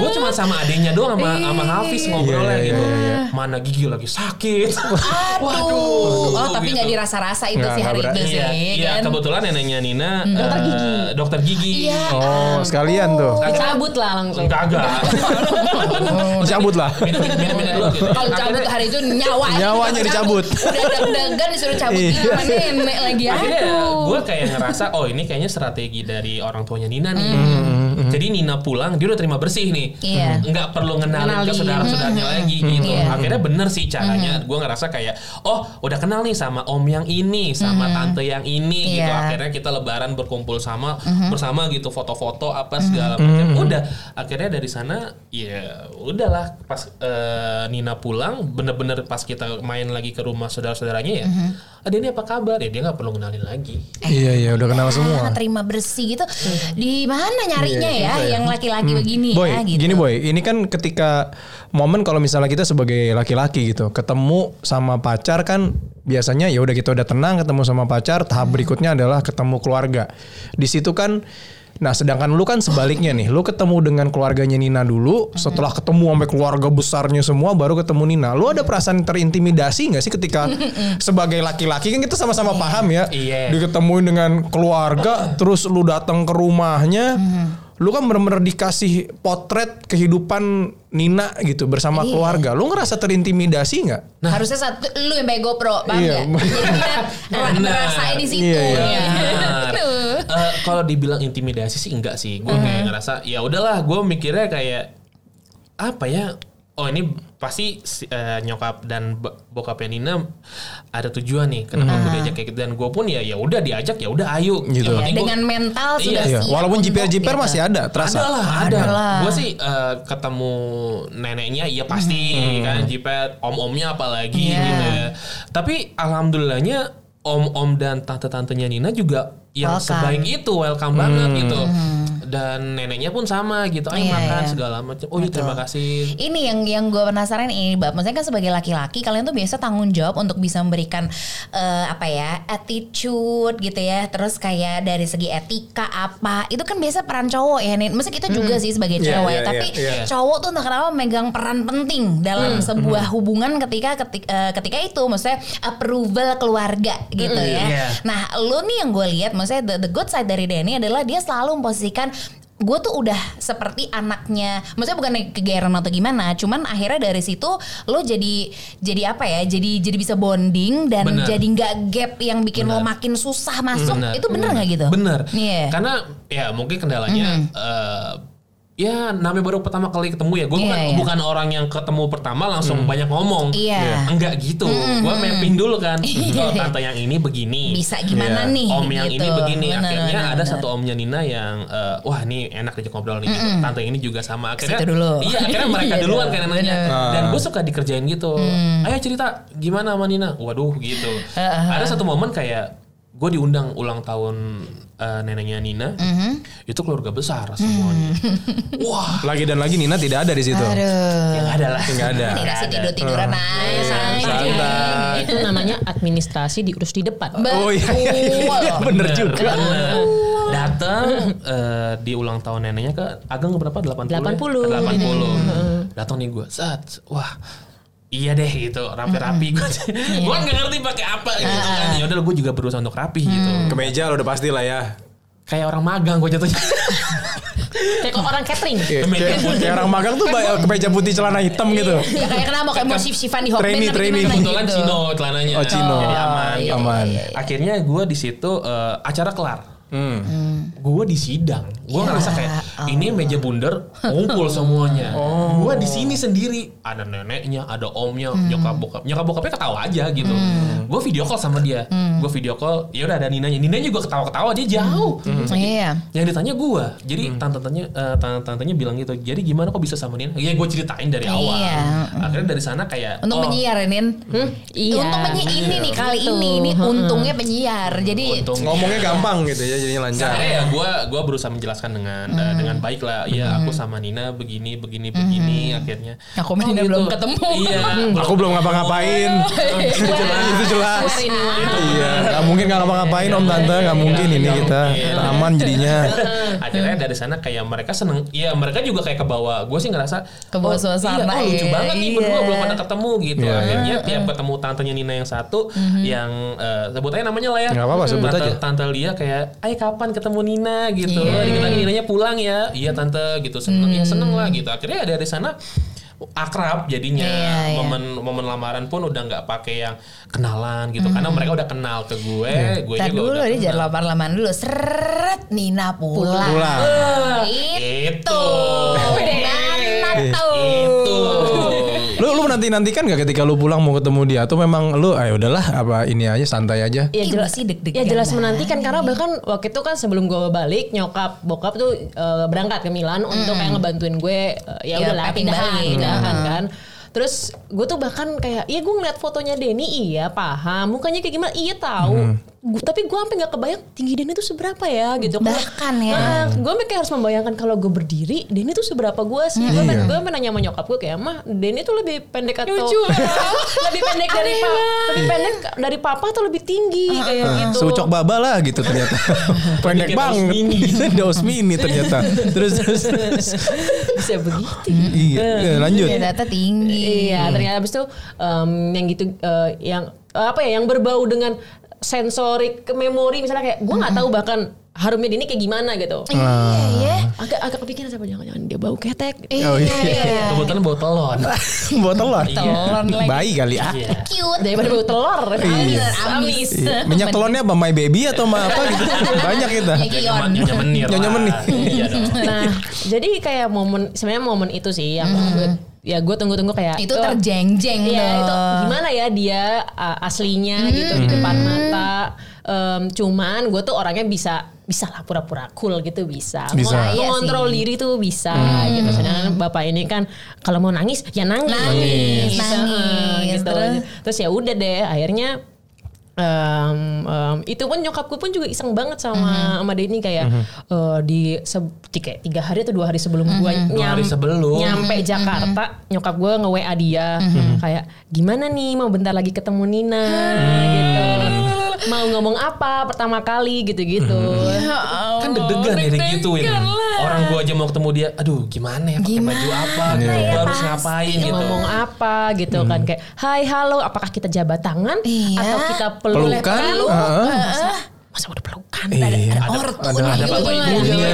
S4: gue cuma sama adiknya doang sama sama Hafiz ngobrolnya
S3: Iya, iya,
S4: gitu
S3: iya,
S4: mana gigi lagi sakit
S2: Aduh. Oh, tapi
S4: gitu.
S2: nggak dirasa-rasa itu sih hari
S3: berat.
S2: itu sih.
S4: Iya, iya
S2: kan?
S4: kebetulan neneknya Nina dokter gigi dokter gigi
S2: Iya.
S3: Oh, sekalian tuh.
S1: Cabut lah langsung.
S4: kagak
S3: lah.
S4: minum dulu gitu.
S2: Kalau cabut hari itu nyawa
S3: Nyawanya dicabut.
S2: Udah deg-degan disuruh cabut
S3: Iya.
S2: sama nenek lagi.
S4: akhirnya
S2: Aduh.
S4: gue kayak ngerasa oh ini kayaknya strategi dari orang tuanya Nina nih
S3: Hmm.
S4: Jadi Nina pulang dia udah terima bersih nih.
S2: Iya.
S4: Nggak perlu ngenalin, ke
S1: Ngenalin.
S4: saudara-saudaranya lagi gitu.
S2: Iya.
S4: Akhirnya bener sih caranya. Gue ngerasa kayak oh udah kenal nih sama om yang ini, sama tante yang ini gitu.
S2: Iya.
S4: Akhirnya kita lebaran berkumpul sama bersama gitu foto-foto apa segala macam. Udah akhirnya dari sana ya udahlah pas eh, Nina pulang bener-bener pas kita main lagi ke rumah saudara-saudaranya ya. "Ah, dia ini apa kabar? Ya dia nggak perlu kenalin lagi.
S3: Iya iya udah kenal semua.
S2: Ah, terima bersih gitu. Di mana nyarinya
S3: Iya,
S2: ya yang laki-laki begini
S3: Boy,
S2: ya gitu.
S3: gini boy, ini kan ketika momen kalau misalnya kita sebagai laki-laki gitu, ketemu sama pacar kan biasanya ya udah kita udah tenang ketemu sama pacar, tahap berikutnya adalah ketemu keluarga. Di situ kan Nah, sedangkan lu kan sebaliknya nih, lu ketemu dengan keluarganya Nina dulu, setelah ketemu sampai keluarga besarnya semua, baru ketemu Nina. Lu ada perasaan terintimidasi nggak sih ketika sebagai laki-laki? Kan kita sama-sama paham ya,
S4: Iya.
S3: diketemuin dengan keluarga, terus lu datang ke rumahnya, lu kan bener-bener dikasih potret kehidupan Nina gitu bersama keluarga. Lu ngerasa terintimidasi nggak?
S2: Harusnya satu lu yang pakai GoPro, paham
S3: Iya.
S2: nggak? Jadi kita
S4: Benar.
S2: ngerasain di situ.
S3: Iya, iya.
S2: ya.
S4: Eh, kalau dibilang intimidasi sih enggak sih. Gue kayak ngerasa ya udahlah, gue mikirnya kayak apa ya? Oh ini pasti eh, nyokap dan bokapnya Nina ada tujuan nih kenapa gue diajak kayak gitu dan gue pun ya ya udah diajak ya udah ayo
S3: Gitu.
S2: Iya,
S4: penting gua-
S2: dengan mental
S4: Iya.
S2: sudah
S3: Iya,
S2: siap
S3: walaupun
S2: untuk
S3: jiper-jiper
S2: gitu.
S3: masih ada, terasa.
S4: ada lah, ada.
S2: Ada lah.
S4: Gue sih eh, ketemu neneknya, iya pasti kan, jipet, om-omnya apalagi
S2: Iya.
S4: gitu ya. Tapi alhamdulillahnya om-om dan tante-tantenya Nina juga yang
S2: Welcome.
S4: sebaik itu, welcome banget gitu. Dan neneknya pun sama gitu, ayo
S2: Iya,
S4: makan segala macam. Oh iya terima kasih.
S2: Ini yang yang gue penasaran ini, Bab. Maksudnya kan sebagai laki-laki, kalian tuh biasa tanggung jawab untuk bisa memberikan eh, apa ya attitude gitu ya. Terus kayak dari segi etika apa, itu kan biasa peran cowok ya. Nih. Maksudnya kita juga sih sebagai
S3: Iya,
S2: cewek,
S3: iya,
S2: tapi
S3: iya,
S4: iya.
S2: cowok tuh entah kenapa megang peran penting dalam sebuah hubungan ketika ketika, eh, ketika itu, maksudnya approval keluarga gitu ya.
S4: Iya.
S2: Nah, lu nih yang gue lihat, maksudnya the, the good side dari Denny adalah dia selalu memposisikan gue tuh udah seperti anaknya, maksudnya bukan kegeeran atau gimana, cuman akhirnya dari situ lo jadi jadi apa ya, jadi jadi bisa bonding dan
S4: Bener.
S2: jadi nggak gap yang bikin lo
S4: Bener.
S2: makin susah masuk,
S4: Bener.
S2: itu bener nggak gitu?
S4: Bener.
S2: Iya.
S4: Karena ya mungkin kendalanya eh, ya namanya baru pertama kali ketemu ya. Gue
S2: Iya,
S4: bukan
S2: iya.
S4: bukan orang yang ketemu pertama langsung banyak ngomong.
S2: Iya.
S4: Enggak gitu. Gue mapping dulu kan.
S2: Iya.
S4: Oh, tante yang ini begini.
S2: Bisa gimana
S3: Iya.
S2: nih?
S4: Om yang
S2: gitu.
S4: ini begini.
S2: Bener,
S4: Akhirnya
S2: bener,
S4: ada
S2: bener.
S4: satu omnya Nina yang eh, wah ini enak diajak ngobrol nih. gitu. Tante yang ini juga sama. Akhirnya
S2: Situ dulu.
S4: Iya. Akhirnya mereka
S2: Iya
S4: duluan kan nanya. Dan gue suka dikerjain gitu. Ayo cerita gimana sama Nina. Waduh gitu.
S2: Heeh.
S4: Ada satu momen kayak gue diundang ulang tahun eh, neneknya Nina. Itu keluarga besar semuanya. Wah.
S3: Lagi dan lagi Nina tidak ada di situ.
S2: Aduh.
S4: Ya ada lah.
S3: Nggak ada.
S2: Tidur tiduran aja santai.
S3: santai.
S1: Itu namanya administrasi diurus di depan.
S3: Oh iya, iya, iya, iya, bener juga.
S4: Bener. Datang eh, di ulang tahun neneknya ke Ageng berapa? 80. ya?
S1: 80.
S4: Ke 80. Datang nih gue. Sat. Wah. Iya deh gitu, rapi-rapi gue. gue nggak ngerti pakai apa gitu kan. Ya udah gue juga berusaha untuk rapi gitu.
S3: Kemeja lo udah pasti lah ya.
S4: Kayak orang magang gue jatuhnya.
S1: Kayak orang catering.
S3: Kayak, kayak- kayak orang magang tuh ba- kemeja putih celana hitam gitu.
S2: Ya kayak kenapa kayak mau shift-shiftan di
S3: Trainee,
S2: tapi
S3: trainee.
S2: gimana
S4: Kebetulan
S2: gitu.
S4: Cino celananya.
S3: Oh, Cino.
S4: Jadi aman.
S2: iya,
S3: Aman.
S4: Akhirnya gue di situ eh, acara kelar.
S3: Hmm.
S4: Gue di sidang, gue
S2: Ya
S4: ngerasa kayak ini meja bundar ngumpul semuanya. Gue di sini sendiri, ada neneknya, ada omnya, nyokap bokap, nyokap bokapnya ketawa aja gitu. Gue video call sama dia, gue video call, ya udah ada Ninanya, Ninanya juga ketawa-ketawa dia jauh.
S2: Iya.
S4: Yang ditanya gue, jadi tante-tantenya, eh, tante-tantenya bilang gitu, jadi gimana kok bisa sama Nina? Ya gue ceritain dari awal.
S2: Iya.
S4: Akhirnya dari sana kayak
S2: Untuk
S4: oh,
S2: penyiar Nin.
S1: Iya.
S2: Untuk penyiar ini nih kali
S1: Gitu.
S2: ini ini untungnya penyiar. Jadi
S4: untung
S3: Ngomongnya gampang gitu ya, jadinya lancar.
S4: Ya gue gua berusaha menjelaskan dengan eh, dengan baik lah. Iya aku sama Nina begini begini begini akhirnya.
S2: Aku sama Nina belum ketemu.
S4: Iya.
S3: Aku belum ngapa-ngapain. itu jelas. itu jelas.
S1: Hari ini mah.
S3: Iya, nggak mungkin nggak ngapa-ngapain Om Tante, nggak mungkin ini
S4: Nggak
S3: kita aman jadinya.
S4: Akhirnya dari sana kayak mereka seneng. Iya mereka juga kayak kebawa. Gue sih ngerasa
S2: Kebawa
S4: oh,
S2: suasana,
S4: Iya, oh, lucu
S2: iya.
S4: banget nih
S2: Iya.
S4: berdua belum pernah ketemu gitu.
S3: Iya.
S4: Akhirnya tiap ketemu tantenya Nina yang satu yang eh, sebut aja namanya lah ya.
S3: Nggak apa-apa, sebut
S4: tante,
S3: aja.
S4: Tante Lia kayak, "Ayo kapan ketemu Nina?" gitu.
S2: Iya.
S4: Lagi Ninanya pulang ya. Iya tante gitu seneng ya seneng lah gitu. Akhirnya dari sana akrab jadinya
S2: Iya, iya.
S4: momen momen lamaran pun udah nggak pakai yang kenalan gitu karena mereka udah kenal ke gue gue
S2: Ntar
S4: juga
S2: dulu
S4: udah
S2: dia jangan
S4: kenal.
S2: lapar laman dulu. Seret Nina pulang.
S3: Pulang.
S2: Itu.
S4: Itu.
S2: Mana tuh?
S4: itu
S3: Lu lu nanti nantikan gak ketika lu pulang mau ketemu dia? Atau memang lu ayo udahlah apa ini aja santai aja.
S1: Ya jelas
S2: sih deg-degan
S1: Ya jelas menantikan. Karena bahkan waktu itu kan sebelum gue balik nyokap bokap tuh eh, berangkat ke Milan untuk kayak ngebantuin gue eh, ya
S2: Ya,
S1: udahlah pindahan pindahan. kan. Terus gue tuh bahkan kayak iya gue ngeliat fotonya Denny. Iya paham. Mukanya kayak gimana? Iya tahu. Gua- tapi gue sampai nggak kebayang tinggi Denny tuh seberapa ya gitu.
S2: Bahkan ya.
S1: Nah, gue sampai kayak harus membayangkan kalau gue berdiri Denny tuh seberapa gue sih. Gue
S3: Iya.
S1: gue sampai nanya sama nyokap gue kayak mah Denny tuh lebih pendek atau lebih pendek dari papa lebih pendek dari papa atau lebih tinggi kayak gitu.
S3: Seucok baba lah gitu ternyata. Pendek banget.
S4: Daus Mini.
S3: Ternyata. Terus terus. terus.
S1: bisa begitu.
S3: iya, lanjut.
S2: Ternyata tinggi.
S1: Iya, ternyata abis itu em, yang gitu eh, yang apa ya yang berbau dengan sensorik ke memori misalnya kayak gue nggak tahu bahkan harumnya ini kayak gimana gitu.
S2: Iya ya.
S1: Agak agak kepikiran siapa jangan-jangan dia bau ketek. gitu.
S3: Oh, iya.
S2: Iya.
S4: kebetulan bawa telon
S3: telur.
S2: Telon lagi.
S3: Bayi kali ah.
S4: Iya.
S2: Cute.
S1: Daripada bau telur.
S2: Amis.
S1: Amis.
S3: Iya. Minyak telurnya apa my baby atau sama apa gitu. Banyak kita.
S4: Nyonya menir
S3: Nyonya menir.
S4: iya
S1: Nah, jadi kayak momen sebenarnya momen itu sih yang ya gue tunggu-tunggu kayak
S2: Itu
S1: oh,
S2: terjeng-jeng
S1: Iya itu
S2: dong.
S1: gimana ya dia uh, aslinya gitu di depan mata. Em, cuman gue tuh orangnya bisa bisa lah pura-pura cool gitu bisa.
S3: Bisa.
S1: Mau-
S2: Iya
S1: Mengontrol
S2: sih.
S1: diri tuh bisa gitu. Sedangkan bapak ini kan kalau mau nangis ya nangis.
S2: Nangis,
S1: Bisa,
S2: nangis.
S1: gitu.
S2: Terus?
S1: Terus ya udah deh akhirnya em, em, itu pun nyokapku pun juga iseng banget sama sama Denny kayak eh, di, se- di kayak tiga hari atau dua hari sebelum gua
S4: Dua hari sebelum.
S1: nyampe Jakarta nyokap gue nge WA dia. Kayak gimana nih? Mau bentar lagi ketemu Nina. Gitu. Mau ngomong apa pertama kali? Gitu-gitu.
S4: Kan deg-degan ya digituin orang gua aja mau ketemu dia aduh gimana ya pakai baju apa gua harus ngapain gitu
S1: ngomong apa gitu kan kayak hai halo apakah kita jabat tangan
S2: Iya.
S1: atau kita peluk
S3: Pelukan.
S1: peluk
S3: Heeh.
S1: masa masa udah pelukan
S3: Iya.
S2: Ortu
S3: Ada-
S2: nih,
S3: ada
S2: gitu
S4: bapak
S2: kan.
S4: ibunya.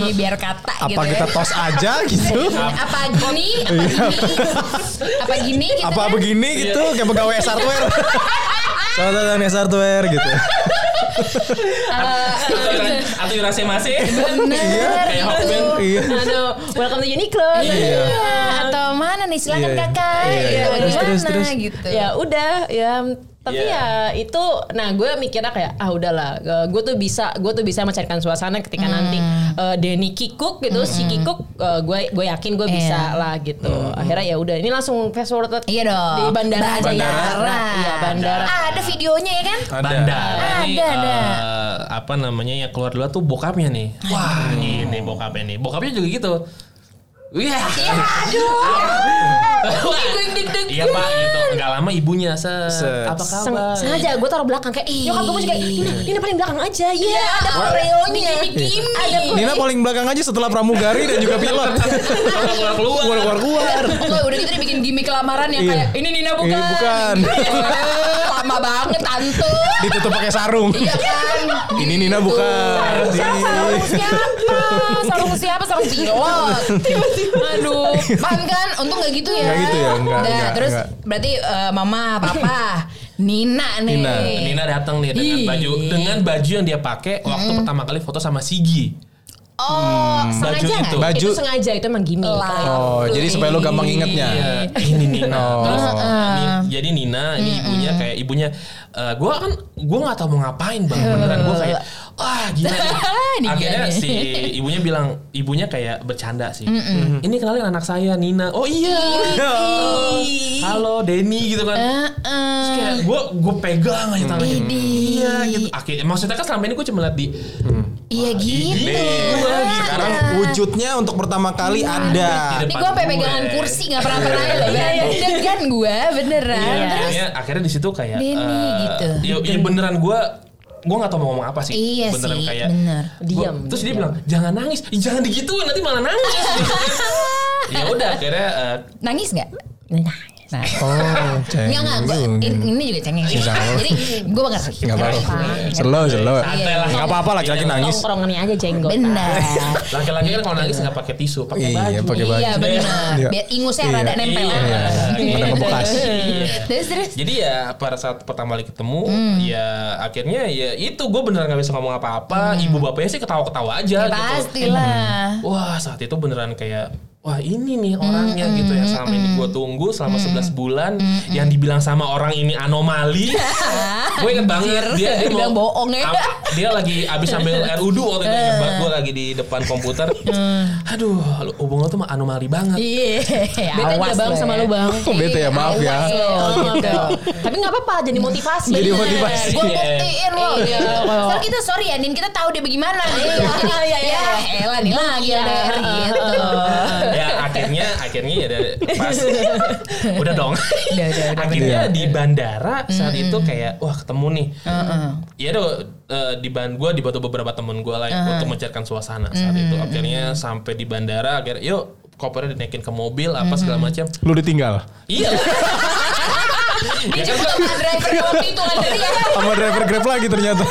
S2: Ih, biar kata
S3: Apa
S2: gitu
S3: kita
S2: ya.
S3: tos aja gitu?
S2: apa gini apa gini apa gini gitu
S3: Apa
S2: kan?
S3: begini gitu kayak pegawai S hardware. Selamat datang S hardware gitu.
S4: Atau atau Yurase Mase
S3: Iya.
S4: kayak Hotman
S3: Iya.
S1: aduh. Welcome to Uniqlo.
S2: Iya, atau mana nih? Silakan
S3: Iya, iya.
S2: kakak.
S3: Iya, iya. Terus,
S2: gimana gitu.
S1: Ya udah ya tapi
S4: Iya.
S1: ya itu nah gue mikirnya kayak ah udahlah gue tuh bisa gue tuh bisa mencairkan suasana ketika nanti eh, Denny kikuk gitu si kikuk eh, gue gue yakin gue bisa
S2: Iya.
S1: lah gitu akhirnya ya udah ini langsung fast forward
S2: Iya dong.
S1: di bandara aja ya
S2: Bandara.
S1: iya bandara
S2: Ah, ada videonya ya kan?
S4: Bandara nih
S2: Ada, ada.
S4: eh, apa namanya yang keluar dulu tuh bokapnya nih. Wah, ini bokapnya nih. Bokapnya juga gitu. Iya. Iya pak gitu. Nggak lama ibunya set.
S3: Set.
S4: Apa
S1: Seng-
S4: kabar?
S1: sengaja gue taruh belakang kayak nyokap gue juga Nina, Nina paling belakang aja iya ada
S2: Koreonya. Ada
S3: Nina paling belakang aja setelah pramugari dan juga pilot.
S4: keluar keluar.
S3: Keluar keluar keluar.
S2: Enggak, udah gitu dia bikin gimmick lamaran yang
S3: Iya.
S2: kayak ini Nina bukan.
S3: Ini bukan.
S2: Lama banget tante.
S3: Ditutup pakai sarung.
S2: Iya kan?
S3: Ini Nina bukan.
S2: Siapa? Sarung siapa? Sarung siapa? Sarung pilot. Aduh. Paham kan? Untung gak gitu ya.
S3: Nggak gitu ya, nggak,
S2: Udah,
S3: nggak,
S2: terus
S3: nggak.
S2: berarti eh, mama, papa, Nina nih.
S3: Nina.
S4: Nina datang nih dengan
S2: Ih.
S4: baju dengan baju yang dia pakai waktu pertama kali foto sama Sigi.
S2: Oh,
S4: Baju
S2: sengaja nggak?
S4: itu.
S3: Baju.
S1: itu sengaja itu emang gimmick.
S3: Oh, jadi supaya lu gampang ingetnya.
S4: Iya, ini Nina.
S3: Oh.
S4: Terus Ni- jadi Nina ini ibunya kayak ibunya eh, gua kan gua nggak tahu mau ngapain bang beneran gua kayak wah gila nih.
S2: Ini
S4: Akhirnya
S2: dia nih.
S4: si ibunya bilang ibunya kayak bercanda sih. Ini kenalin anak saya Nina. Oh iya. Halo Denny gitu kan. Terus kayak gue gue pegang aja tangannya. Iya gitu. Akhirnya maksudnya kan selama ini gue cuma liat di
S2: Iya gitu.
S3: Nih, sekarang wujudnya untuk pertama kali ada.
S2: Ini gue sampai pegangan kursi nggak pernah pernah ya loh. Deg-degan gue beneran.
S1: Iya.
S2: Terus
S4: akhirnya akhirnya di situ kayak
S2: Denny
S4: eh,
S2: gitu.
S4: Ya, ya beneran gue gue nggak tahu mau ngomong apa sih.
S2: Iya
S4: beneran
S2: sih,
S4: kayak
S2: bener.
S4: gua-
S1: Diam.
S4: Terus dia bilang jangan nangis, Ih, jangan digituin nanti malah nangis. ya udah akhirnya eh,
S2: nangis nggak?
S1: nangis
S2: Nah,
S3: Oh, cengeng.
S2: Enggak enggak, ini juga cengeng.
S3: Apa-apa.
S2: Jadi gue bakal
S3: Nggak apa-apa. Slow, slow.
S4: Santai lah.
S3: Nggak apa-apa laki-laki nangis.
S1: Tongkrongannya aja jenggot.
S2: Benar.
S4: Laki-laki kan kalau nangis nggak pakai tisu, pakai
S3: Iya,
S4: baju.
S3: pakai baju.
S2: Iya benar.
S3: Iya.
S2: Biar ingusnya
S3: Iya.
S2: rada nempel.
S4: Iya.
S3: Iya, pada ngebekas.
S2: Terus terus.
S4: Jadi ya pada saat pertama kali ketemu,
S2: Hmm.
S4: ya akhirnya ya itu gue beneran gak bisa ngomong apa-apa. Ibu bapaknya sih ketawa-ketawa aja
S2: Hmm. Ya,
S4: gitu.
S2: pastilah.
S4: Wah saat itu beneran kayak Wah ini nih orangnya
S2: Hmm,
S4: gitu ya selama ini gue tunggu selama 11 bulan yang dibilang sama orang ini anomali. gue inget banget dia dia
S2: Bilang bohong ya.
S4: dia lagi abis ambil air udu waktu itu inget banget gue lagi di depan komputer. Aduh hubungan tuh mah anomali banget.
S2: Iya.
S1: Bete aja bang sama lu bang.
S3: Bete ya, maaf ya.
S1: Gitu. Tapi nggak apa-apa, jadi motivasi.
S3: Jadi motivasi.
S2: Gue buktiin loh.
S1: Iya, kalau-
S2: Soalnya kita sorry ya, Nin kita tahu dia bagaimana. Gitu. Jadi,
S1: Iya, iya, iya.
S2: Ya, elah nih lagi
S1: Iya.
S2: LDR gitu.
S4: Ya akhirnya akhirnya ya pas. Udah dong.
S2: Udah, udah, udah,
S4: akhirnya
S3: bener.
S4: di bandara saat itu kayak wah ketemu nih.
S2: Heeh.
S4: ya tuh eh, di ban gue dibantu beberapa temen gue lah ya, untuk mencairkan suasana saat itu. Akhirnya sampai di bandara akhirnya yuk kopernya dinaikin ke mobil apa segala macam.
S3: Lu ditinggal?
S4: Iya
S2: Dijemput sama driver waktu itu kan dari ya.
S3: sama driver Grab lagi ternyata.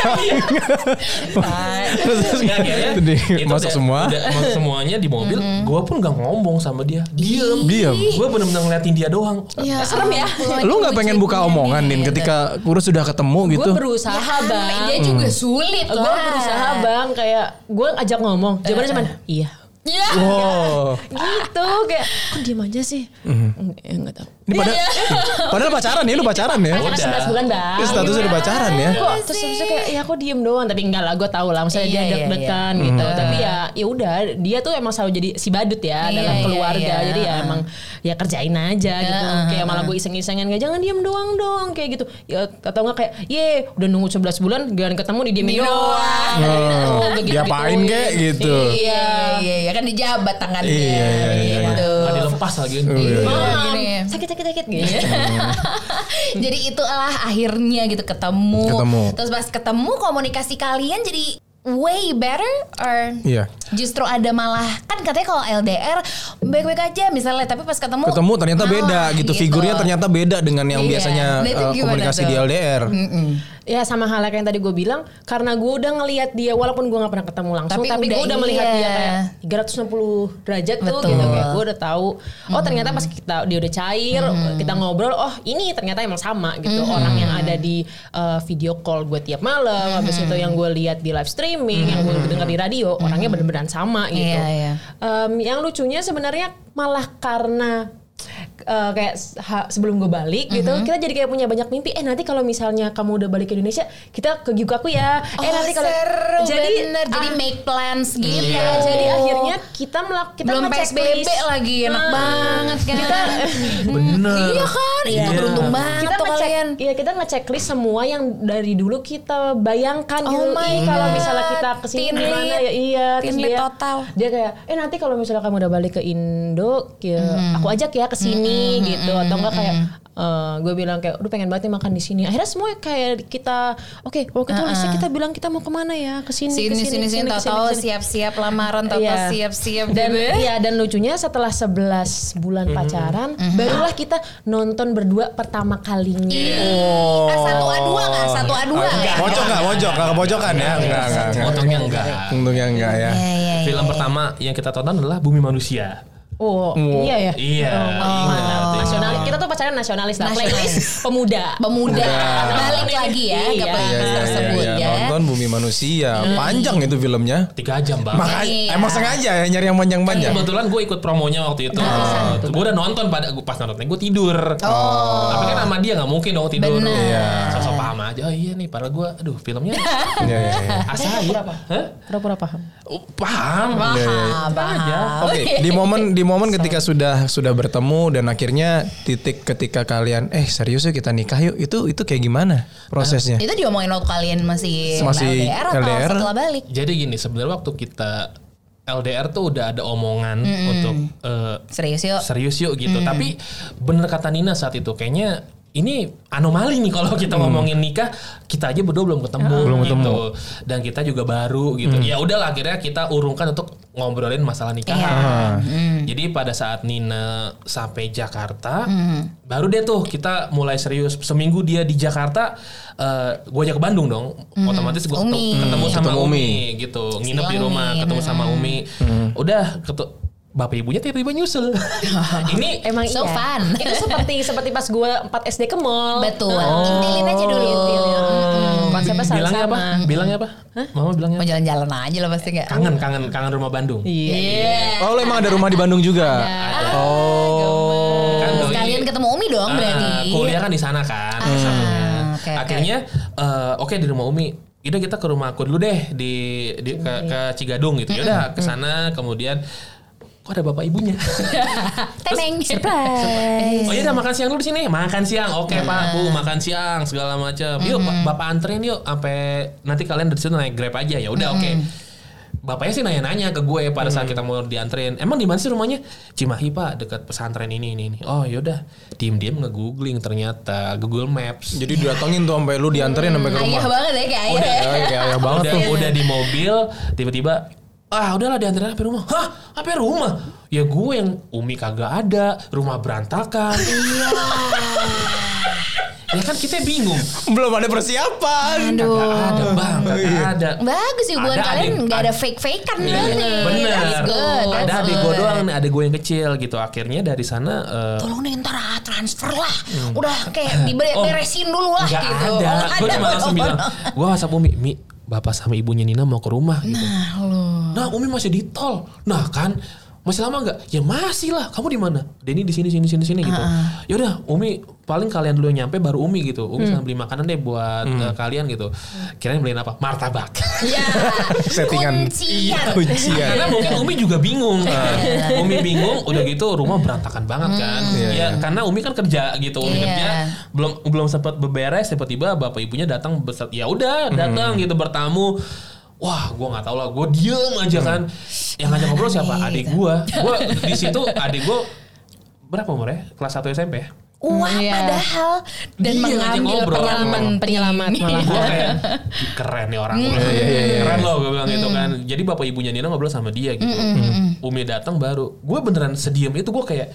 S3: Terus terus
S4: itu
S3: masuk
S4: udah-
S3: semua.
S4: udah masuk semuanya di mobil gue pun gak ngomong sama dia diem
S3: Diam.
S4: gue bener-bener ngeliatin dia doang
S2: Ya,
S1: Serem ya.
S3: Lu nggak pengen buka
S2: lucunya
S3: omongan
S2: nih,
S3: ketika kurus sudah ketemu
S1: Gue
S3: gitu?
S1: berusaha
S2: Ya,
S1: bang.
S2: Dia juga sulit
S1: Gue berusaha bang, kayak gue ajak ngomong, jawabannya cuma iya.
S2: Ya.
S3: Wow.
S1: Gitu kayak, kok diem aja sih? Enggak, ya, enggak tahu.
S3: Ini pada, padahal pacaran ya, lu pacaran ya?
S1: Karena
S4: Udah.
S1: 11 bulan bang.
S3: Ini statusnya udah pacaran ya?
S1: Kok terus itu kayak ya aku diem doang tapi enggak lah gue tahu lah maksudnya
S2: Iya,
S1: dia
S2: iya,
S1: deg-degan gitu tapi ya ya udah dia tuh emang selalu jadi si badut ya
S2: Iya,
S1: dalam
S2: iya,
S1: keluarga
S2: iya.
S1: jadi ya emang ya kerjain aja gitu kayak malah gue iseng-isengan kayak jangan diem doang dong kayak gitu ya atau enggak kayak ye udah nunggu 11 bulan gak ketemu di diemin doang
S3: Oh,
S1: gitu,
S3: diapain
S1: gitu.
S3: kek gitu.
S2: Iya, iya, iya kan dijabat tangannya.
S3: Iya, iya, iya,
S2: gitu.
S4: Dilepas lagi
S3: Iya.
S1: Mam,
S2: Gini.
S1: sakit sakit sakit gitu
S2: jadi itulah akhirnya gitu ketemu.
S3: Ketemu.
S2: Terus pas ketemu komunikasi kalian jadi way better or
S3: Iya.
S2: justru ada malah kan katanya kalau LDR baik-baik aja misalnya tapi pas ketemu
S3: Ketemu ternyata
S2: malah
S3: beda gitu. Figurnya ternyata beda dengan yang
S2: Iya.
S3: biasanya
S2: gimana
S3: komunikasi
S2: tuh?
S3: di LDR.
S1: Ya sama halnya kayak yang tadi gue bilang karena gue udah ngelihat dia walaupun gue nggak pernah ketemu langsung
S2: Tapi
S1: tapi, gue udah melihat
S2: iya.
S1: dia kayak 360 derajat tuh
S2: Betul.
S1: gitu kayak gue udah tahu oh ternyata pas kita dia udah cair kita ngobrol oh ini ternyata emang sama gitu. Orang yang ada di uh, video call gue tiap malam habis itu yang gue lihat di live streaming yang gue dengar di radio orangnya bener-bener sama gitu.
S2: Iya, iya.
S1: Em, yang lucunya sebenarnya malah karena uh, kayak ha- sebelum gue balik gitu
S2: Mhm.
S1: kita jadi kayak punya banyak mimpi eh nanti kalau misalnya kamu udah balik ke Indonesia kita ke Gyukaku ya eh
S2: Oh,
S1: nanti kalau
S2: seru,
S1: jadi
S2: bener. jadi
S1: ah,
S2: make plans gitu.
S1: iya, jadi akhirnya kita melak kita
S2: belum
S1: ngecek
S2: PSBB
S1: list.
S2: lagi enak
S1: Ah,
S2: banget kan.
S1: kita
S4: bener
S2: iya kan, itu
S4: Iya.
S2: beruntung banget
S1: kita
S2: tuh
S1: ngecek
S2: kalian.
S1: iya kita ngecek list semua yang dari dulu kita bayangkan
S2: Oh
S1: gitu
S2: my
S1: kalau misalnya kita
S2: ke
S1: sini
S2: lead.
S1: ya iya terus dia
S2: total.
S1: dia kayak eh nanti kalau misalnya kamu udah balik ke Indo ya,
S2: Mm-hmm.
S1: aku ajak ya ke sini gitu atau enggak kayak gue bilang kayak udah pengen banget nih makan di sini akhirnya semua kayak kita oke waktu itu listnya kita bilang kita mau ke mana ya ke sini
S2: Sini
S1: ke
S2: sini sini
S1: sini.
S2: siap-siap lamaran tahu-tahu
S1: Iya.
S2: siap-siap
S1: dan
S2: gitu ya.
S1: iya dan lucunya setelah 11 bulan pacaran barulah kita nonton berdua pertama kalinya
S3: Oh.
S2: Ah, satu A2 nggak? Satu A2 nggak?
S3: Pojok nggak? Pojok nggak kepojokan ya? Enggak, enggak, enggak.
S4: Untungnya enggak
S3: Untungnya enggak ya.
S2: Iya, iya, iya.
S4: film pertama yang kita tonton adalah Bumi Manusia
S1: Oh, iya ya.
S4: iya ingat
S1: Nasional, kita tuh pacaran nasionalis lah.
S2: Nasionalis.
S1: Playlist pemuda.
S2: Pemuda balik lagi ya ke
S1: Iya.
S3: Iya, iya,
S2: tersebut
S3: iya,
S2: ya.
S3: Nonton Bumi Manusia. Panjang itu filmnya.
S4: tiga jam bang
S3: Makanya
S2: Iya.
S3: emang sengaja ya nyari yang panjang-panjang.
S4: Kebetulan gue ikut promonya waktu itu. gue udah nonton pada gue pas nontonnya gue tidur. Tapi kan sama dia nggak mungkin dong tidur.
S2: Bener.
S3: Iya.
S4: Sosok paham aja. Oh iya nih, padahal gue, aduh filmnya
S3: Iya, iya, iya.
S4: asa ya. Hah?
S1: Pura-pura paham.
S4: Oh, paham.
S2: Paham, paham.
S3: Oke, di momen di momen ketika sudah sudah bertemu dan akhirnya titik ketika kalian eh serius yuk kita nikah yuk itu itu kayak gimana prosesnya?
S2: Itu diomongin waktu kalian masih,
S3: Masih
S2: LDR atau
S3: LDR?
S2: setelah balik?
S4: Jadi gini, sebenarnya waktu kita LDR tuh udah ada omongan untuk eh,
S2: Serius yuk.
S4: serius yuk gitu. Tapi bener kata Nina saat itu kayaknya ini anomali nih kalau kita ngomongin nikah kita aja berdua belum ketemu
S3: Belum
S4: gitu
S3: ketemu.
S4: dan kita juga baru gitu ya udahlah akhirnya kita urungkan untuk ngobrolin masalah nikahan.
S2: Hmm.
S4: Jadi pada saat Nina sampai Jakarta, baru deh tuh kita mulai serius. Seminggu dia di Jakarta, eh gue ajak ke Bandung dong. Otomatis gue
S2: Hmm. Umi.
S4: ketemu sama
S3: Ketemu
S4: Umi.
S3: Umi.
S4: gitu, nginep di
S2: Umi,
S4: rumah, ketemu sama Umi. Udah, ketu- bapak ibunya tiba-tiba nyusul. Ini
S1: Emang
S2: So
S1: iya.
S2: fun.
S1: Itu seperti seperti pas gue 4 SD ke mall.
S2: Betul. Intilin aja dulu.
S1: Intil, ya. Mm, Konsepnya sama
S4: bilangnya apa? Bilangnya apa? Mama bilangnya
S2: Mau
S4: apa?
S2: jalan-jalan aja lah pasti nggak.
S4: kangen, kangen, kangen rumah Bandung.
S1: Iya.
S3: Oh, lo emang ada rumah di Bandung juga? Oh.
S4: Kan doi-
S2: Sekalian ketemu Umi dong
S4: Ah,
S2: berarti.
S4: kuliah kan di sana kan.
S2: oke, oke.
S4: Akhirnya eh, oke di rumah Umi. Udah kita ke rumah aku dulu deh di, di ke, ke Cigadung gitu. Yaudah ke sana kemudian kok ada bapak ibunya.
S2: Teneng. Surprise.
S4: oh iya udah makan siang dulu di sini. Makan siang. Oke Pak, Bu, makan siang segala macam. Yuk Pak, Bapak anterin yuk sampai nanti kalian dari situ naik Grab aja. Ya udah oke. Bapaknya sih nanya-nanya ke gue pada saat kita mau dianterin. Emang di mana sih rumahnya? Cimahi pak, dekat pesantren ini ini ini. Oh yaudah, diem-diem nge-googling ternyata Google Maps.
S3: Jadi didatengin tuh sampai lu dianterin sampai ke
S2: Ayah
S3: rumah.
S2: banget ya kayak ayah.
S4: Udah.
S2: ya.
S3: Ya, kayak ayah banget
S4: udah,
S3: tuh.
S4: udah di mobil, tiba-tiba ah udahlah dianterin sampai rumah. Hah, sampai rumah? Ya gue yang Umi kagak ada, rumah berantakan. Iya. ya kan kita bingung.
S3: Belum ada persiapan.
S2: Aduh.
S4: Gak ada bang, gak ada.
S2: Bagus sih hubungan
S4: Ada
S2: kalian
S4: adik-
S2: nggak ada
S4: ad-
S2: fake-fakean
S4: Iya,
S2: berarti.
S4: Bener.
S2: That's good.
S4: Ada adik gue doang nih, ada gue yang kecil gitu. Akhirnya dari sana eh,
S2: Tolong nih ntar ah, transfer lah. Udah kayak diberesin dulu lah
S4: Gak
S2: gitu.
S4: ada.
S2: Oh,
S4: Gue cuma
S2: oh,
S4: langsung
S2: oh,
S4: bilang,
S2: oh.
S4: gue WhatsApp Umi, Mi, bapak sama ibunya Nina mau ke rumah gitu.
S2: Nah, lu.
S4: Nah, Umi masih di tol. Nah, kan masih lama nggak? Ya masih lah. Kamu di mana? Denny di sini sini sini sini gitu. Ya udah, Umi paling kalian dulu yang nyampe baru Umi gitu. Umi sama beli makanan deh buat eh, kalian gitu. Kirain beliin apa? Martabak.
S2: Ya.
S3: Settingan.
S2: Kuncian.
S3: Kuncian.
S4: Karena mungkin Umi juga bingung. Umi bingung, udah gitu rumah berantakan banget kan.
S3: Iya,
S4: ya
S3: iya.
S4: karena Umi kan kerja gitu. Umi
S2: Iya.
S4: kerja belum belum sempat beberes tiba-tiba bapak ibunya datang besar. Ya udah, datang gitu bertamu. Wah, gue nggak tahu lah. Gue diem aja kan. Yang ngajak ngobrol siapa? Adik gue. Gue di situ adik gue berapa umurnya? Kelas 1 SMP ya?
S2: Wah,
S1: Iya.
S2: padahal dan
S4: Dia
S2: mengambil pengalaman
S1: Penyelamat malah.
S4: gue kayak keren nih orang
S2: Hmm.
S3: Iya, iya, iya.
S4: keren loh gue bilang gitu kan jadi bapak ibunya Nina ngobrol sama dia gitu
S2: Hmm,
S4: Umi datang baru gue beneran sediem itu gue kayak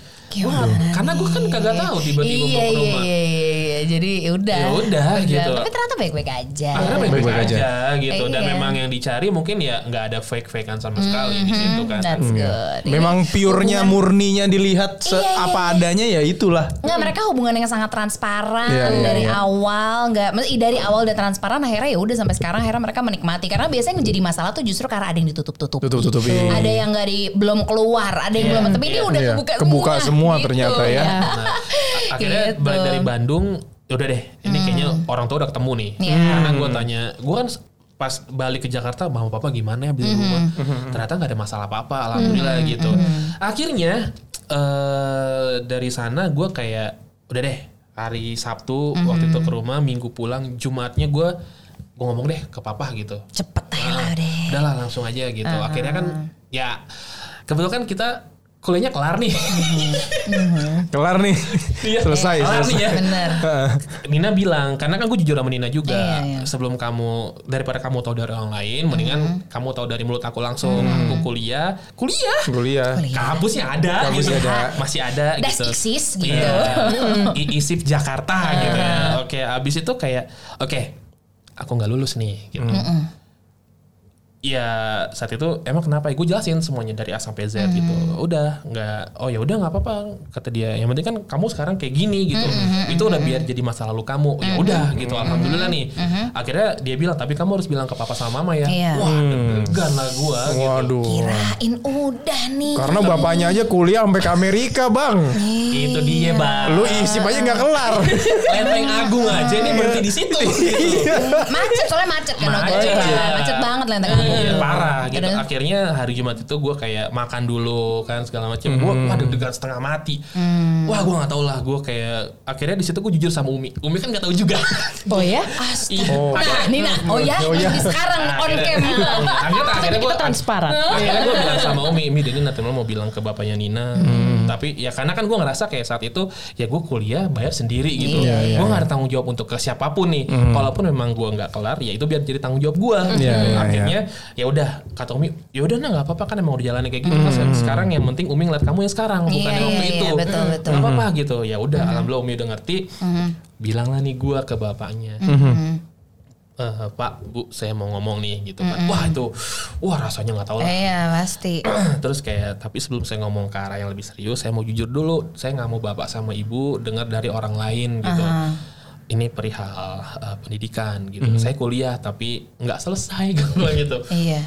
S4: wah karena gue kan kagak tahu tiba-tiba
S2: Iya,
S4: mau ke
S2: iya,
S4: rumah
S2: iya, iya, iya. Jadi ya udah.
S4: Ya udah, gitu.
S2: Tapi ternyata baik-baik aja.
S4: akhirnya baik-baik aja.
S3: aja.
S4: gitu dan
S2: Iya.
S4: memang yang dicari mungkin ya nggak ada fake-fakean sama sekali di situ kan
S2: That's good.
S3: Memang purenya murninya dilihat
S2: Iya, iya,
S3: apa adanya ya itulah.
S2: Nggak mereka hubungan yang sangat transparan
S3: Iya, iya,
S2: dari
S3: iya.
S2: awal nggak mesti dari awal udah transparan akhirnya ya udah sampai sekarang akhirnya mereka menikmati karena biasanya yang jadi masalah tuh justru karena ada yang ditutup-tutupi
S3: Tutup-tutupi.
S2: ada yang nggak di belum keluar ada yang belum tapi ini udah
S3: Iya,
S2: kebuka,
S3: kebuka semua
S2: gitu.
S3: ternyata ya.
S4: Nah, akhirnya
S2: Gitu.
S4: balik dari Bandung, udah deh, ini kayaknya orang tua udah ketemu nih.
S2: Iya.
S4: Karena gue tanya, gue kan pas balik ke Jakarta, mama papa gimana ya beli rumah? Ternyata nggak ada masalah apa-apa, alhamdulillah gitu. Akhirnya eh dari sana gue kayak, udah deh, hari Sabtu waktu itu ke rumah, Minggu pulang, Jumatnya gue gue ngomong deh ke papa gitu.
S2: cepet aja lah
S4: Ah,
S2: deh
S4: Udahlah langsung aja gitu. Akhirnya kan ya kebetulan kita kuliahnya kelar nih.
S3: Kelar nih.
S4: Iya.
S3: selesai,
S4: Kelar nih
S3: selesai.
S4: ya.
S2: bener
S4: Nina bilang karena kan gue jujur sama Nina juga
S2: Iya, iya.
S4: sebelum kamu daripada kamu tahu dari orang lain mendingan kamu tahu dari mulut aku langsung
S2: Mm-hmm.
S4: aku kuliah kuliah
S3: Kuliah.
S4: kampusnya ada
S3: Kampusnya
S4: gitu.
S3: ada.
S4: masih ada
S2: Das
S4: gitu
S2: eksis gitu.
S4: Iya. I- ISIP Jakarta gitu ya oke abis itu kayak oke aku nggak lulus nih gitu Ya saat itu emang kenapa? Ya, gue jelasin semuanya dari A sampai Z gitu. Udah nggak, oh ya udah nggak apa-apa kata dia. Yang penting kan kamu sekarang kayak gini gitu. Itu udah biar jadi masa lalu kamu. Ya udah gitu. Alhamdulillah nih. Akhirnya dia bilang tapi kamu harus bilang ke papa sama mama ya.
S2: Iya.
S4: Wah deg-degan lah gue. Gitu.
S3: Waduh.
S2: kirain udah nih
S3: Karena bapaknya aja kuliah sampai ke Amerika, Bang.
S4: Itu dia bang.
S3: Lu isip aja nggak kelar.
S4: Lenteng Agung aja nih berhenti di situ. gitu.
S2: macet soalnya macet kan
S4: Macet.
S2: itu. macet banget lah Agung.
S4: Iya, parah gitu.
S2: Terus?
S4: Akhirnya hari Jumat itu gue kayak makan dulu kan segala macam. Gue
S3: Hmm.
S4: wah deg-degan setengah mati. Wah gue nggak tahu lah. Gue kayak akhirnya di situ gue jujur sama Umi. Umi kan nggak tahu juga.
S1: Oh ya?
S4: Iya.
S3: Oh.
S2: Nah, Nina, oh ya,
S3: Oh ya.
S2: Di sekarang
S4: Nah,
S2: on
S4: akhirnya-
S2: cam.
S4: akhirnya akhirnya gue
S1: Kita transparan.
S4: akhirnya gue bilang sama Umi Umi Denny nanti mau bilang ke bapaknya Nina
S3: Hmm.
S4: tapi ya karena kan gue ngerasa kayak saat itu ya gue kuliah bayar sendiri gitu
S3: Iya, iya,
S4: gue nggak ada tanggung jawab untuk ke siapa pun nih kalaupun memang gue nggak kelar ya itu biar jadi tanggung jawab gue
S3: Iya, iya,
S4: akhirnya ya udah kata Umi ya udah nah nggak apa-apa kan emang udah jalannya kayak gitu. Kan sekarang yang penting Umi ngeliat kamu yang sekarang bukan
S2: Iya,
S4: yang waktu
S2: iya,
S4: itu.
S2: iya, betul, betul.
S4: Nggak apa-apa gitu. Ya udah alhamdulillah Umi udah ngerti. Bilanglah nih gua ke bapaknya. "Eh, Pak Bu saya mau ngomong nih gitu kan. Wah itu wah rasanya nggak tahu lah.
S2: Iya pasti.
S4: terus kayak tapi sebelum saya ngomong ke arah yang lebih serius saya mau jujur dulu. Saya nggak mau bapak sama ibu dengar dari orang lain gitu ini perihal uh, pendidikan gitu saya kuliah tapi nggak selesai gue bilang gitu
S2: Iya.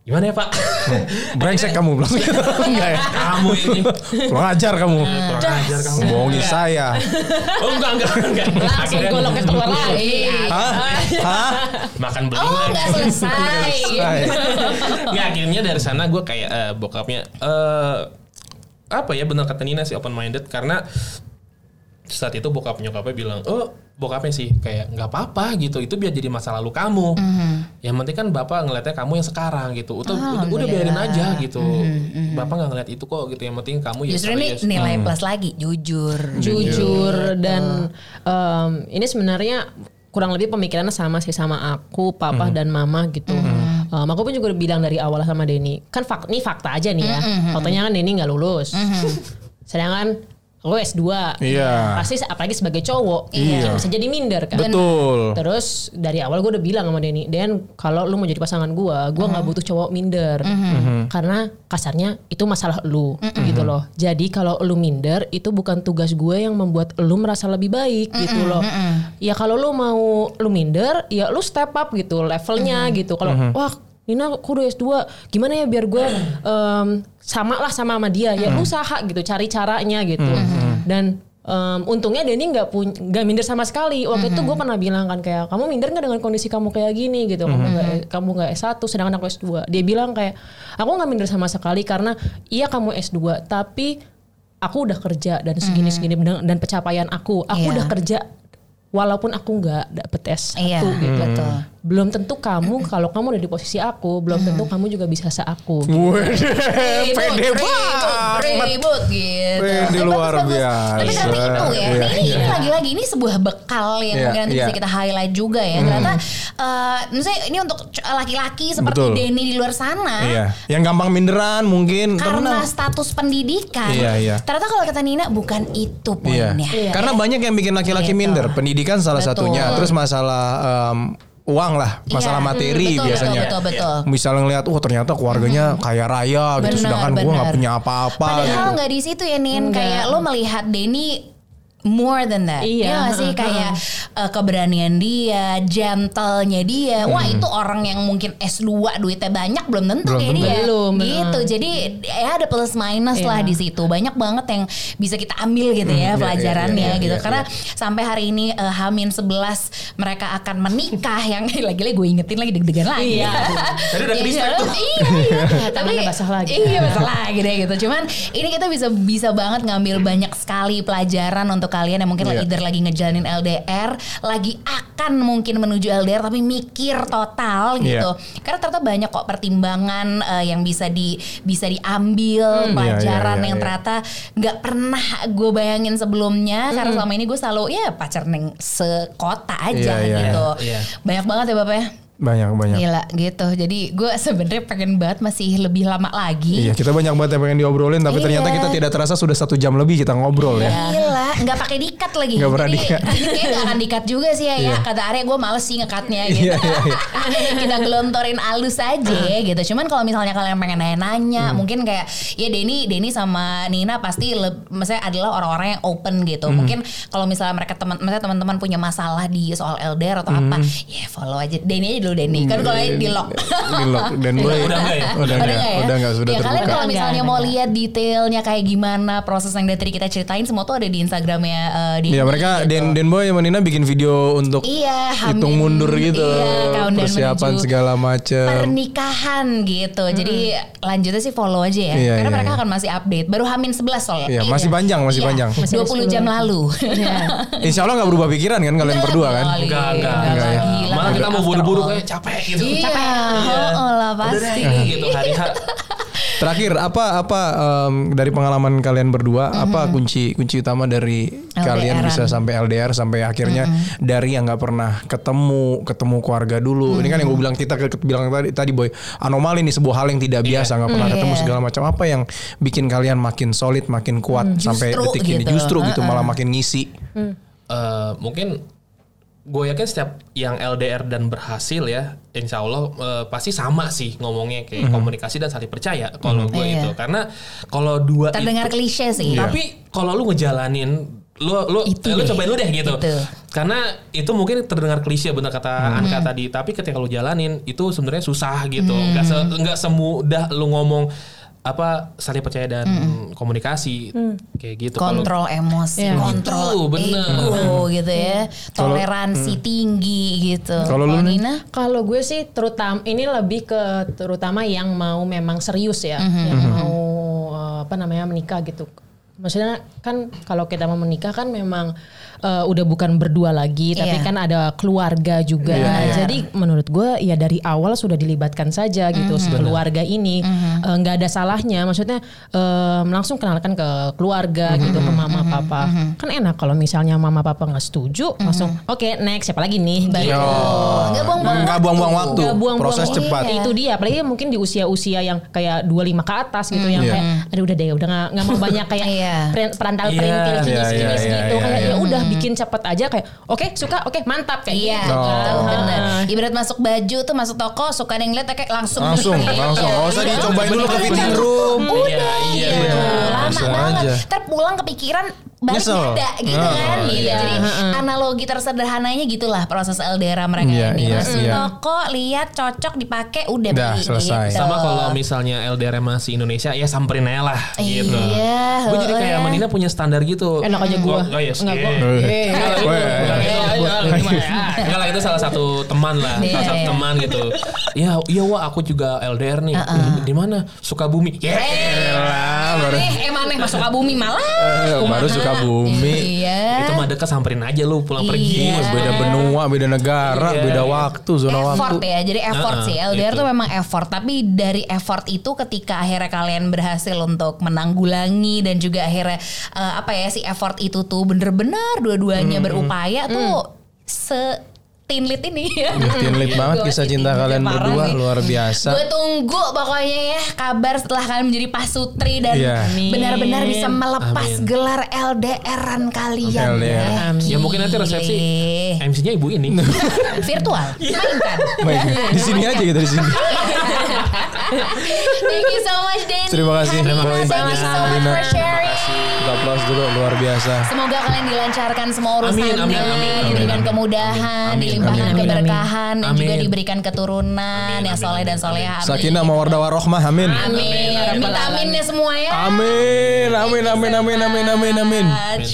S4: gimana ya pak
S3: Brengsek kamu bilang gitu. Enggak ya?
S4: kamu ini
S3: Kurang ajar kamu.
S4: kurang ajar kamu
S3: Bohongin saya.
S4: oh enggak enggak enggak
S1: Langsung goloknya keluar lagi.
S3: Hah? Hah?
S4: makan
S2: Oh
S4: beling
S2: nggak selesai.
S3: Saya.
S4: Nggak, akhirnya dari sana gue kayak eh, bokapnya eh apa ya benar kata Nina sih open minded karena saat itu bokap nyokapnya bilang oh bokapnya sih kayak nggak apa-apa gitu itu biar jadi masa lalu kamu. Yang penting kan bapak ngeliatnya kamu yang sekarang gitu udah udah, udah biarin aja gitu. Bapak nggak ngeliat itu kok gitu yang penting kamu ya
S2: Justru ini
S4: serius.
S2: nilai plus lagi, jujur.
S1: jujur dan em, ini sebenarnya kurang lebih pemikirannya sama sih sama aku, papa dan mama gitu. Em, aku pun juga udah bilang dari awal sama Denny, kan fak ini fakta aja nih ya. Faktanya kan Denny nggak lulus. Sedangkan aku S2.
S3: Iya.
S1: Pasti apalagi sebagai cowok,
S3: Iya.
S1: bisa jadi minder kan.
S3: Betul.
S1: Terus dari awal gue udah bilang sama Denny, Den kalau lu mau jadi pasangan gue, gue nggak butuh cowok minder, karena kasarnya itu masalah lu gitu loh. Jadi kalau lu minder itu bukan tugas gue yang membuat lu merasa lebih baik gitu loh. Ya kalau lu mau lu minder, ya lu step up gitu levelnya gitu. Kalau wah Nina aku udah S2 gimana ya biar gue em, sama lah sama sama dia. Ya usaha gitu cari caranya gitu. Dan em, untungnya Denny nggak punya nggak minder sama sekali. Waktu itu gue pernah bilang kan kayak kamu minder nggak dengan kondisi kamu kayak gini? gitu. Kamu nggak kamu nggak S1 sedangkan aku S2 dia bilang kayak aku nggak minder sama sekali karena iya kamu S2 tapi aku udah kerja dan segini segini dan dan pencapaian aku. Aku
S2: Iya.
S1: udah kerja walaupun aku nggak dapet S1
S2: Iya,
S1: gitu.
S2: betul.
S1: Belum tentu kamu kalau kamu udah di posisi aku belum tentu kamu juga bisa se aku
S3: Wih, pede banget.
S2: ribut gitu.
S3: Pede luar
S2: bagus. Tapi
S3: biasa.
S2: ternyata itu ya.
S3: Iya,
S2: ini,
S3: iya.
S2: ini lagi-lagi ini sebuah bekal yang
S3: Iya,
S2: mungkin nanti
S3: iya.
S2: bisa kita highlight juga ya. Ternyata eh misalnya ini untuk laki-laki seperti
S3: Betul.
S2: Denny di luar sana.
S3: Iya, yang gampang minderan mungkin
S2: Karena status pendidikan.
S3: Iya, iya.
S2: Ternyata kalau kata Nina bukan itu
S3: Iya.
S2: poinnya.
S3: Karena banyak yang bikin laki-laki
S2: Gitu.
S3: minder. Pendidikan salah
S2: Betul.
S3: satunya. Terus masalah em, uang lah, masalah
S2: Iya.
S3: materi
S2: Betul,
S3: biasanya.
S2: Betul, betul, betul.
S3: Misalnya ngeliat, oh ternyata keluarganya kaya raya gitu,
S2: Benar,
S3: sedangkan gue nggak punya apa-apa.
S2: Padahal
S3: gitu.
S2: nggak di situ ya Nin, kayak lo melihat Denny more than that.
S1: Iya.
S2: nggak sih kayak uh, keberanian dia, gentlenya dia. Wah, itu orang yang mungkin S2 duitnya banyak belum tentu
S3: Belum
S2: kayak
S3: tentu.
S2: dia.
S1: Belum,
S2: Gitu. Jadi ya ada plus minus lah
S1: Iya.
S2: di situ. Banyak banget yang bisa kita ambil gitu ya pelajarannya
S3: iya, iya,
S2: gitu.
S3: iya,
S2: Karena sampai hari ini uh, Hamin 11 mereka akan menikah yang lagi-lagi gue ingetin lagi deg-degan lagi.
S1: Iya.
S4: Tadi udah distract tuh.
S2: Iya, iya. Tapi
S1: basah lagi.
S2: Iya, basah lagi deh gitu. Cuman ini kita bisa bisa banget ngambil banyak sekali pelajaran untuk kalian yang mungkin
S3: Iya.
S2: either lagi ngejalanin LDR, lagi akan mungkin menuju LDR tapi mikir total gitu. Karena ternyata banyak kok pertimbangan eh, yang bisa di bisa diambil pelajaran
S3: iya, iya,
S2: yang
S3: iya.
S2: ternyata nggak pernah gue bayangin sebelumnya karena selama ini gue selalu ya pacar neng sekota aja
S3: Iya, iya,
S2: gitu.
S4: iya.
S2: Banyak banget ya Bapak ya.
S3: Banyak banyak.
S2: Gila gitu. Jadi gue sebenarnya pengen banget masih lebih lama lagi.
S3: Iya, kita banyak banget yang pengen diobrolin, tapi
S2: Iya.
S3: ternyata kita tidak terasa sudah satu jam lebih kita ngobrol ya.
S2: Gila, nggak pakai dikat lagi.
S3: Nggak pernah dikat.
S2: Kayaknya nggak akan dikat juga sih ya.
S3: Iya.
S2: Kata Arya gue males sih ngekatnya gitu.
S3: Iya, iya,
S2: Kita gelontorin alus aja gitu. Cuman kalau misalnya kalian pengen
S3: Hmm.
S2: nanya-nanya, mungkin kayak ya Denny, Denny sama Nina pasti, le- maksudnya adalah orang-orang yang open gitu.
S3: Hmm.
S2: Mungkin kalau misalnya mereka teman, misalnya teman-teman punya masalah di soal LDR atau apa,
S3: Hmm.
S2: ya follow aja Denny aja dulu Denny. Kan kalau di lock.
S3: Di lock dan boy.
S4: Udah enggak ya?
S3: Udah enggak, udah enggak sudah
S2: ya, kalian
S3: terbuka.
S2: kalau misalnya
S1: Enggak,
S2: mau lihat detailnya kayak gimana proses yang dari tadi kita ceritain semua tuh ada di Instagramnya uh, Denny
S3: Iya mereka
S2: gitu.
S3: Den Den Boy sama Nina bikin video untuk
S2: Iya,
S3: hitung
S2: Hamin.
S3: mundur gitu,
S2: Iya,
S3: persiapan
S2: menuju
S3: segala macem.
S2: pernikahan gitu. Jadi lanjutnya sih follow aja ya.
S3: Iya,
S2: Karena
S3: iya,
S2: mereka
S3: iya.
S2: akan masih update. Baru Hamin 11 soalnya.
S3: Iya, masih panjang, masih panjang.
S2: 20 jam lalu.
S3: Insya Allah nggak berubah pikiran kan kalian berdua kan?
S4: Enggak, enggak.
S3: Ya.
S4: Malah kita mau buru-buru
S2: all.
S4: Kayak capek gitu.
S2: Iya,
S4: Iya.
S2: oh, oh lah
S4: Udah deh
S2: pasti.
S4: ini gitu hari.
S3: Terakhir apa apa em, dari pengalaman kalian berdua apa kunci kunci utama dari kalian
S2: LDR-an.
S3: bisa sampai LDR sampai akhirnya dari yang nggak pernah ketemu ketemu keluarga dulu. Ini kan yang gue bilang kita ke, bilang tadi tadi boy anomali nih sebuah hal yang tidak biasa nggak pernah ketemu
S2: Iya.
S3: segala macam apa yang bikin kalian makin solid makin kuat sampai
S2: Justru
S3: detik ini
S2: gitu.
S3: justru gitu malah makin ngisi.
S4: Eh, mungkin gue yakin setiap yang LDR dan berhasil ya, insya Allah eh, pasti sama sih ngomongnya kayak komunikasi dan saling percaya kalau gue
S2: Iya.
S4: itu. Karena kalau dua
S2: Terdengar
S4: itu,
S2: klise sih.
S4: tapi kalau lu ngejalanin lu lu
S2: Itu
S4: eh, lu
S2: deh.
S4: cobain lu deh gitu.
S2: Itu.
S4: Karena itu mungkin terdengar klise bener kata Anka tadi, tapi ketika lu jalanin itu sebenarnya susah gitu. Enggak se, nggak semudah lu ngomong apa saling percaya dan komunikasi kayak gitu. Kalau-
S2: kontrol emosi,
S1: Iya.
S2: kontrol
S4: Itu, bener.
S2: ego gitu ya, toleransi tinggi gitu.
S3: Kalau lu?
S2: Nina,
S1: Kalau gue sih terutama ini lebih ke terutama yang mau memang serius ya, yang mau uh, apa namanya menikah gitu. Maksudnya kan kalau kita mau menikah kan memang uh, udah bukan berdua lagi, tapi
S2: Iya.
S1: kan ada keluarga juga.
S2: Iya.
S1: Jadi menurut gue ya dari awal sudah dilibatkan saja gitu si keluarga ini Uh, nggak ada salahnya. Maksudnya um, langsung kenalkan ke keluarga gitu ke mama papa. Kan enak kalau misalnya mama papa nggak setuju, langsung oke next siapa lagi nih? Gitu.
S3: Oh.
S2: Nggak buang-buang
S3: Nggak buang-buang waktu.
S1: Nggak buang-buang
S3: Proses
S1: waktu.
S3: cepat.
S1: Ya, itu dia apalagi mungkin di usia-usia yang kayak 25 ke atas gitu yang
S3: Iya.
S1: kayak aduh udah deh udah nggak nggak mau banyak kayak
S2: Iya.
S1: per- perantal
S4: Iya.
S1: perintil
S3: Iya,
S1: kinis
S3: iya,
S1: kinis
S3: iya,
S1: gitu
S3: iya,
S1: kayak
S3: iya.
S1: ya udah bikin cepet aja kayak oke suka oke mantap kayak
S2: Iya,
S1: gitu.
S3: Oh.
S2: gitu,
S1: Ah.
S2: bener. Ibarat masuk baju tuh masuk toko, suka ada yang lihat kayak langsung
S3: Langsung,
S2: Iya.
S3: langsung. Gak usah dicobain dulu ke fitting room.
S2: Udah
S4: Iya, iya, bener.
S2: Lama
S3: Langsung
S2: banget.
S3: aja.
S2: Ntar pulang kepikiran balik
S3: Nyesel.
S2: ada gitu
S3: Ah,
S2: kan.
S3: iya.
S2: Gitu. Jadi analogi tersederhananya gitulah proses LDR mereka
S3: Iya,
S2: ini.
S3: iya,
S2: Masuk
S3: iya.
S2: toko, lihat cocok dipakai udah
S3: Udah,
S2: beli
S3: selesai.
S2: gitu.
S4: Sama kalau misalnya LDR masih Indonesia ya samperin aja lah gitu.
S2: Iya,
S4: Gue jadi kayak
S2: heeh.
S4: sama Nina punya standar gitu.
S1: Enak aja gua.
S4: Oh, oh iya,
S1: Enggak, gua-
S4: iya.
S3: Eh.
S4: Enggak, enggak, ya? Lah itu salah satu teman lah,
S2: Iya,
S4: salah satu
S2: iya.
S4: teman gitu. Ya, iya wah aku juga LDR nih. Di mana? Sukabumi. Ya.
S3: Baru,
S2: Eh, emang nih masuk Kabumi malah.
S3: eh, baru suka bumi.
S2: Iya.
S4: Itu mah deket samperin aja lu pulang pergi.
S2: Iya.
S3: Beda benua, beda negara,
S4: Iya.
S3: beda waktu, zona
S2: effort
S3: waktu.
S2: ya jadi effort
S4: Heeh,
S2: sih LDR
S4: itu.
S2: tuh memang effort tapi dari effort itu ketika akhirnya kalian berhasil untuk menanggulangi dan juga akhirnya eh, apa ya si effort itu tuh bener-bener dua-duanya berupaya tuh se tinlit ini ya.
S3: Tinlit banget kisah cinta kalian berdua luar biasa.
S2: Gue tunggu pokoknya ya kabar setelah kalian menjadi pasutri dan
S3: Iya.
S1: Amin.
S2: benar-benar bisa melepas
S4: Amin.
S2: gelar LDRan kalian
S3: LDR.
S2: ya.
S4: Ya mungkin nanti resepsi. MC-nya ibu ini.
S2: virtual mainkan.
S3: Baik, di sini aja gitu di sini.
S2: Thank you so much Denny.
S3: Terima kasih,
S2: Terima
S3: Boy.
S2: Thank you so much for sharing.
S3: Kita applause dulu luar biasa.
S2: Semoga kalian dilancarkan semua urusannya,
S4: Amin, amin, amin,
S2: diberikan
S4: amin.
S2: kemudahan,
S4: Amin,
S2: dilimpahkan
S1: amin, amin.
S2: keberkahan, dan juga
S4: Amin.
S2: diberikan keturunan
S4: Amin,
S2: yang
S4: amin,
S2: soleh dan
S4: amin,
S2: soleha. Amin.
S3: Sakinah mawardah warohmah, amin.
S2: Amin. Minta aminnya semua ya.
S3: Amin, amin, amin, amin, amin, amin.
S2: Amin.